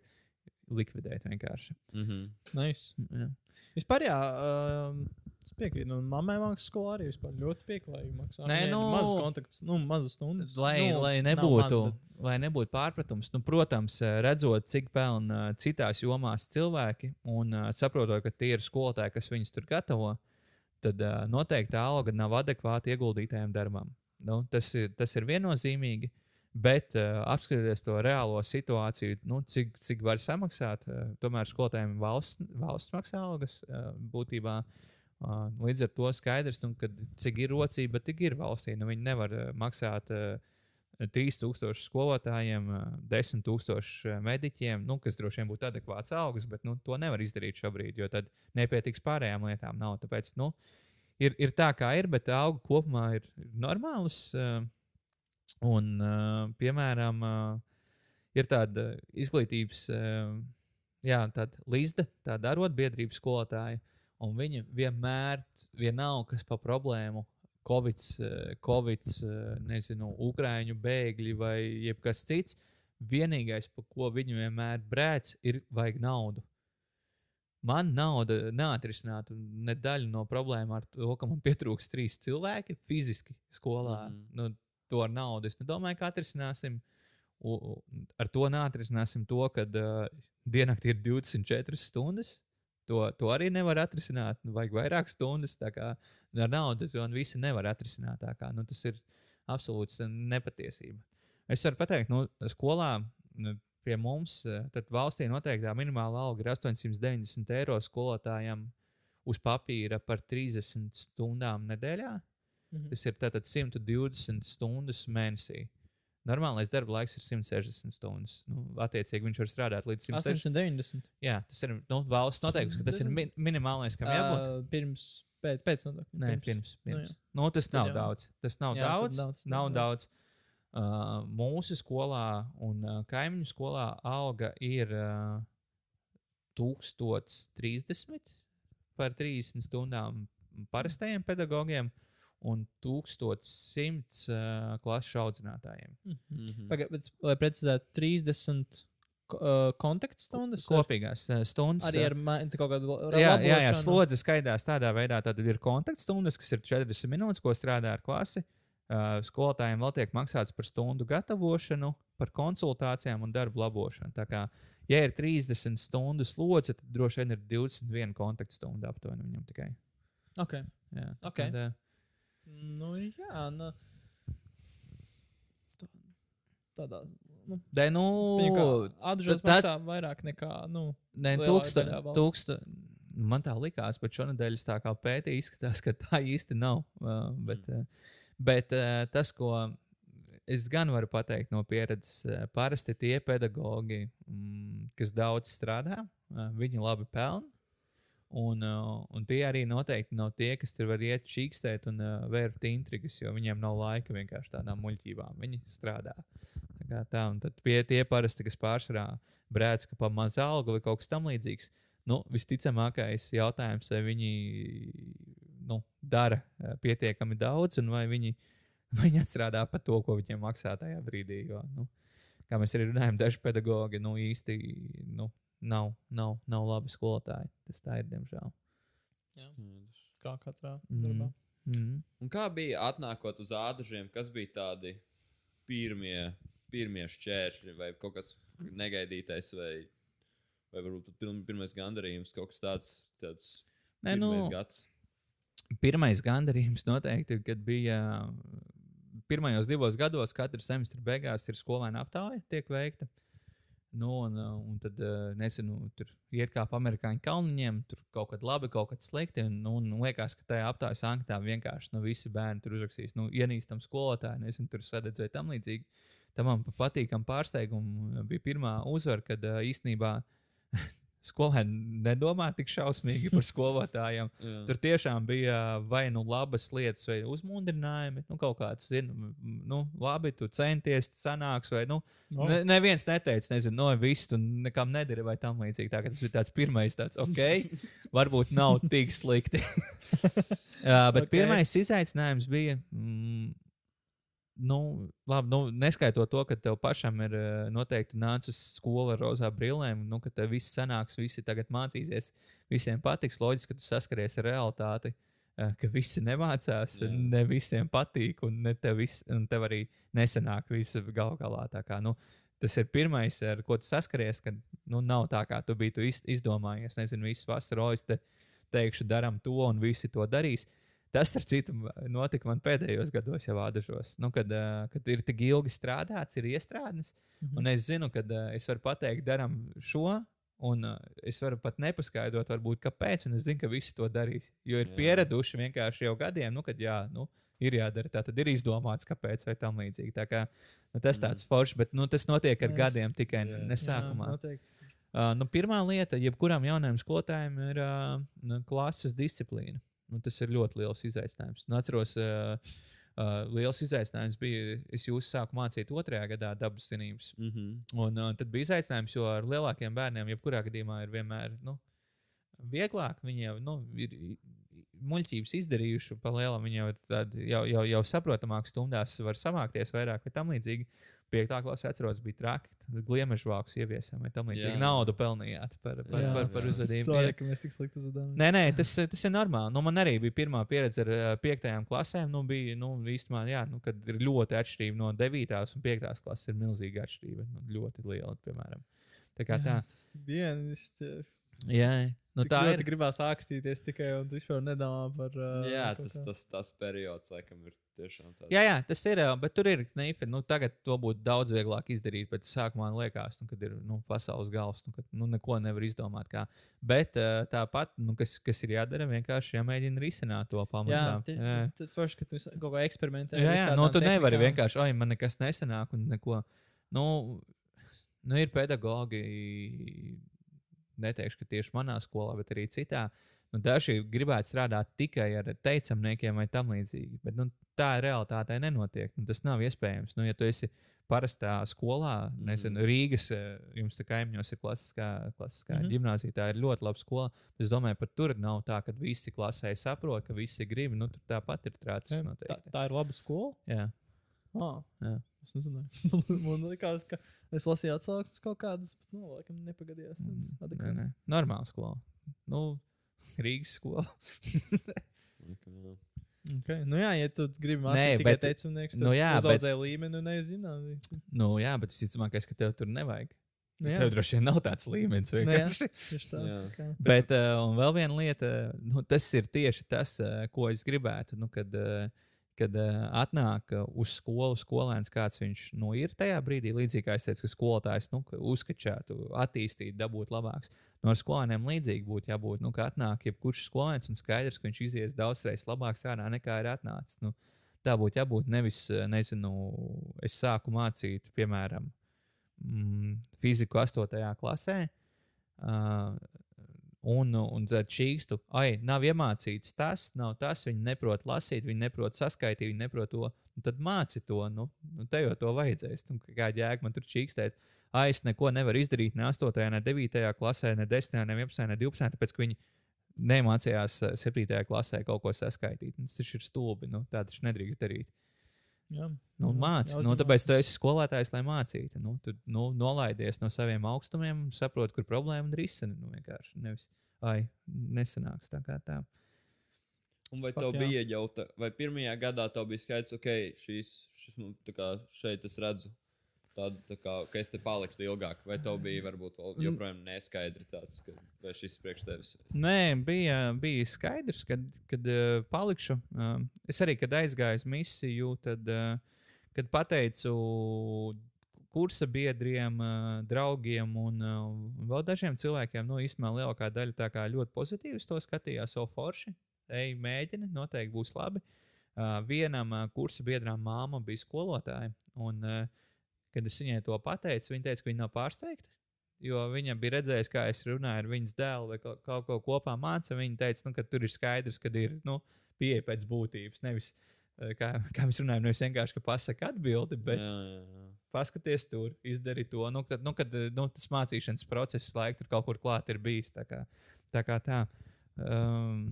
likvidēt vienkārši. Mhm. nice. Jā. Vispār, jā, um, es piekrītu. Nu, mammai maksā skolā arī vispār ļoti pieklājīgi maksā. Nē, nu, mazas kontakts, nu, mazas stundas. Lai, nu, lai, nebūtu, maz, bet- lai nebūtu pārpratums, nu, protams, eh, redzot, cik pelna eh, citās jomās cilvēki un uh, saprotot, ka tie ir skolotāji, kas viņus tur gatavo, tad uh, noteikti tā alga nav adekvāta ieguldītajam darbam. Nu, tas, ir, tas ir viennozīmīgi. Bet uh, apskatieties to reālo situāciju, nu, cik, cik var samaksāt. Uh, tomēr skolotājiem valsts, valsts maksā algas uh, būtībā. Uh, līdz ar to skaidrs, nu, ka cik ir rocība, tik ir valstī. Nu, viņi nevar uh, maksāt uh, 3000 skolotājiem, uh, 10,000 mediķiem, nu, kas droši vien būtu adekvāts algas, bet nu, to nevar izdarīt šobrīd, jo tad nepietiks pārējām lietām. Nav. Tāpēc nu, ir, ir tā, kā ir, bet auga kopumā ir normāls. Uh, un, uh, piemēram, uh, ir tāda izglītības, uh, jā, tāda līzda, tāda arotbiedrības skolotāja. Un viņi vienmēr, vienalga, kas pa problēmu, Covid, COVID nezinu, Ukrāņu bēgļi vai jebkas cits, vienīgais, par ko viņi vienmēr brēc, ir vajag naudu. Man nauda neatrisinātu ne daļu no problēmas ar to, ka man pietrūks trīs cilvēki fiziski skolā. Mm nu, to ar naudu es nedomāju, ka atrisināsim. U, ar to neatrisināsim to, ka uh, diennaktī ir 24 stundas. To, to arī nevar atrisināt. Nu, Vajag vairāk stundas. ar naudu to visi nevar atrisināt. nu, tas ir absolūts nepatiesība. Es varu pateikt, nu, skolā nu, pie mums, valstī noteiktā minimālā alga ir 890 eiro skolotājiem uz papīra par 30 stundām nedēļā. Mhm. Tas ir tātad 120 stundas mēnesī. Normālais darba laiks ir 160 stundas. Nu, attiecīgi, viņš var strādāt līdz 160. 890. Jā, tas ir nu, valsts noteikums, ka tas ir min minimālais, kam jābūt. Uh, pirms, pēc, pēc nodokļu. Nē, pirms. Nu, pirms. jā. Nu, tas nav jau. daudz. Tas nav Jā, jā, daudz. daudz, Nav daudz. daudz. Uh, mūsu skolā un uh, kaimiņu skolā alga ir uh, 1030 par 30 stundām parastajiem pedagogiem un 1100 uh, klases audzinātājiem. Mhm. Pagaid, bet, lai precizētu, 30 ko- uh, kontaktstundas. Kopīgās stundas. Arī ar kaut kādu Jā, jā, jā labošanu? slodze skaidrs tādā veidā. Tad ir kontaktstundas, kas ir 40 minūtes, ko strādā ar klasi. Uh, skolotājiem vēl tiek maksāts par stundu gatavošanu, par konsultācijām un darbu labošanu. Tā kā ja ir 30 stundu slodze, tad droši vien ir 21 kontaktstunda aptuveni viņam tikai. Ok. Jā, Ok. Tad, uh, Nu, jā, nu. Tā- Tādā. Nu, Dē, nu, Atžēlas maksā vairāk nekā, nu, ne, lielā tūksta, tūksta, man tā likās, bet šonadēļ tā kā pētīju, izskatās, ka tā īsti nav. Uh, bet uh, bet uh, tas, ko es gan varu pateikt no pieredzes, parasti tie pedagogi, mm, kas daudz strādā, uh, viņi labi pelna. Un, uh, un tie arī noteikti nav tie, kas tur var iet čīkstēt un uh, vērt intrigas, jo viņiem nav laika vienkārši tādām muļķībām. Viņi strādā. Tā tā, un tad pie tie parasti, kas pārsvarā brēc, ka pa mazu algu vai kaut kas tamlīdzīgs. Nu, visticamākais jautājums, vai viņi nu, dara eh, pietiekami daudz, un vai viņi, [LAUGHS] vai viņi atstrādā par to, ko viņiem maksā tajā brīdī. Jo, nu, kā mēs arī runājam, daži pedagogi nu, īsti nu, nav, nav, nav labi skolotāji. Tas tā ir, diemžēl. kā katrā Mm. darbā. Mm. Un kā bija atnākot uz ādažiem, kas bija tādi pirmie, pirmie šķēršļi vai kaut kas negaidītais, vai, vai varbūt pirmais gandarījums, kaut kas tāds - tāds Nē, nu, pirmais gads. pirmais gandarījums noteikti, kad bija pirmajos divos gados, katra semestra beigās ir skolēna aptāja, tiek veikta. Nu, un, uh, un tad, uh, nezinu, tur iet kā pa amerikāņu kalniņiem, tur kaut kad labi, kaut kad slikti. Un, nu, un liekas, ka tajā aptājas anketā vienkārši nu, visi bērni tur uzrakstīs, nu, ienīstam skolotāju, nezinu, tur sadedz vai tam līdzīgi. Tam man pa- patīkam pārsteigumu bija pirmā uzvara, kad īstenībā [LAUGHS] skolēni nedomā tik šausmīgi par [LAUGHS] skolotājiem. Tur tiešām bija vai nu labas lietas, vai uzmundrinājumi. Nu, kaut kāds, zinu, nu, labi, tu centies, sanāks, vai nu, Oh. ne, neviens neteica, nezinu, no viss, tu nekam nedari, vai tam līdzīgi. Tā, tas bija tāds pirmais, tāds, ok, [LAUGHS] varbūt nav tik slikti. [LAUGHS] Jā, bet Ok. okay. pirmais izaicinājums bija. Mm, Nu, labi, nu, neskaitot to, ka tev pašam ir eh, noteikti nācis uz skolu ar rozā brillēm, nu, ka tev viss sanāks, visi tagad mācīsies, visiem patiks. Loģiski, ka tu saskaries ar realitāti, eh, ka visi nemācās, Jā. ne visiem patīk, un, ne tev, vis, un tev arī nesanāk viss gal galā. Kā, nu, tas ir pirmais, ar ko tu saskaries, kad nu, nav tā, kā tu biji tu iz, izdomājies. Nezinu, visu vasaru es te teikšu, darām to, un visi to darīs. Tas, starp citu, notika man pēdējos gados, jau ādažos. Nu, kad, kad ir tik ilgi strādāts, ir iestrādājis. Mhm. Un es zinu, ka es varu pateikt, darām šo, un uh, es varu pat nepaskaidrot, varbūt, kāpēc. Un es zinu, ka visi to darīs. Jo ir Jā. pieraduši vienkārši jau gadiem, nu, kad jā, nu, ir jādara tā, tad ir izdomāts, kāpēc vai tam līdzīgi. Tā kā, nu, tas tāds mm. foršs, bet nu, tas notiek ar Es- gadiem, tikai jā. ne sākumā. Jā, noteikti. Uh, nu, pirmā lieta, jebkuram jaunam skolotājam, ir uh, klases disciplīna. Nu, tas ir ļoti liels izaicinājums. Nu, atceros, uh, uh, liels izaicinājums bija, es jūs sāku mācīt otrajā gadā dabas zinības. Mm -hmm. Un uh, tad bija izaicinājums, jo ar lielākiem bērniem, jebkurā gadījumā, ir vienmēr nu, vieglāk. Viņi jau nu, ir muļķības izdarījuši, pa lielam viņi jau, ir tādi, jau, jau, jau saprotamāk stundās var samākties vairāk vai tam līdzīgi. Piektā klasē atceros, bija traki. Gliemežu vākus ieviesām, vai tam līdzīgi. Jā. Naudu pelnījāt par, par, Jā, par, par jā. uzvedību. Sorry, ka mēs tik slikti uzvedām. Nē, nē, tas, tas ir normāli. Nu, man arī bija pirmā pieredze ar piektajām klasēm. Nu, bija, nu, īstenībā, jā, nu, kad ir ļoti atšķirība no devītās un piektās klases, ir milzīga atšķirība. Nu, ļoti liela, piemēram. Tā kā tā. Tas tik dienas. Jā, nu, Nu, tā ir. ir. Gribās ākstīties tikai un tu vispār nedomā par. Uh, Jā, kaut tas, tas, tas periods, laikam, ir tiešām tāds. Jā, jā, tas ir. Bet tur ir knifi. Nu, tagad to būtu daudz vieglāk izdarīt. Bet sākumā man liekas, nu, kad ir nu, pasaules gals, nu, kad nu, neko nevar izdomāt. Kā. Bet ā, tāpat, nu, kas, kas ir jādara, vienkārši jāmēģina risināt to Jā, pamazām. Jā. tad forši, ka tu kaut kā eksperimentē. Jā, jā nu, tu nevari tehnikām. vienkārši, oi, man nekas nesanāk, un neko. Nu, nu ir pedagogi, neteikšu, ka tieši manā skolā, bet arī citā. Nu, daži gribētu strādāt tikai ar teicamniekiem vai tam līdzīgi, bet nu, tā realitātē nenotiek. Nu, tas nav iespējams. Nu, ja tu esi parastā skolā, nezinu, Mhm. Rīgas, eh, jums tā kaimiņos ir klasiskā, klasiskā mm. -hmm. gimnāzija, tā ir ļoti laba skola. Es domāju, pat tur nav tā, ka visi klasē saprot, ka visi grib. Nu, tur tāpat ir trācis Tā, tā ir laba skola. Jā. Ah, Jā. es nezināju. [LAUGHS] Man liekas, ka es lasīju atsauksmes kaut kādas, bet, nu, laikam, nepagadījās. tādas Nē, nē. Normāla skola. Nu, Rīgas skola. Okay. Nu, jā, ja tu gribi Nē, mācīt tikai bet- teicamnieks, tad nu jā, bet- līmeni nezināji. nu, jā, bet visticamākais, ka tev tur nevajag. Nu, jā. Tev droši vien nav tāds līmenis Nu, jā. tā. Jā. Bet uh, un vēl viena lieta, nu, tas ir tieši tas, uh, ko es gribētu. Nu, kad uh, kad uh, atnāk uh, uz skolu skolēns, kāds viņš nu, ir tajā brīdī, līdzīgi kā es teicu, ka skolotājs nu, ka uzskačētu, attīstīt, dabūt labāks. No ar skolēniem līdzīgi būtu jābūt, nu, ka atnāk jebkurš skolēns un skaidrs, ka viņš izies daudzreiz labāks ārā nekā ir atnācis. Nu, tā būtu jābūt nevis, uh, nezinu, es sāku mācīt, piemēram, mm, fiziku 8. klasē. Uh, Un, un tad čīkstu, ai, nav iemācīts tas, nav tas, viņi neprot lasīt, viņi neprot saskaitīt, viņi neprot to. Nu, tad māci to, nu, nu te jau to vajadzēs. Nu, kāda jēga man tur čīkstēt? Ai, es neko nevaru izdarīt ne 8, ne 9 klasē, ne 10, ne 11, ne 12, tāpēc ka viņi nemācījās 7. klasē kaut ko saskaitīt. Nu, Tas taču ir stulbi, nu, tā taču nedrīkst darīt. Jā. Nu, Jā, māci. Nu, tāpēc tu esi skolotājs, lai mācītu. Nu, tu nu, nolaidies no saviem augstumiem, saproti, kur problēma ir risina. Nu, vienkārši nevis, ai, nesanāks tā kā tā. Un vai Fuck, tev jā. bija iejauta, vai pirmajā gadā tev bija skaidrs, ok, šīs, šis, nu, tā kā šeit es redzu, tādu, tā kā, ka es te palikšu ilgāk, vai tev bija varbūt vēl joprojām neskaidri tāds, ka, vai šis priekš tevis. Nē, bija, bija skaidrs, ka, kad uh, palikšu. Uh, es arī, kad aizgāju uz misiju, tad, uh, kad pateicu kursa biedriem, uh, draugiem un uh, vēl dažiem cilvēkiem, nu, īstenībā lielākā daļa tā kā ļoti pozitīvi to skatījās, so forši. Ej, mēģini, noteikti būs labi. Uh, vienam uh, kursa biedram māma bija skolotāja. Un, uh, kad es viņai to pateicu, viņa teica, ka viņa nav pārsteigta. Jo viņa bija redzējusi, kā es runāju ar viņas dēlu, vai kaut, ko kopā mācīju. Viņa teica, nu, ka tur ir skaidrs, ka ir nu, pieeja pēc būtības. Nevis, eh, kā, [LAUGHS] kā mēs runājam, nevis vienkārši pasakot atbildi, bet Jā, jā, jā. paskaties tur, izdari to. Nu, kad, nu, kad eh, nu, tas mācīšanas process laika tur kaut kur klāt ir bijis. Tā kā tā. Kā tā. Um,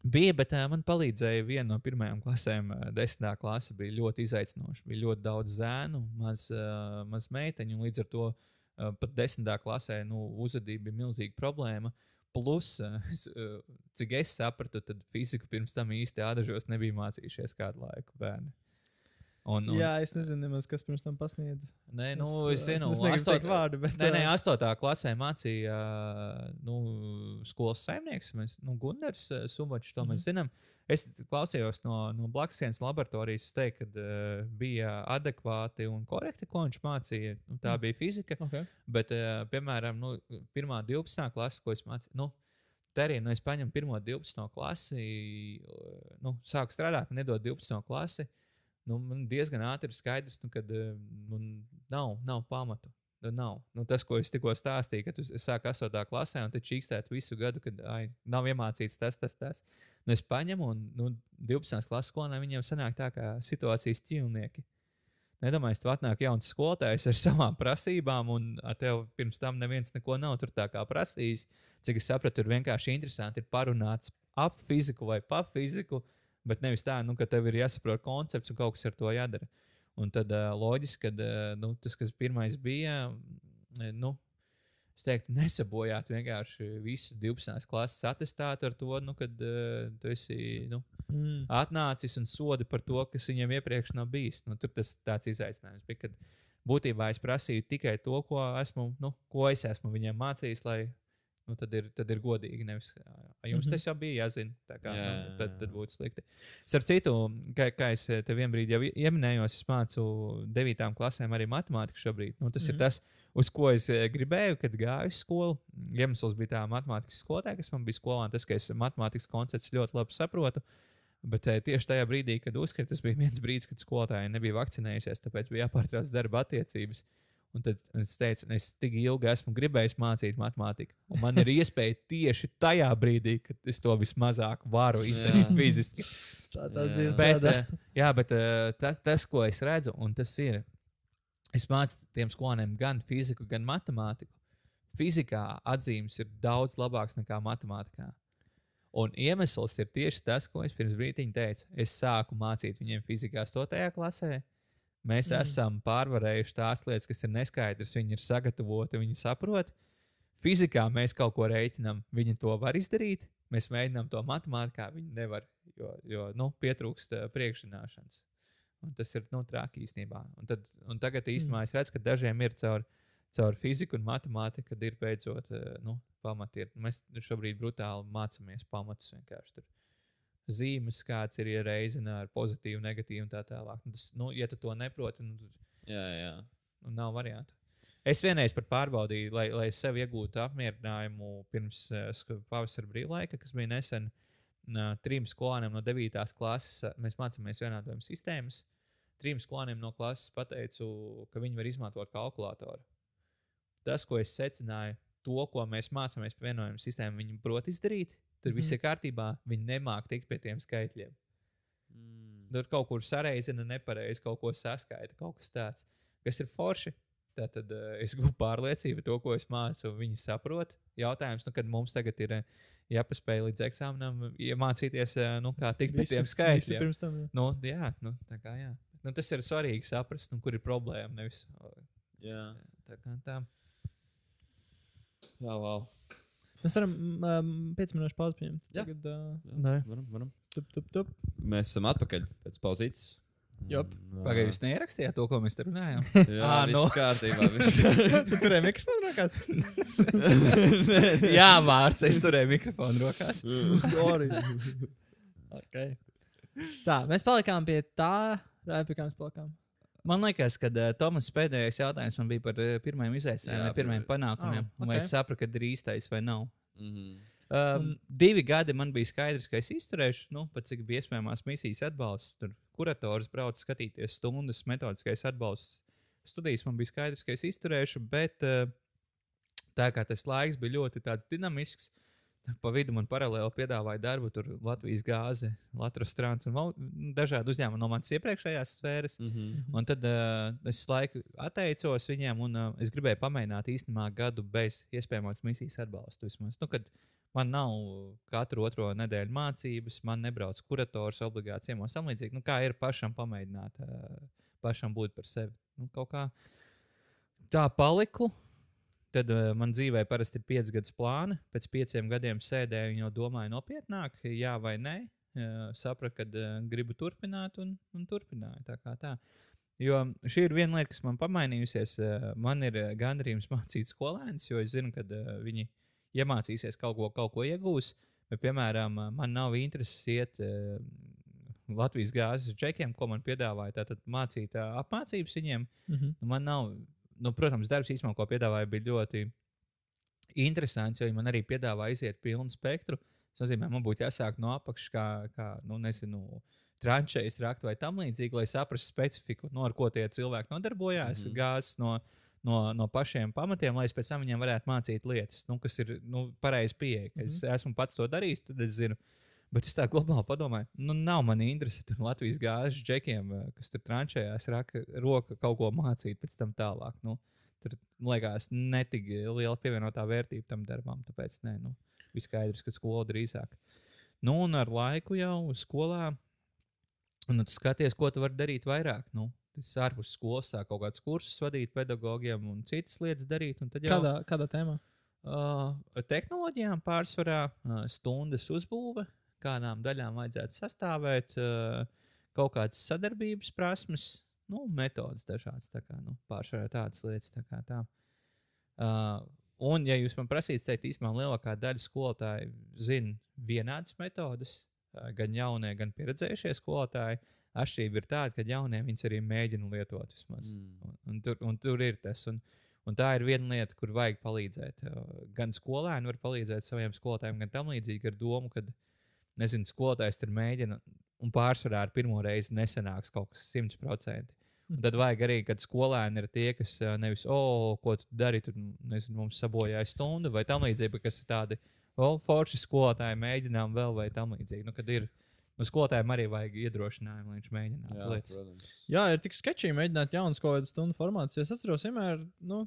Bija, bet uh, man palīdzēja viena no pirmajām klasēm, desmitā klase. Bija ļoti izaicinoša. Bija ļoti daudz zēnu, maz, uh, maz meiteņu. un Līdz ar to uh, pat desmitā klasē nu, uzvedība bija milzīga problēma. Plus, es, cik es sapratu, tad fiziku pirms tam īsti ādažos nebija mācījušies kādu laiku bērni. Un, un, Jā, es nezinu, nemaz, kas pirms tam pasniedz. Nē, nu, es, Es, zinu, es astot- teikt vārdu, bet, Nē, nē, ā, 8. klasē mācīja uh, nu, skolas saimnieks, mēs, nu, Gunārs uh, Subačs, to mēs Mhm. zinām. Es klausījos no, no Blakusienas laboratorijas, es teiktu, ka uh, bija adekvāti un korekti, ko viņš mācīja. Nu, tā Mm. bija fizika. Okay. Bet, uh, piemēram, nu, pirmā 12. klase, ko es mācīju, nu, tā arī nu, es paņemu pirmo 12. klasi, uh, nu, sāku strādāt, nedod 12. klasi. Nu, man diezgan ātri ir skaidrs, nu, ka nu, nav, nav pamatu. Nu, Nav. Nu, tas, ko es tikko stāstīju, ka tu sāki 8. klasē un čīkstēt visu gadu, kad ai, nav iemācīts tas, tas, tas. Nu, es paņemu un nu, 12. klases skolēniem viņiem sanāk tā kā situācijas ķīlnieki. Nedomāju, tu atnāk jauns skolotājs ar [LAUGHS] savām prasībām, un tev pirms tam neviens neko nav tur tā kā prasījis. Cik es sapratu, tur vienkārši interesanti ir parunāts ap fiziku vai pa fiziku, bet nevis tā, nu, ka tev ir jāsaprot koncepts un kaut kas ar to jādara. Un tad uh, loģiski, ka uh, nu, tas, kas pirmais bija, nu, es teiktu, nesabojāt vienkārši visu 12. klases attestātu ar to, nu, kad uh, tu esi nu, Mm. atnācis un sodi par to, kas viņam iepriekš nav bijis. Nu, tur tas tāds izaicinājums bija, kad būtībā es prasīju tikai to, ko, esmu, nu, ko es esmu viņiem mācījis, lai nu, tad, ir, tad ir godīgi. Nevis, "Ā, jums Mhm. tas jau bija jāzina, kā, Jā, nu, tad, tad būtu slikti. Starp citu, kā, kā es te vienā brīdī jau pieminēju, es mācu 9. klasēm arī matemātiku šobrīd. Nu, tas mm -hmm. ir Mhm. tas, uz ko es eh, gribēju, kad gāju uz skolu. Iemesls bija tā matemātikas skolotāja, kas man bija skolā, tas, ka es matemātikas koncepts ļoti labi saprotu. Bet eh, tieši tajā brīdī, kad uzkrita, tas bija viens brīdis, kad skolotāja nebija vakcinējusies, tāpēc bija jāpārtrauc darba attiecības. Un tad es teicu, es tik ilgi esmu gribējis mācīt matemātiku. Un man ir iespēja tieši tajā brīdī, kad es to vismazāk varu izdarīt Jā. fiziski. Tā tā Jā. dzīves Bet, eh, jā, bet eh, tas, tas, ko es redzu, un tas ir, es mācu tiem skolēniem gan fiziku, gan matemātiku. Fizikā atzīmes ir daudz labākas nekā matemātikā. Un iemesls ir tieši tas, ko es pirms brīdiņa teicu. Es sāku mācīt viņiem fizikā 8. klasē. Mēs Mm. mm. esam pārvarējuši tās lietas, kas ir neskaidras. Viņi ir sagatavoti, viņi saprot. Fizikā mēs kaut ko rēķinām, viņi to var izdarīt. Mēs mēģinām to matemātikā, viņi nevar, jo, jo nu, pietrūkst priekšzināšanas. Un tas ir nu, traki īstenībā. Un, tad, un tagad īstenībā es redzu, ka dažiem ir caur, caur fiziku un matemātiku, kad ir beidzot nu, pamati. Ir. Mēs šobrīd brutāli mācāmies pamatus vienkārši. Tur zīmes, kāds ir iereizina ar pozitīvu, negatīvu un tā tālāk. Nu, tas, nu, ja tu to neproti, nu, tad Jā, jā. nu, nav variantu. Es vienreiz pārbaudīju, lai, lai sev iegūtu apmierinājumu pirms uh, pavasara brīvlaika, kas bija nesen. Uh, trim skolēniem no 9. klases mēs mācāmies vienādojuma sistēmas. Trim skolēniem no klases pateicu, ka viņi var izmantot kalkulātoru. Tas, ko es secināju, to, ko mēs mācāmies par vienojuma sistēmu, viņi prot izdarīt. Tur viss Mhm. ir kārtībā, viņi nemāk tikt pie tiem skaitļiem. Mm. Tur kaut kur sareizina nepareizi, kaut ko saskaita, kaut kas tāds, kas ir forši. Tad uh, es gūstu pārliecību, to, ko es mācu, viņi saprot. Jautājums, nu, kad mums tagad ir uh, jāpaspēj līdz eksāmenam, iemācīties, uh, nu, kā tikt pie tiem skaitļiem. Tam, jā. Nu, jā, nu, tā kā jā. Nu, tas ir svarīgi saprast, nu, kur ir problēma. Nevis, Jā, tā kā tā. jā wow. Mēs varam um, 5 minūšu pauzi pieņemt. Jā. Tagad, uh, jā. Varam, varam. tup, tup, tup. Mēs esam atpakaļ pēc pauzītes. Pagaidiet, jūs neierakstījāt to, ko mēs te runājām. Jā, Ā, viss nu. kārtībā. viss kārtībā. Tu turēji mikrofonu rokās? [LAUGHS] jā, Mārcis, es turēju mikrofonu rokās. [LAUGHS] Sorry. okay. Tā, mēs palikām pie tā, pie kā mēs palikām. Man liekas, ka uh, Tomas pēdējais jautājums man bija par uh, pirmajiem izaicinājumiem, pirmajiem panākumiem. Oh, okay. Vai es sapratu, ka ir īstais vai nav? Mhm. Um, Un- divi gadi man bija skaidrs, ka es izturēšu, nu, pat cik bija iespējamās misijas atbalsts. Tur kurators brauc skatīties stundas, metodiskais atbalsts. Studijas man bija skaidrs, ka es izturēšu, bet uh, tā kā tas laiks bija ļoti tāds dinamisks, pa vidu man paralēli piedāvāja darbu tur Latvijas gāze, Latvijas strāns un vēl dažādi uzņēmumi no manas iepriekšējās sfēras. Mhm. Un tad uh, es laiku atteicos viņiem, un uh, es gribēju pamēģināt īstenībā gadu bez iespējamās misijas atbalsta. Vismaz. Nu, kad man nav katru otro nedēļu mācības, man nebrauc kurators obligāti ciemos tam līdzīgi. Nu, kā ir pašam pamēģināt, uh, pašam būt par sevi. Nu, kaut kā tā paliku. Tad uh, man dzīvē parasti ir pieci gadus plāni. Pēc pieciem gadiem sēdēju un jau domāju nopietnāk, jā vai nē. Uh, sapratu, ka uh, gribu turpināt, un, un turpināju. Tā kā tā. Jo šī ir viena lieta, kas man pamainījusies. Man ir gandarījums mācīt skolēnus, jo es zinu, ka viņi iemācīsies kaut ko, kaut ko iegūs. Bet, piemēram, man nav intereses iet Latvijas gāzes džekiem, ko man piedāvāja. Tātad mācīt apmācības viņiem. Mhm. Nu, man nav, nu, protams, darbs īstenībā, ko piedāvāja, bija ļoti interesants, jo man arī piedāvāja iziet pilnu spektru. Tas nozīmē, man būtu jāsāk no apakšas, kā, kā nu, nezinu, tranšējas rakt vai tam līdzīgi, lai saprastu specifiku, no ar ko tie cilvēki nodarbojās, mm Mhm. -hmm. gāzes no, no, no pašiem pamatiem, lai es pēc tam viņiem varētu mācīt lietas, nu, kas ir nu, pareizi pieeja. Mm -hmm. Es esmu pats to darījis, tad es zinu. Bet es tā globāli padomāju, nu, nav man interese tur Latvijas gāzes džekiem, kas tur tranšējās, raka roka kaut ko mācīt pēc tam tālāk. Nu, tur, liekas, netik liela pievienotā vērtība tam darbam, tāpēc nē, nu, bija skaidrs, ka skola drīzāk. Nu, un ar laiku jau skolā, nu, tu skaties, ko tu vari darīt vairāk. Nu, Tas ārpus skolas sāk kaut kādus kursus vadīt pedagogiem un citas lietas darīt. jau- Kādā, kādā tēmā? Uh, tehnoloģijām pārsvarā uh, stundas uzbūve, kādām daļām vajadzētu sastāvēt, uh, kaut kādas sadarbības prasmes, nu, metodas dažādas. Kā, nu, pārsvarā tādas lietas. Tā kā tā. Uh, un, ja jūs man prasītu, teikt, īstenībā lielākā daļa skolotāju zina vienādas metodas, uh, gan jaunie, gan pieredzējušie skolotāji. Atšķirība ir tāda, ka jaunie viņas arī mēģina lietot vismaz. Mm. Un, un, tur, un tur ir tas. Un, un tā ir viena lieta, kur vajag palīdzēt. Uh, Gan skolēni var palīdzēt saviem skolotājiem, gan tam līdzīgi ar domu, ka, nezinu, skolotājs tur mēģina, un pārsvarā ar pirmo reizi nesanāks kaut kas simtprocentīgi. Un Tad vajag arī, kad skolēni ir tie, kas nevis, o, oh, ko tu dari, tur nezinu, mums sabojāja stundu vai tam līdzīgi, bet kas ir tādi, o, oh, forši skolotāji mēģinām vēl vai tam līdzīgi. Nu, kad ir, nu, skolotājiem arī vajag iedrošinājumu, lai viņš mēģinātu Jā, lietas. protams. Jā, ir tik sketčīgi mēģināt jaunas kaut kādas stundu formātus. jo Es atceros, vienmēr, nu,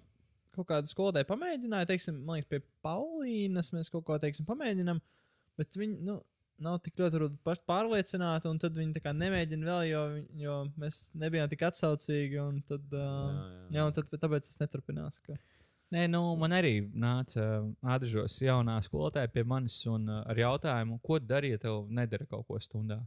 kaut kāda skolotāja pamēģināja, teiksim, man liekas, pie Paulīnas mēs kaut ko, teiksim, pamēģinām, bet viņi, nu, nav tik ļoti pārliecināti, un tad viņi nemēģina vēl, jo, jo mēs nebijām tik atsaucīgi, un tad, uh, Jā, jā, jā. tad tāpēc tas neturpinās. Ka... Nē, nu, man arī nāca atdažos jaunā skolotāja pie manis un, uh, ar jautājumu, ko darīt, ja tev nedara kaut ko stundā.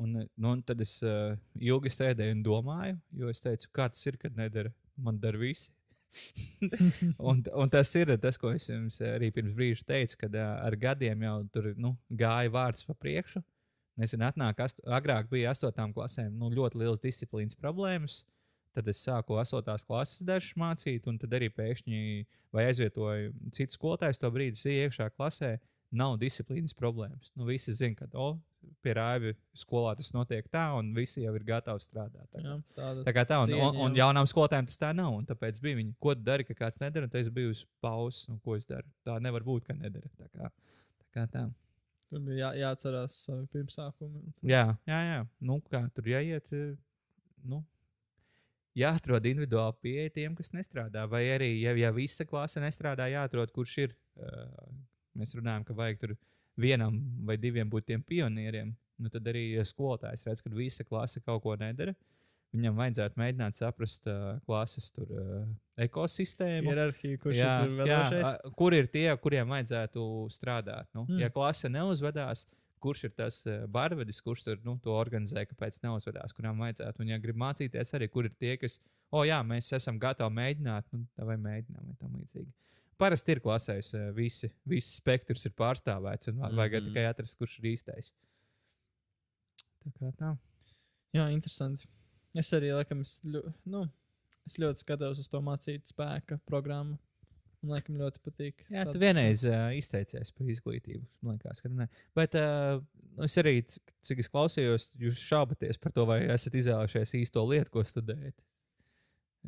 Un, nu, un tad es uh, ilgi sēdēju un domāju, jo es teicu, kā tas ir, kad nedara. Man dara visi. [LAUGHS] un, un tas ir tas, ko es jums arī pirms brīža teicu, kad ar gadiem jau tur nu, gāja vārds pa priekšu. Nezinu, atnāk, ast, agrāk bija astotām klasēm nu, ļoti liels disciplīnas problēmas. Tad es sāku astotās klases dažas mācīt, un tad arī pēkšņi aizvietoju citu skolotāju. To brīdi iekšā klasē, nav disciplīnas problēmas. Nu, visi zina, ka oh, pie rāvi skolā tas notiek tā, un visi jau ir gatavi strādāt. Tā Jā, tā, kā tā un, cieņa, un, un jaunām skolotājiem tas tā nav. Tāpēc bija viņi, ko dari, ka kāds nedara, un es biju uz pauzes, un ko es daru. Tā nevar būt, ka nedara. Tā kā, tā kā tā. Tur bija jā, jāatcerās savi pirmsākumi. Jā, jā, jā. Nu, kā tur jāiet. eh, Nu, jāatrod individuāli pieeja tiem, kas nestrādā. Vai arī, ja, ja visa klase nestrādā, jāatrod, kurš ir. Uh, mēs runājam, ka vajag tur vienam vai diviem būt tiem pionieriem. Nu, tad arī ja skolotājs redz, ka visa klase kaut ko nedara. Viņam vajadzētu mēģināt saprast uh, klases tur, uh, ekosistēmu. Hierarhija, kurš jā, ir jā, vadošais. a, kur ir tie, kuriem vajadzētu strādāt? Nu, Mm. Ja klase neuzvedās, kurš ir tas uh, barvedis, kurš tur, nu, to organizē, kāpēc neuzvedās, kurām vajadzētu? Un, ja grib mācīties, arī kur ir tie, kas, o, jā, mēs esam gatavi mēģināt, nu, tā vai mēģinām, vai tam līdzīgi. Parasti ir klasēs, uh, visi, visi spektrs ir pārstāvēts, un mm -hmm. vajag Mhm. tikai atrast, kurš ir īstais. Tā kā tā. Jā, interesanti. Es arī, laikam, es, ļo, nu, es ļoti skatos uz to mācīt spēka programmu. Man liekas, ļoti patīk. Jā, tu vienreiz uh, izteicies par izglītību. Man liekas, ka ne. Bet uh, es arī, cik es klausījos, jūs šaubaties par to, vai esat izvēlējušies īsto lietu, ko studējat.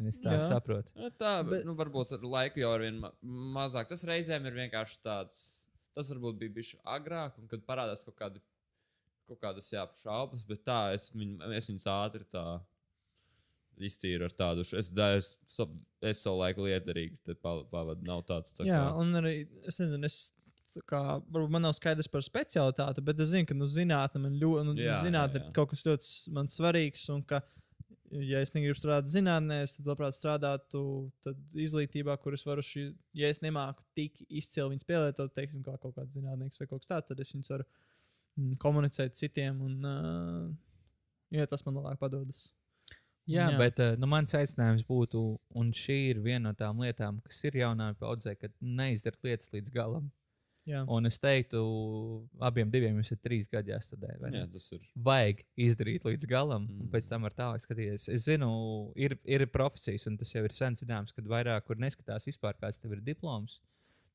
Es tā Jā. Jā. saprotu. Nu, tā, Bet- nu, varbūt ar laiku jau ar vien ma mazāk. Tas reizēm ir vienkārši tāds. Tas varbūt bija bijis agrāk, un kad parādās kaut, kādi, kaut kādas jā, šaubas, bet tā es, viņ, es viņus ātri tā iztīru ar tādu. Es, da, es, so, es savu laiku liederīgi pavadu. Nav tāds. Tā Jā, kā, un arī es nezinu, es, tā kā, varbūt man nav skaidrs par specialitāti, bet es zinu, ka nu, zinātnē man ļoti, nu, Jā, zinātnē jā, jā. ir kaut kas ļoti svarīgs. Un ka, ja es negribu strādāt zinātnē, es tad labprāt strādātu tad izglītībā, kur es varu šī, ja es nemāku tik izcili viņus pielietot, teiksim, kā kaut kāds zinātnēks vai kaut kas tāds, tad es viņus varu mm, komunicēt citiem. Un, uh, jo tas man labāk padodas. Jā, Jā. Bet nu, mans aicinājums būtu, un šī ir viena no tām lietām, kas ir jaunā paudzē, kad neizdara lietas līdz galam. Jā, Un es teiktu, abiem diviem jums ir trīs gadi jāstudē. jā, tas ir. vajag izdarīt līdz galam, mm. un Mm. pēc tam ar tālāk skatīties. Es zinu, ir, ir profesijas, un tas jau ir sen zināms, kad vairāk kur neskatās vispār, kāds tev ir diploms.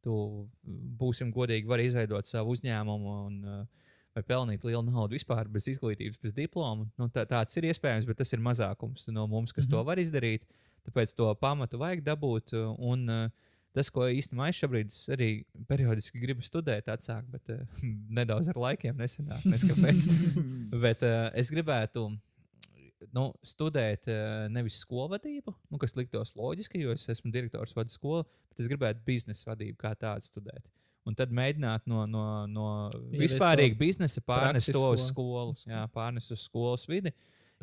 Tu būsim godīgi, vari izveidot savu uzņēmumu un vai pelnīt lielu naudu vispār bez izglītības, bez diploma. Nu, tā, tāds ir iespējams, bet tas ir mazākums no mums, kas mm -hmm. to var izdarīt. Tāpēc to pamatu vajag dabūt. Un, uh, Tas, ko īstenībā es šobrīd arī periodiski gribu studēt, atsākt, bet uh, [LAUGHS] nedaudz ar laikiem nesenāk. [LAUGHS] Kāpēc. bet uh, es gribētu nu, studēt uh, nevis skolvadību, nu, kas liktos loģiski, jo es esmu direktors vadu skolu, bet es gribētu biznesa vadību kā tādu studēt. Un tad mēģināt no, no, no vispārīga biznesa pārnest to uz skolu, jā, pārnest uz skolas vidi.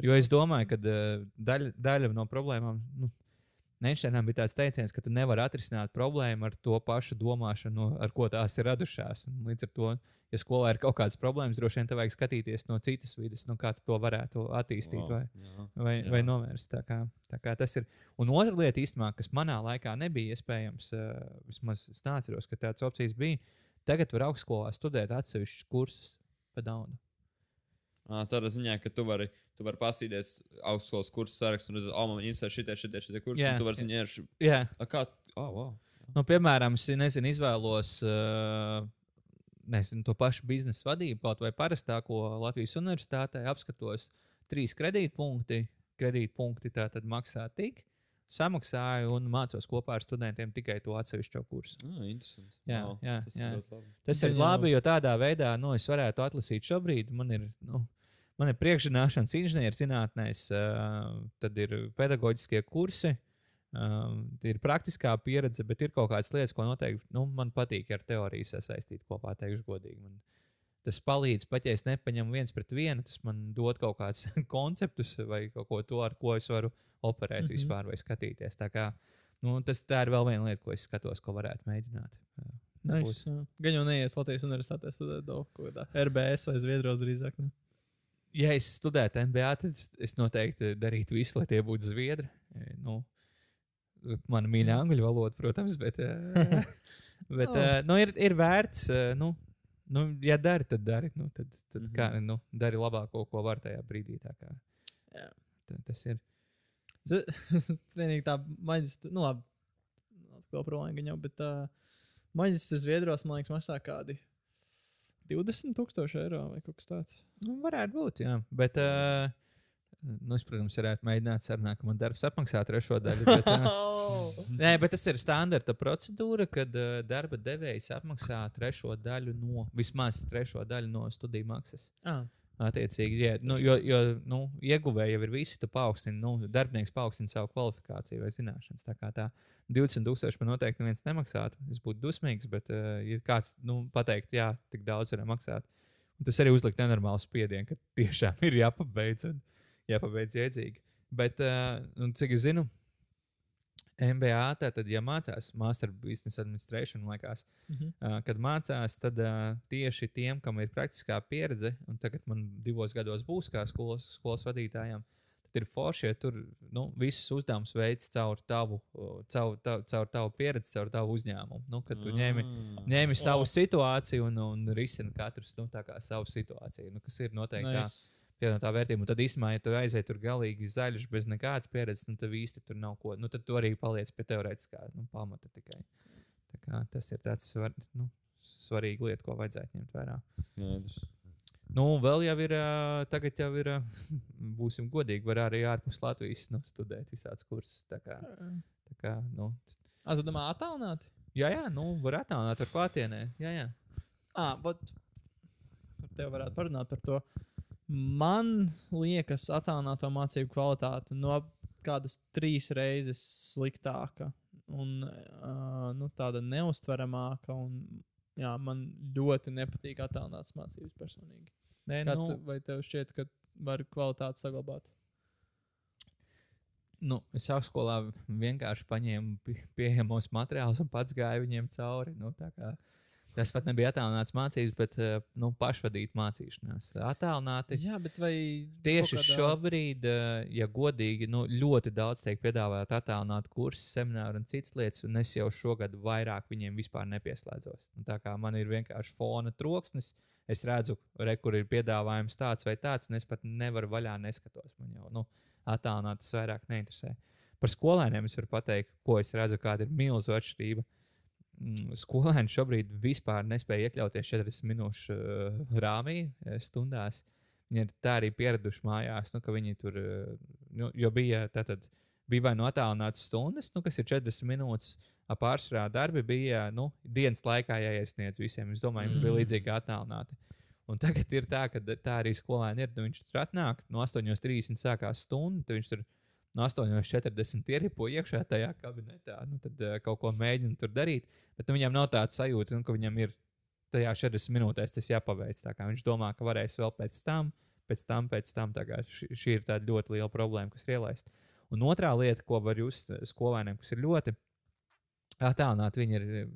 Jo es domāju, ka uh, daļa, daļa no problēmām, nu, Neinšteinam bija tāds teiciens, ka tu nevari atrisināt problēmu ar to pašu domāšanu, no- ar ko tās ir radušās. Un līdz ar to, ja skolā ir kaut kādas problēmas, droši vien te vajag skatīties no citas vidas, nu, kā to varētu attīstīt Wow, vai, jā. vai, Jā. vai novērst. Tā kā, tā kā tas ir. Un otra lieta, īstenībā, kas manā laikā nebija iespējams, uh, vismaz es neatceros, ka tādas opcijas bija. Tagad var augstskolā studēt atsevišķus kursus pa naudu. Tādā ziņā, ka tu vari, tu vari pasīties augstskolas kursu sarakstu un redzēt, oh, man interesē šitie, šitie, šitie kursi. Un Tu vari jā. ziņot, Jā, kā, oh, wow. Nu, piemēram, es nezinu, izvēlos uh, nezinu, to pašu biznesa vadību, kaut vai parastāko Latvijas universitātē, apskatos trīs kredītpunkti. Kredītpunkti tā tad maksā tik, samaksāju un mācos kopā ar studentiem tikai to atsevišķo kursu. Ah, interesanti. Jā, Wow, jā, tas jā. ir labi. Tas ir labi, jo tādā veidā nu, es varētu atlasīt šobrīd. Man ir, nu, man ir priekšzināšanas inženierzinātnēs, uh, tad ir pedagoģiskie kursi. Um, ir praktiskā pieredze, bet ir kaut kādas lietas, ko noteikti nu, man patīk ar teoriju sasaistīt kopā. Teikšu godīgi. Man tas palīdz pat, ja es nepaņemu viens pret vienu, tas man dod kaut kādus [LAUGHS] konceptus vai kaut ko to, ar ko es varu operēt mm. -hmm. vispār vai skatīties. Tā, kā, nu, tas, tā ir vēl viena lieta, ko es skatos, ko varētu mēģināt. Nice. Gan jau neies Latvijas universitātē studēt daudz ko tādu. RBS vai Zviedrijā drīzāk. Ne? ja es studētu MBA, tad es- noteikti darītu visu, lai tie būtu zviedri. E, Nu, mana mīļā angļu valoda, protams, bet, uh, [LAUGHS] bet Oh. uh, nu, ir, ir vērts. Nu, nu, ja dari, tad dari. Nu, tad tad mm. -hmm. kā, nu, dari labāko, ko var tajā brīdī. tā kā. Jā. Tā, tas ir. [LAUGHS] Vienīgi tā maģistra, nu labi, atkal problēma jau, bet tā maģistra Zviedros, man liekas, maksā kādi 20 tūkstoši eiro vai kaut kas tāds. Nu, varētu būt, jā. Bet, uh, nu, es, protams, varētu mēģināt sarunāt, ka man darbs apmaksā trešo daļu. [LAUGHS] Bet, uh, nē, bet tas ir standarta procedūra, kad uh, darba devējs apmaksā trešo daļu no, vismaz trešo daļu no studiju maksas. ah, Attiecīgi, ja, nu, jo, jo nu, ieguvēji jau ir visi, tu paaugstini, nu, darbinieks paaugstina savu kvalifikāciju vai zināšanas. Tā kā tā 20,000 man noteikti neviens nemaksātu. Es būtu dusmīgs, bet, uh, ja kāds nu, pateikt, jā, tik daudz varam maksāt, un tas arī uzlikt nenormālu spiedienu, ka tiešām ir jāpabeidz un jāpabeidz iedzīgi. Bet, un, cik es zinu, MBA, tātad, ja mācās Master Business Administration, liekas, mhm. Uh, kad mācās, tad tieši tiem, kam ir praktiskā pieredze, un tagad man divos gados būs kā skolas, skolas vadītājiem, tad ir forši, ja tur nu, visus uzdevumus veids caur tavu, caur, caur, caur tavu pieredzi, caur tavu uzņēmumu. Nu, kad tu ņēmi, Ah. ņēmi savu O. situāciju un, un risini katrs nu, savu situāciju, nu, kas ir noteikti nice. Pievienotā vērtība. Un tad īstenībā, ja tu aiziet tur galīgi zaļš, bez nekādas pieredzes, nu, tad īsti tur nav ko. Nu, tad tu arī paliec pie teorētiskā nu, pamata tikai. Tā kā Tas ir tāds svar, nu, svarīga lieta, ko vajadzētu ņemt vērā. Skaidrs. Nu, vēl jau ir, tagad jau ir, [LAUGHS] būsim godīgi, var arī ārpus Latvijas nu, studēt visādus kursus. Tā kā, tā kā, nu, Ah, tu domā, attālināti? jā, jā, nu, var attālināt ar klātienē. Jā, jā. Ah, bet tevi varētu parunāt par to. Man liekas, attālināto mācību kvalitāte no kādas trīs reizes sliktāka un uh, nu, tāda neustveramāka. Un, jā, man ļoti nepatīk attālināts mācības personīgi. Nē, Kā nu, vai tev šķiet, ka var kvalitāti saglabāt? nu, es augstskolā vienkārši paņēmu pie- pieejamos materiālus un pats gāju viņiem cauri. Nu, tas pat nebija attālināts mācības, bet ā, nu, pašvadīt mācīšanās. Attālināti. Jā, bet vai Tieši kādā- šobrīd, eh, ja godīgi, nu, ļoti daudz tiek piedāvāt attālināt kursus, semināru un citas lietas, un es jau šogad vairāk viņiem vispār nepieslēdzos. Nu, tā kā man ir vienkārši fona troksnis, es redzu, re, kur ir piedāvājums tāds vai tāds, un es pat nevaru vaļā neskatos. Man jau nu, attālināt tas vairāk neinteresē. Par skolēniem es varu pateikt, ko es redzu, kāda ir milzīga atšķirība. Mm, Skolēni šobrīd vispār nespēja iekļauties 40 minūšu uh, rāmī eh, stundās. Viņi ir tā arī pieraduši mājās, nu, ka viņi tur, eh, nu, jo bija tātad. Bija vai nu attālināts stundas, nu, kas ir 40 minūtes, pārsvarā darbi bija nu, dienas laikā jāiesniedz visiem. Es domāju, jums bija Mhm. līdzīgi attālināti. Un tagad ir tā, ka tā arī skolēni ir. Nu, viņš tur atnāk, no 8.30 sākās stunda, tad viņš tur no 8.40 ieripo iekšā tajā kabinetā. Nu, tad uh, kaut ko mēģina tur darīt. Bet nu, viņam nav tāds sajūta, nu, ka viņam ir tajā 40 minūtēs tas jāpaveic. Viņš domā, ka varēs vēl pēc tam, pēc tam, pēc tam. Šī, šī ir tāda ļoti liela problēma, kas ir ielaista. Un otrā lieta, ko var just skolēniem, kas ir ļoti attālināti, viņi ir uh,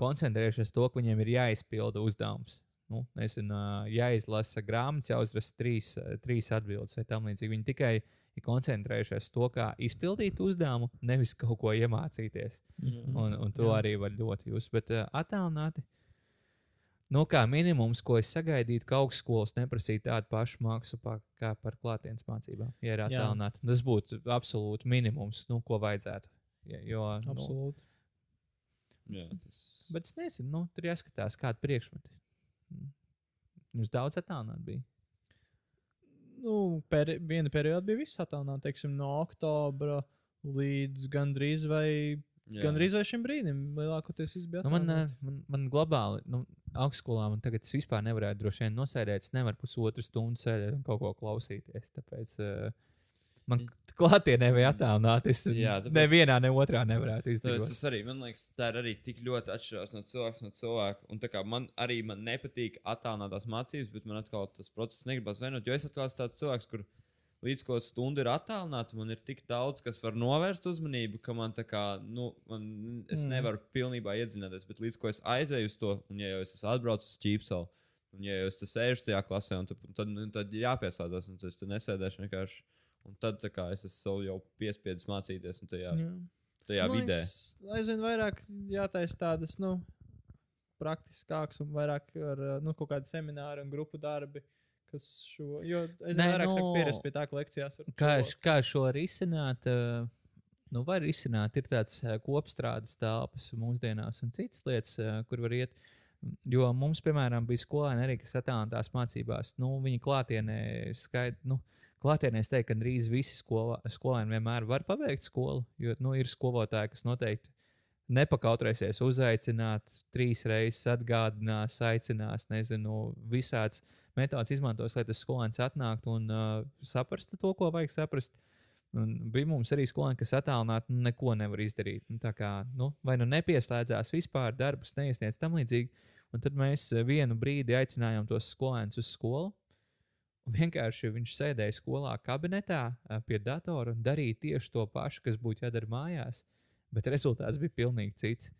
koncentrējušies to, ka viņiem ir jāizpilda uzdevums. Nu, nezinu, jāizlasa grāmatas, jāuzraksta trīs, trīs atbildes vai tam līdzīgi. Viņi tikai ir koncentrējušies to, kā izpildīt uzdevumu, nevis kaut ko iemācīties. Mhm. Un, un to Jā. arī var ļoti jūs. Bet uh, attālināti, nu, kā minimums, ko es sagaidītu, ka augstskolas neprasītu tādu pašu maksu pa, kā par klātienes mācībām, ja ir Jā. attālināti. Tas būtu absolūti minimums, nu, ko vajadzētu. Ja, jo, nu, Absolūti. Jā, tas... bet es nezinu, nu, tur jāskatās, kāda priekšmeta. Mm. Jums daudz attālināti bija. Nu, peri viena perioda bija viss attālināta, teiksim, no oktobra līdz gandrīz vai, Jā. gandrīz vai šim brīdim. Lielākoties viss bija Nu, man, man, man globāli, nu, augstskolā man tagad es vispār nevarētu droši vien nosēdēt. Es nevaru pusotru stundu sēdēt un kaut ko klausīties. Tāpēc uh, man [LAUGHS] klātienē vai attālināti. Es Jā, tāpēc- nevienā, ne otrā nevarētu izdzīvot. tas arī man liekas, tā ir arī tik ļoti atšķirās no cilvēka no cilvēka. Un tā kā man arī man nepatīk attālinātās mācības, bet man atkal tas process negribas vainot. Jo es atkal esmu tāds cilvēks, kur līdz ko stunda ir attālināta, man ir tik daudz, kas var novērst uzmanību, ka man tā kā, nu, man, es Mm. nevaru pilnībā iedzināties. Bet līdz ko es aizēju uz to, un ja jau es esmu atbraucis uz ķīpsalu, un ja jau es te sēžu tajā klasē, un tad, tad, nu, tad ir jāpiesādzās, un es te nesēdēšu vienkārši Un tad tā kā, es esmu jau piespiedzis mācīties un tajā, Jā. tajā Man vidē. liekas, Aizvien vairāk jātaisa tādas, nu, praktiskākas un vairāk ar uh, nu, kaut kādu semināru un grupu darbi. Kas šo, jo es Nē, vairāk nu, saku, pierast pie tā, ka lekcijās var Kā, š- kā šo risināt? eh, Nu, var risināt, ir tāds eh, kopstrādes telpas mūsdienās un citas lietas, eh, kur var iet. Jo mums, piemēram, bija skolēni arī, kas attālinātās mācībās. Nu, viņi klātienē skaidri. Nu, Klātienē es teiktu, ka drīz visi skolā, skolēni vienmēr var pabeigt skolu. Jo nu, ir skolotāji, kas noteikti nepakautrēsies uzaicināt, trīs reizes atgādinās, aicinās, nezinu, visādas metodas izmantos, lai tas skolēns atnāktu un uh, saprastu to, ko vajag saprast. Un bija mums arī skolēni, kas attālināti nu, neko nevar izdarīt. Nu, kā, nu, vai nu nepieslēdzās vispār, darbus neiesniedz tam līdzīgi. Un tad mēs vienu brīdi aicinājām tos skolēnus uz skolu. Un vienkārši viņš sēdēja skolā kabinetā pie datora un darīja tieši to pašu, kas būtu jādara mājās. Bet rezultāts bija pilnīgi cits.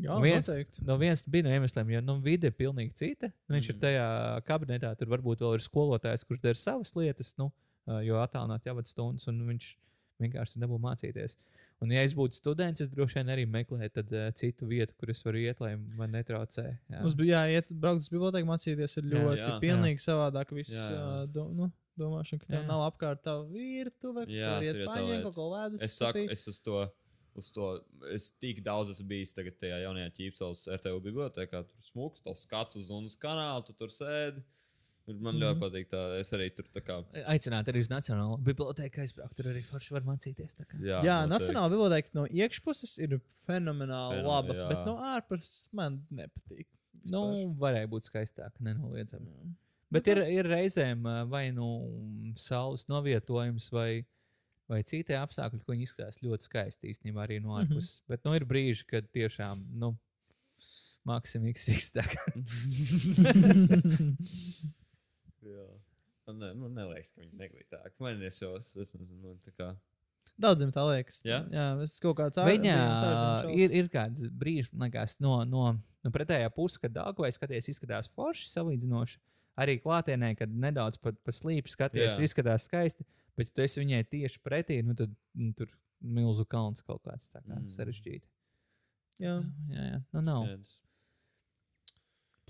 Jā, viens- noteikti. No vienas bija no iemesliem, jo nu, vide ir pilnīgi cita. Viņš mm. ir tajā kabinetā, tur varbūt vēl ir skolotājs, kurš dara savas lietas, nu, jo attālināt jau stundas, un viņš vienkārši nebūtu mācīties. Un, ja es būtu students, es droši vien arī meklētu tad, uh, citu vietu, kur es varu iet, lai man netraucē. Jā. Mums bija jāiet, braukt uz bibliotēku, mācīties ir Jā, ļoti jā, jā, jā. pilnīgi savādāk. Viss, Jā, jā, jā. jā. Do, nu, domāšana, ka tev Jā. nav apkārt tā virtuve, Jā, kur iet paņemt kaut ko ledus. Es saku, es uz to. Uz to es tik daudz esmu bijis tagad tajā jaunajā ķīpseles RTU bibliotekā. Tur smūgs, tas skats uz UNS kanālu, tu tur sēdi. Un Man ļoti patīk tā. Es arī tur tā kā. Aicināt arī uz Nacionālo bibliotēku aizbraukt. Tur arī forši var mācīties. Jā, Jā. Nacionāla biblioteka no iekšpuses ir fenomenāli Fenomen- laba, jā. bet no ārpuses man nepatīk. Nu, varēja būt skaistāk, nenoliedzami. Jā. Bet ir, ir reizēm vai nu saules novietojums, vai, vai citi apstākļi, ko viņi izskatās ļoti skaisti īstenībā arī no Mhm. ārpuses. Mm -hmm. Bet nu, ir brīži, kad tiešām nu, maksimīgs izsaka. [LAUGHS] Jā. Man, ne, man liekas, ka viņi neglītāk. Man es jau es, es nezinu, man tā kā. Daudziem tā liekas. Jā? jā es kaut kāds Viņa ārzemju ir, ir kāds brīdis, man liekas, no, no, no pretējā puses, kad dārgais skaties, izskatās forši salīdzinoši. Arī klātienē, kad nedaudz pa, pa slīpi skaties, Jā. izskatās skaisti, bet ja tu esi viņai tieši pretī, nu, tad nu, tur milzu kalns kaut kāds tā kā Mm. mm. sarežģīts. Jā. jā, jā. Nu, nav. Jā, tas-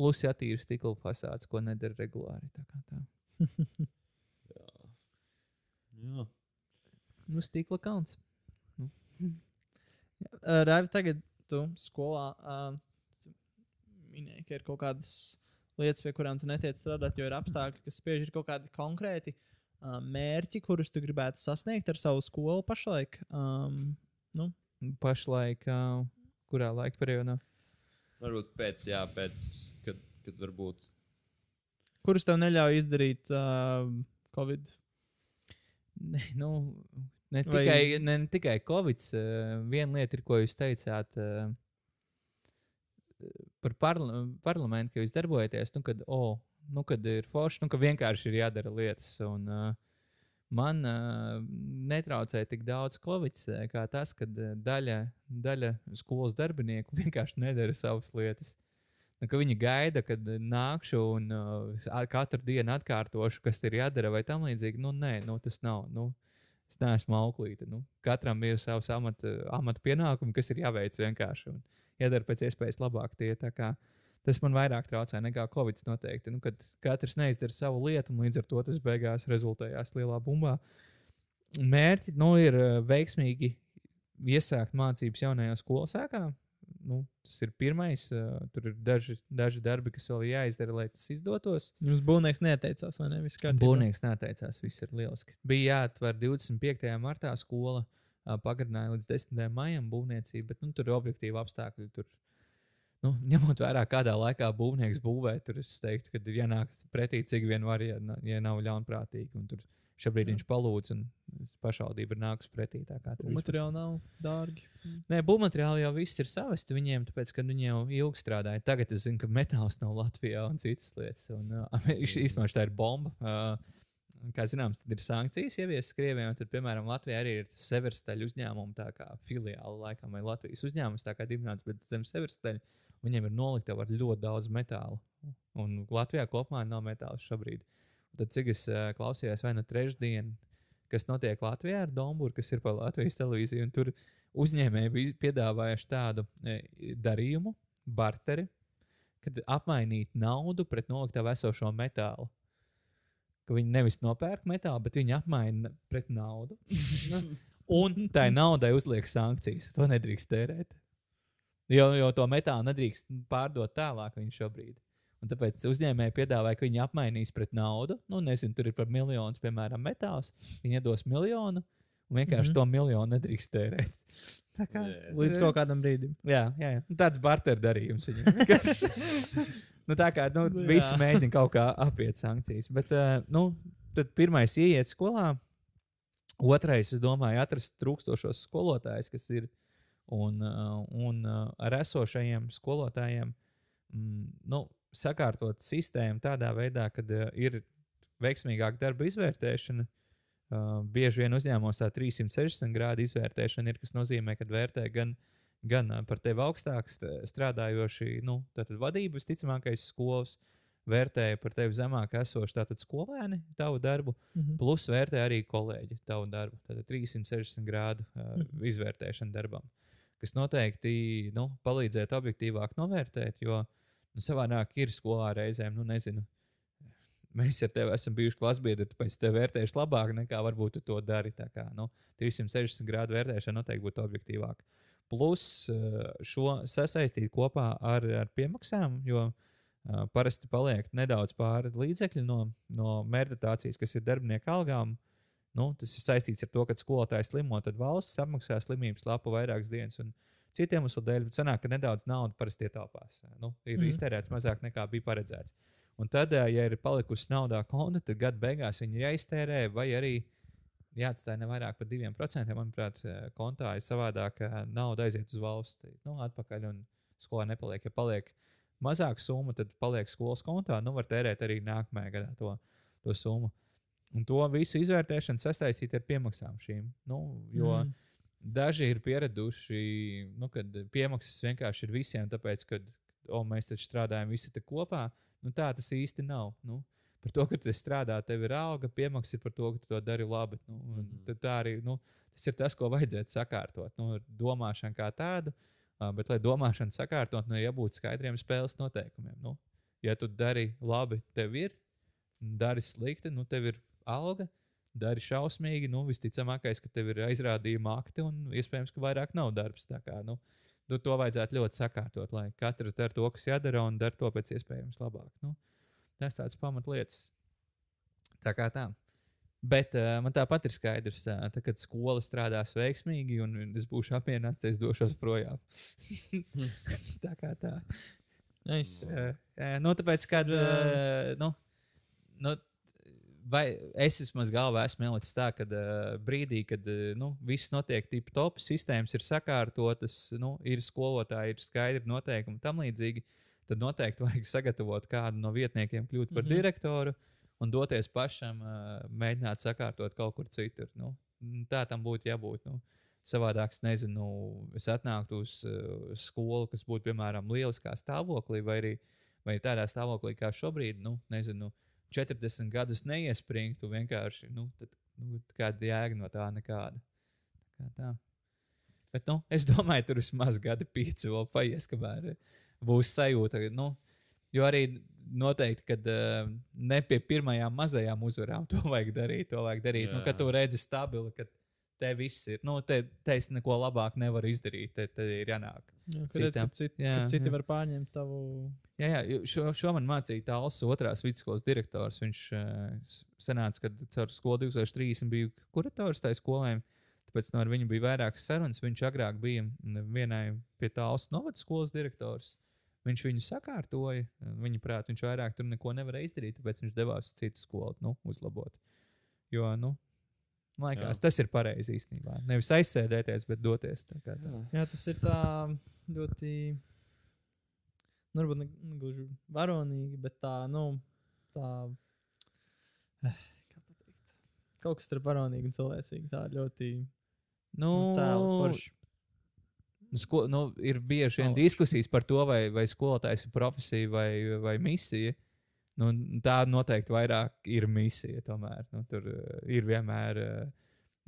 Plus, ja tīri stikla fasādes, ko nedara regulāri. Tā kā tā. [LAUGHS] Jā. Jā. Nu, stikla kalns. Uh, Raivi, tagad tu skolā uh, tu minēji, ka ir kaut kādas lietas, pie kurām tu netiec strādāt, jo ir apstākļi, kas spiež ir kaut kādi konkrēti uh, mērķi, kurus tu gribētu sasniegt ar savu skolu pašlaik. Um, nu, Pašlaik, uh, kurā laika periodā? Varbūt pēc, jā, pēc, kad, varbūt. kurus tev neļauj izdarīt uh, Covid? Ne, nu, ne, Vai- tikai, ne, ne tikai Covid. Uh, viena lieta ir, ko jūs teicāt uh, par parla parlamentu, ka jūs darbojaties. Nu, kad, oh, nu, kad ir forši, nu, ka vienkārši ir jādara lietas. Un, uh, man uh, netraucēja tik daudz Covid, kā tas, ka daļa, daļa skolas darbinieku [LAUGHS] vienkārši nedara savas lietas. Nu, viņi gaida, kad uh, nākšu un uh, katru dienu atkārtošu, kas ir jādara, vai tam līdzīgi. Nu, nē, nu, tas nav. Nu, es neesmu auklīte. Nu, katram ir savs amata, amata pienākumi, kas ir jāveic vienkārši. Un jādara pēc iespējas labāk. Tie, kā tas man vairāk traucē nekā Covid noteikti. Nu, kad katrs neizdara savu lietu, un līdz ar to tas beigās rezultējās lielā bumbā. Mērķi nu, ir uh, veiksmīgi iesākt mācības jaunajā skolas sēkā. Nu, tas ir pirmais. Uh, tur ir daži, daži darbi, kas vēl jāizdara, lai tas izdotos. Jums būvnieks neteicās, vai ne? Būvnieks neteicās, viss ir lieliski. Bija jāatver 25. martā skola, ā, pagarināja līdz 10. maijam būvniecību, bet nu, tur ir objektīvi apstākļi. Tur, nu, ņemot vērā, kādā laikā būvnieks būvē, tur es teiktu, ka ir jānāk pretī, cik vien var, ja, ja nav ļaunprātīgi. Un Tur šobrīd Jā. viņš palūdz, un pašvaldība ir nākusi pretī. tā kā tur viss Materiāli nav dārgi. Nē, būvmateriāli jau viss ir savesti viņiem, tāpēc, ka viņi jau ilgi strādāja. Tagad es zinu, ka metāls nav Latvijā un citas lietas. Un, uh, [LAUGHS] īstenībā tā ir bomba. Uh, kā zināms, tad ir sankcijas ieviestas Krievijai, un tad, piemēram, Latvijā arī ir Severstaļa uzņēmuma, tā kā filiāla laikam, vai Latvijas uzņēmums, tā kā dibināts, bet zem Severstaļa viņiem ir nolikta ar ļoti daudz metāla. Un Latvijā kopumā nav metāla šobrīd. Un tad, cik es uh, klausījos, vai nu trešdien, kas notiek Latvijā ar Dombūru, kas ir pa Latvijas televīziju. un Tur uzņēmēji bija piedāvājuši tādu e, darījumu, barteri, kad apmainīt naudu pret noliktavu esošo metālu. Ka viņi nevis nopērk metālu, bet viņi apmaina pret naudu. [LAUGHS] Un tai naudai uzliek sankcijas. To nedrīkst tērēt. Jo, jo to metālu nedrīkst pārdot tālāk viņš šobrīd. Un tāpēc uzņēmēji piedāvāja, ka viņi apmainīs pret naudu. Nu, nezinu, tur ir par miljonu, piemēram, metāls. Viņi iedos miljonu, un vienkārši mm. -hmm. to miljonu nedrīkst tērēt. [LAUGHS] Tā kā, Jā. Līdz kaut kādam brīdim. Jā, jā, jā. Nu, tāds barter darījums viņam. [LAUGHS] Nu, tā kā nu, Nu, visi mēģina kaut kā apiet sankcijas. Bet, uh, nu, tad pirmais ieiet skolā, otrais, es domāju, atrast trūkstošos skolotājus, kas ir. Un, uh, un uh, ar esošajiem skolotājiem mm, nu, sakārtot sistēmu tādā veidā, ka uh, ir veiksmīgāka darba izvērtēšana. Uh, bieži vien uzņēmumos tā 360 grādu izvērtēšana ir, kas nozīmē, ka vērtē gan, gan uh, par tevi augstāk st- strādājoši, nu, tātad vadība, visticamākais skolas, vērtēja par tevi zemāk esošu tātad skolēni tavu darbu, Mhm. plus vērtē arī kolēģi tavu darbu. Tātad 360 grādu uh, Mhm. izvērtēšana darbam, kas noteikti nu, palīdzētu objektīvāk novērtēt, jo nu, savādāk ir skolā reizēm, nu, nezinu. Mēs ar tevi esam bijuši klasbiedri, tāpēc te vērtēšu labāk nekā varbūt tu to dari. Tā Kā, nu, 360 grādu vērtēšana noteikti būtu objektīvāka. Plus uh, šo sasaistīt kopā ar, ar piemaksām, jo uh, parasti paliek nedaudz pāri līdzekļi no, no mērķitācijas, kas ir darbinieku algām. Nu, tas ir saistīts ar to, ka skolotājs slimo, tad valsts apmaksā slimības lapu vairākas dienas. Un citiem iemeslu dēļ sanāk, ka nedaudz naudas parasti ietaupās. Nu, ir mm. Iztērēts mazāk nekā bija paredzēts. Un tad, ā, ja ir palikusi naudā konta, tad gada beigās viņi ir jāiztērē, vai arī jāatstāj ne vairāk par 2%. Manuprāt, ā, kontā ir savādāk, ka nauda aiziet uz valsts nu, atpakaļ un skolā nepaliek. Ja paliek mazāka summa, tad paliek skolas kontā. Nu, var tērēt arī nākamajā gadā to, to summu. Un to visu izvērtēšanu sasaistīt ar piemaksām šīm. Nu, jo mm. Daži ir pieraduši, nu, kad piemaksas vienkārši ir visiem, tāpēc, ka oh, mēs taču strādājam visi kopā. Nu, tā tas īsti nav. Nu, par to, ka tu strādā, tev ir alga, piemaksas ir par to, ka tu to dari labi. Nu, mm. -hmm. Tā arī nu, tas ir tas, ko vajadzētu sakārtot. Nu, domāšana kā tāda, bet, lai domāšanu sakārtot, nu, ir jābūt skaidriem spēles noteikumiem. Nu, ja tu dari labi, tev ir, dari slikti, nu, tev ir alga. Dari šausmīgi, nu, visticamākais, ka tev ir aizrādījuma akti, un iespējams, ka vairāk nav darbs. Kā, nu, nu, to vajadzētu ļoti sakārtot, lai katrs dara to, kas jādara, un dara to pēc iespējams labāk. Nu, tas tāds pamatlietas. Tā kā tā. Bet uh, man tāpat ir skaidrs, uh, tā, kad skola strādās veiksmīgi, un es būšu apmierināts, es došos projām. [LAUGHS] tā kā tā. Nice. Uh, uh, nu, tāpēc, kad. Uh, nu, nu, vai es vismaz galvā esmu ielicis tā, ka uh, brīdī, kad uh, nu, viss notiek tip top, sistēmas ir sakārtotas, nu, ir skolotāji, ir skaidri noteikumi tam līdzīgi, tad noteikti [LAUGHS] vajag sagatavot kādu no vietniekiem kļūt par mm. -hmm. direktoru un doties pašam, uh, mēģināt sakārtot kaut kur citur. Nu, n- tā tam būtu jābūt. Nu. Savādāk, es nezinu, es atnāktu uz uh, skolu, kas būtu, piemēram, lieliskā stāvoklī, vai arī vai tādā stāvoklī kā šobrīd, nu, nezinu, 40 gadus neiespringtu vienkārši. Nu, tad, nu, kāda jēga no tā nekāda. Tā kā tā. Bet, nu, es domāju, tur vismaz gadi pieci vēl paies, kamēr eh, būs sajūta. Nu, jo arī noteikti, kad uh, ne pie pirmajām mazajām uzvarām to vajag darīt. To vajag darīt. Nu, Jā. kad tu redzi stabili, ka te viss ir. Nu, te, te es neko labāk nevaru izdarīt. Te, te ir jānāk. Jā, kad redz, ka citi, Jā, ka citi jā. var pārņemt tavu. Jā, jā šo, šo man mācīja Tāls, otrās vidusskolas direktors. Viņš uh, senāts, kad caur skolu 2030 bija kurators tajā skolē. Tāpēc no ar viņu bija vairākas sarunas. Viņš agrāk bija mm, vienai pie Tāls novada skolas direktors. Viņš viņu sakārtoja. Viņa prāt, viņš vairāk tur neko nevarēja izdarīt, tāpēc viņš devās uz citu skolu, nu, uzlabot. Jo, nu, man liekas, Jā. tas ir pareizi īstenībā. Nevis aizsēdēties, bet doties. tā kā tā. Jā, tas ir tā ļoti. Nu, varbūt ne gluži varonīgi, bet tā, nu, tā. eh, Kā pateikt? Kaut kas starp varonīgi un cilvēcīgi. Tā ļoti Nu, nu. Nu, Sko, nu, ir bieži vien diskusijas par to, vai, vai skolotājs ir profesija vai, vai misija. Nu, tā noteikti vairāk ir misija. Tomēr nu, tur uh, ir vienmēr. Uh,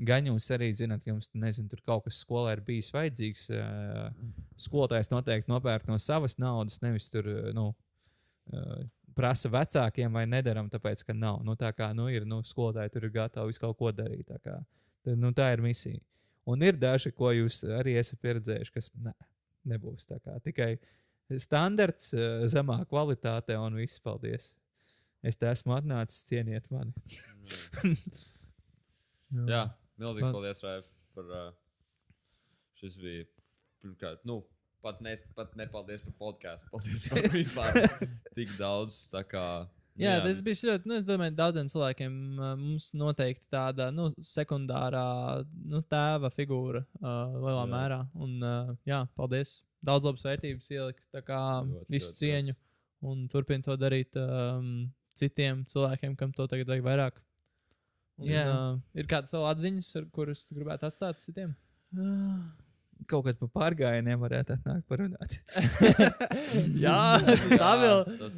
Gan jūs arī zināt, ka jums nezinu, tur kaut kas skolā ir bijis vajadzīgs. Uh, skolotājs noteikti nopērk no savas naudas, nevis tur nu, uh, prasa vecākiem vai nedaram, tāpēc, ka nav. Nu, tā kā nu, ir nu, skolotāji tur ir gatavi visu kaut ko darīt. Tā, kā, tad, nu, tā ir misija. Un ir daži, ko jūs arī esat pieredzējuši, kas ne, nebūs kā tikai standarts, zemā kvalitāte un viss. Paldies! Es te esmu atnācis, cieniet mani. [LAUGHS] Jā, milzīgs Pats. paldies, Raif, par uh, šis bija pirmkārt. Nu, pat, ne, pat nepaldies par podkāstu. Paldies par [LAUGHS] vispār tik daudz. Tā kā, nu Jā, tas bija ļoti. Nu, es domāju, daudziem cilvēkiem mums noteikti tāda nu, sekundārā nu, tēva figūra uh, lielā Jā. jā. mērā. Un, uh, jā, paldies. Daudz labas vērtības ielikt, tā kā Ļoti, visu ļoti, cieņu. Un turpin to darīt um, citiem cilvēkiem, kam to tagad vajag vairāk. Un, Jā. uh, ir kādas vēl atziņas, kuras tu gribētu atstāt citiem? Kaut kad pa pārgājieniem varētu atnākt parunāt. [LAUGHS] jā, tā vēl. tas.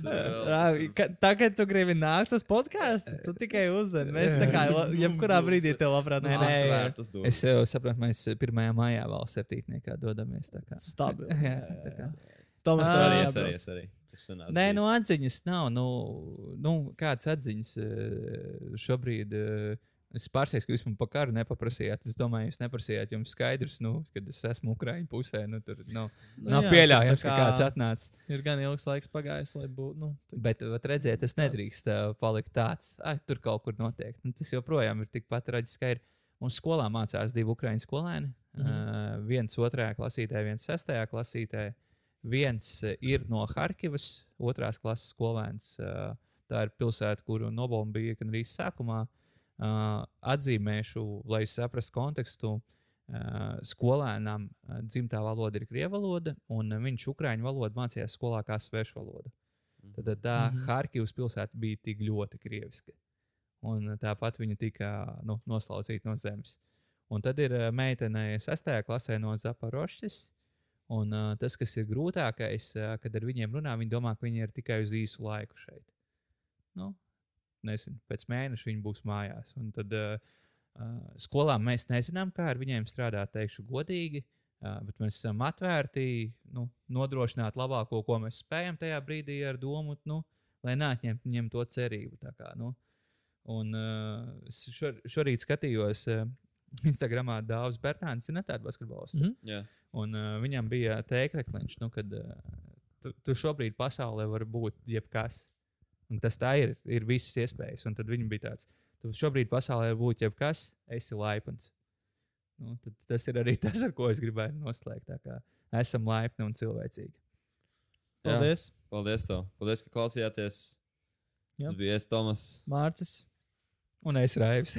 Jā, ka- Tagad tu gribi nākt uz podkāstu. Tu tikai uzvedi. Mēs tā kā jebkurā brīdī te labprāt Nē, nē, nē. Durvis. Es jau saprotu, mēs 1. maijā vēl septītniekā dodamies. tā kā. Stabili. [LAUGHS] Jā, tā kā. Tomas, Ā, tev arī arī, sen esmu Nē, nu atziņas nav. Nu, nu, kādas atziņas eh, šobrīd? eh, Es pārsteigts, ka jūs man par karu nepaprasījāt. Es domāju, jūs neprasījāt jums skaidrs, nu, kad es esmu Ukraiņu pusē. Nu, tur nav, Nu nav jā, pieļaujams, tā ka kā kāds atnāca. Ir gan ilgs laiks pagājis, lai būtu. Nu, tā- Bet, vat, redziet, tas nedrīkst uh, palikt tāds. Ai, tur kaut kur notiek. Nu, tas joprojām ir tikpat traģiski. ka Ir. Mums skolā mācās divi ukraiņu skolēni. Mm. -hmm. uh, viens otrajā klasītē, viens sestajā klasītē. Viens uh, ir no Harkivas, otrās klases skolēns. Uh, tā ir pilsēta, kuru nobombīja gan arī sākumā. Uh, atzīmēšu, lai saprastu kontekstu. Skolēnam dzimtā valoda ir krievu valoda, un viņš ukrāņu valodu mācījās skolā kā svešu valodu. Tad tā mm. -hmm. Harkivas pilsēta bija tik ļoti krieviska. Un tāpat viņa tika nu, noslaucīta no zemes. Un tad ir meitene sestajā klasē no Zaporošas. Un uh, tas, kas ir grūtākais, uh, kad ar viņiem runā, viņi domā, ka viņi ir tikai uz īsu laiku šeit. Nu, nezinu, pēc mēneša viņi būs mājās. Un tad uh, uh, skolā mēs nezinām, kā ar viņiem strādāt, teikšu godīgi. Uh, bet mēs esam atvērti nu, nodrošināt labāko, ko mēs spējam tajā brīdī, ar domu, nu, lai neatņemtu viņiem to cerību. Kā, nu. Un uh, šor, šorīt skatījos uh, Instagramā Dārzs Bērtāns, ir tāda basketbolists. Mm. Mhm. Jā. Un uh, viņam bija tēkļiņš, nu, kad uh, tu, tu šobrīd pasaulē var būt jebkas. Un tas tā ir, ir visas iespējas. Un tad viņam bija tāds, tu šobrīd pasaulē var būt jebkas, esi laipns. Nu, tad tas ir arī [LAUGHS] tas, ar ko es gribēju noslēgt. Esam laipni un cilvēcīgi. Jā. Paldies, Paldies, tev. Paldies, ka klausījāties. Jā. Tas bija es, Tomas. Mārcis. Un es raibs.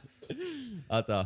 [LAUGHS] Atā.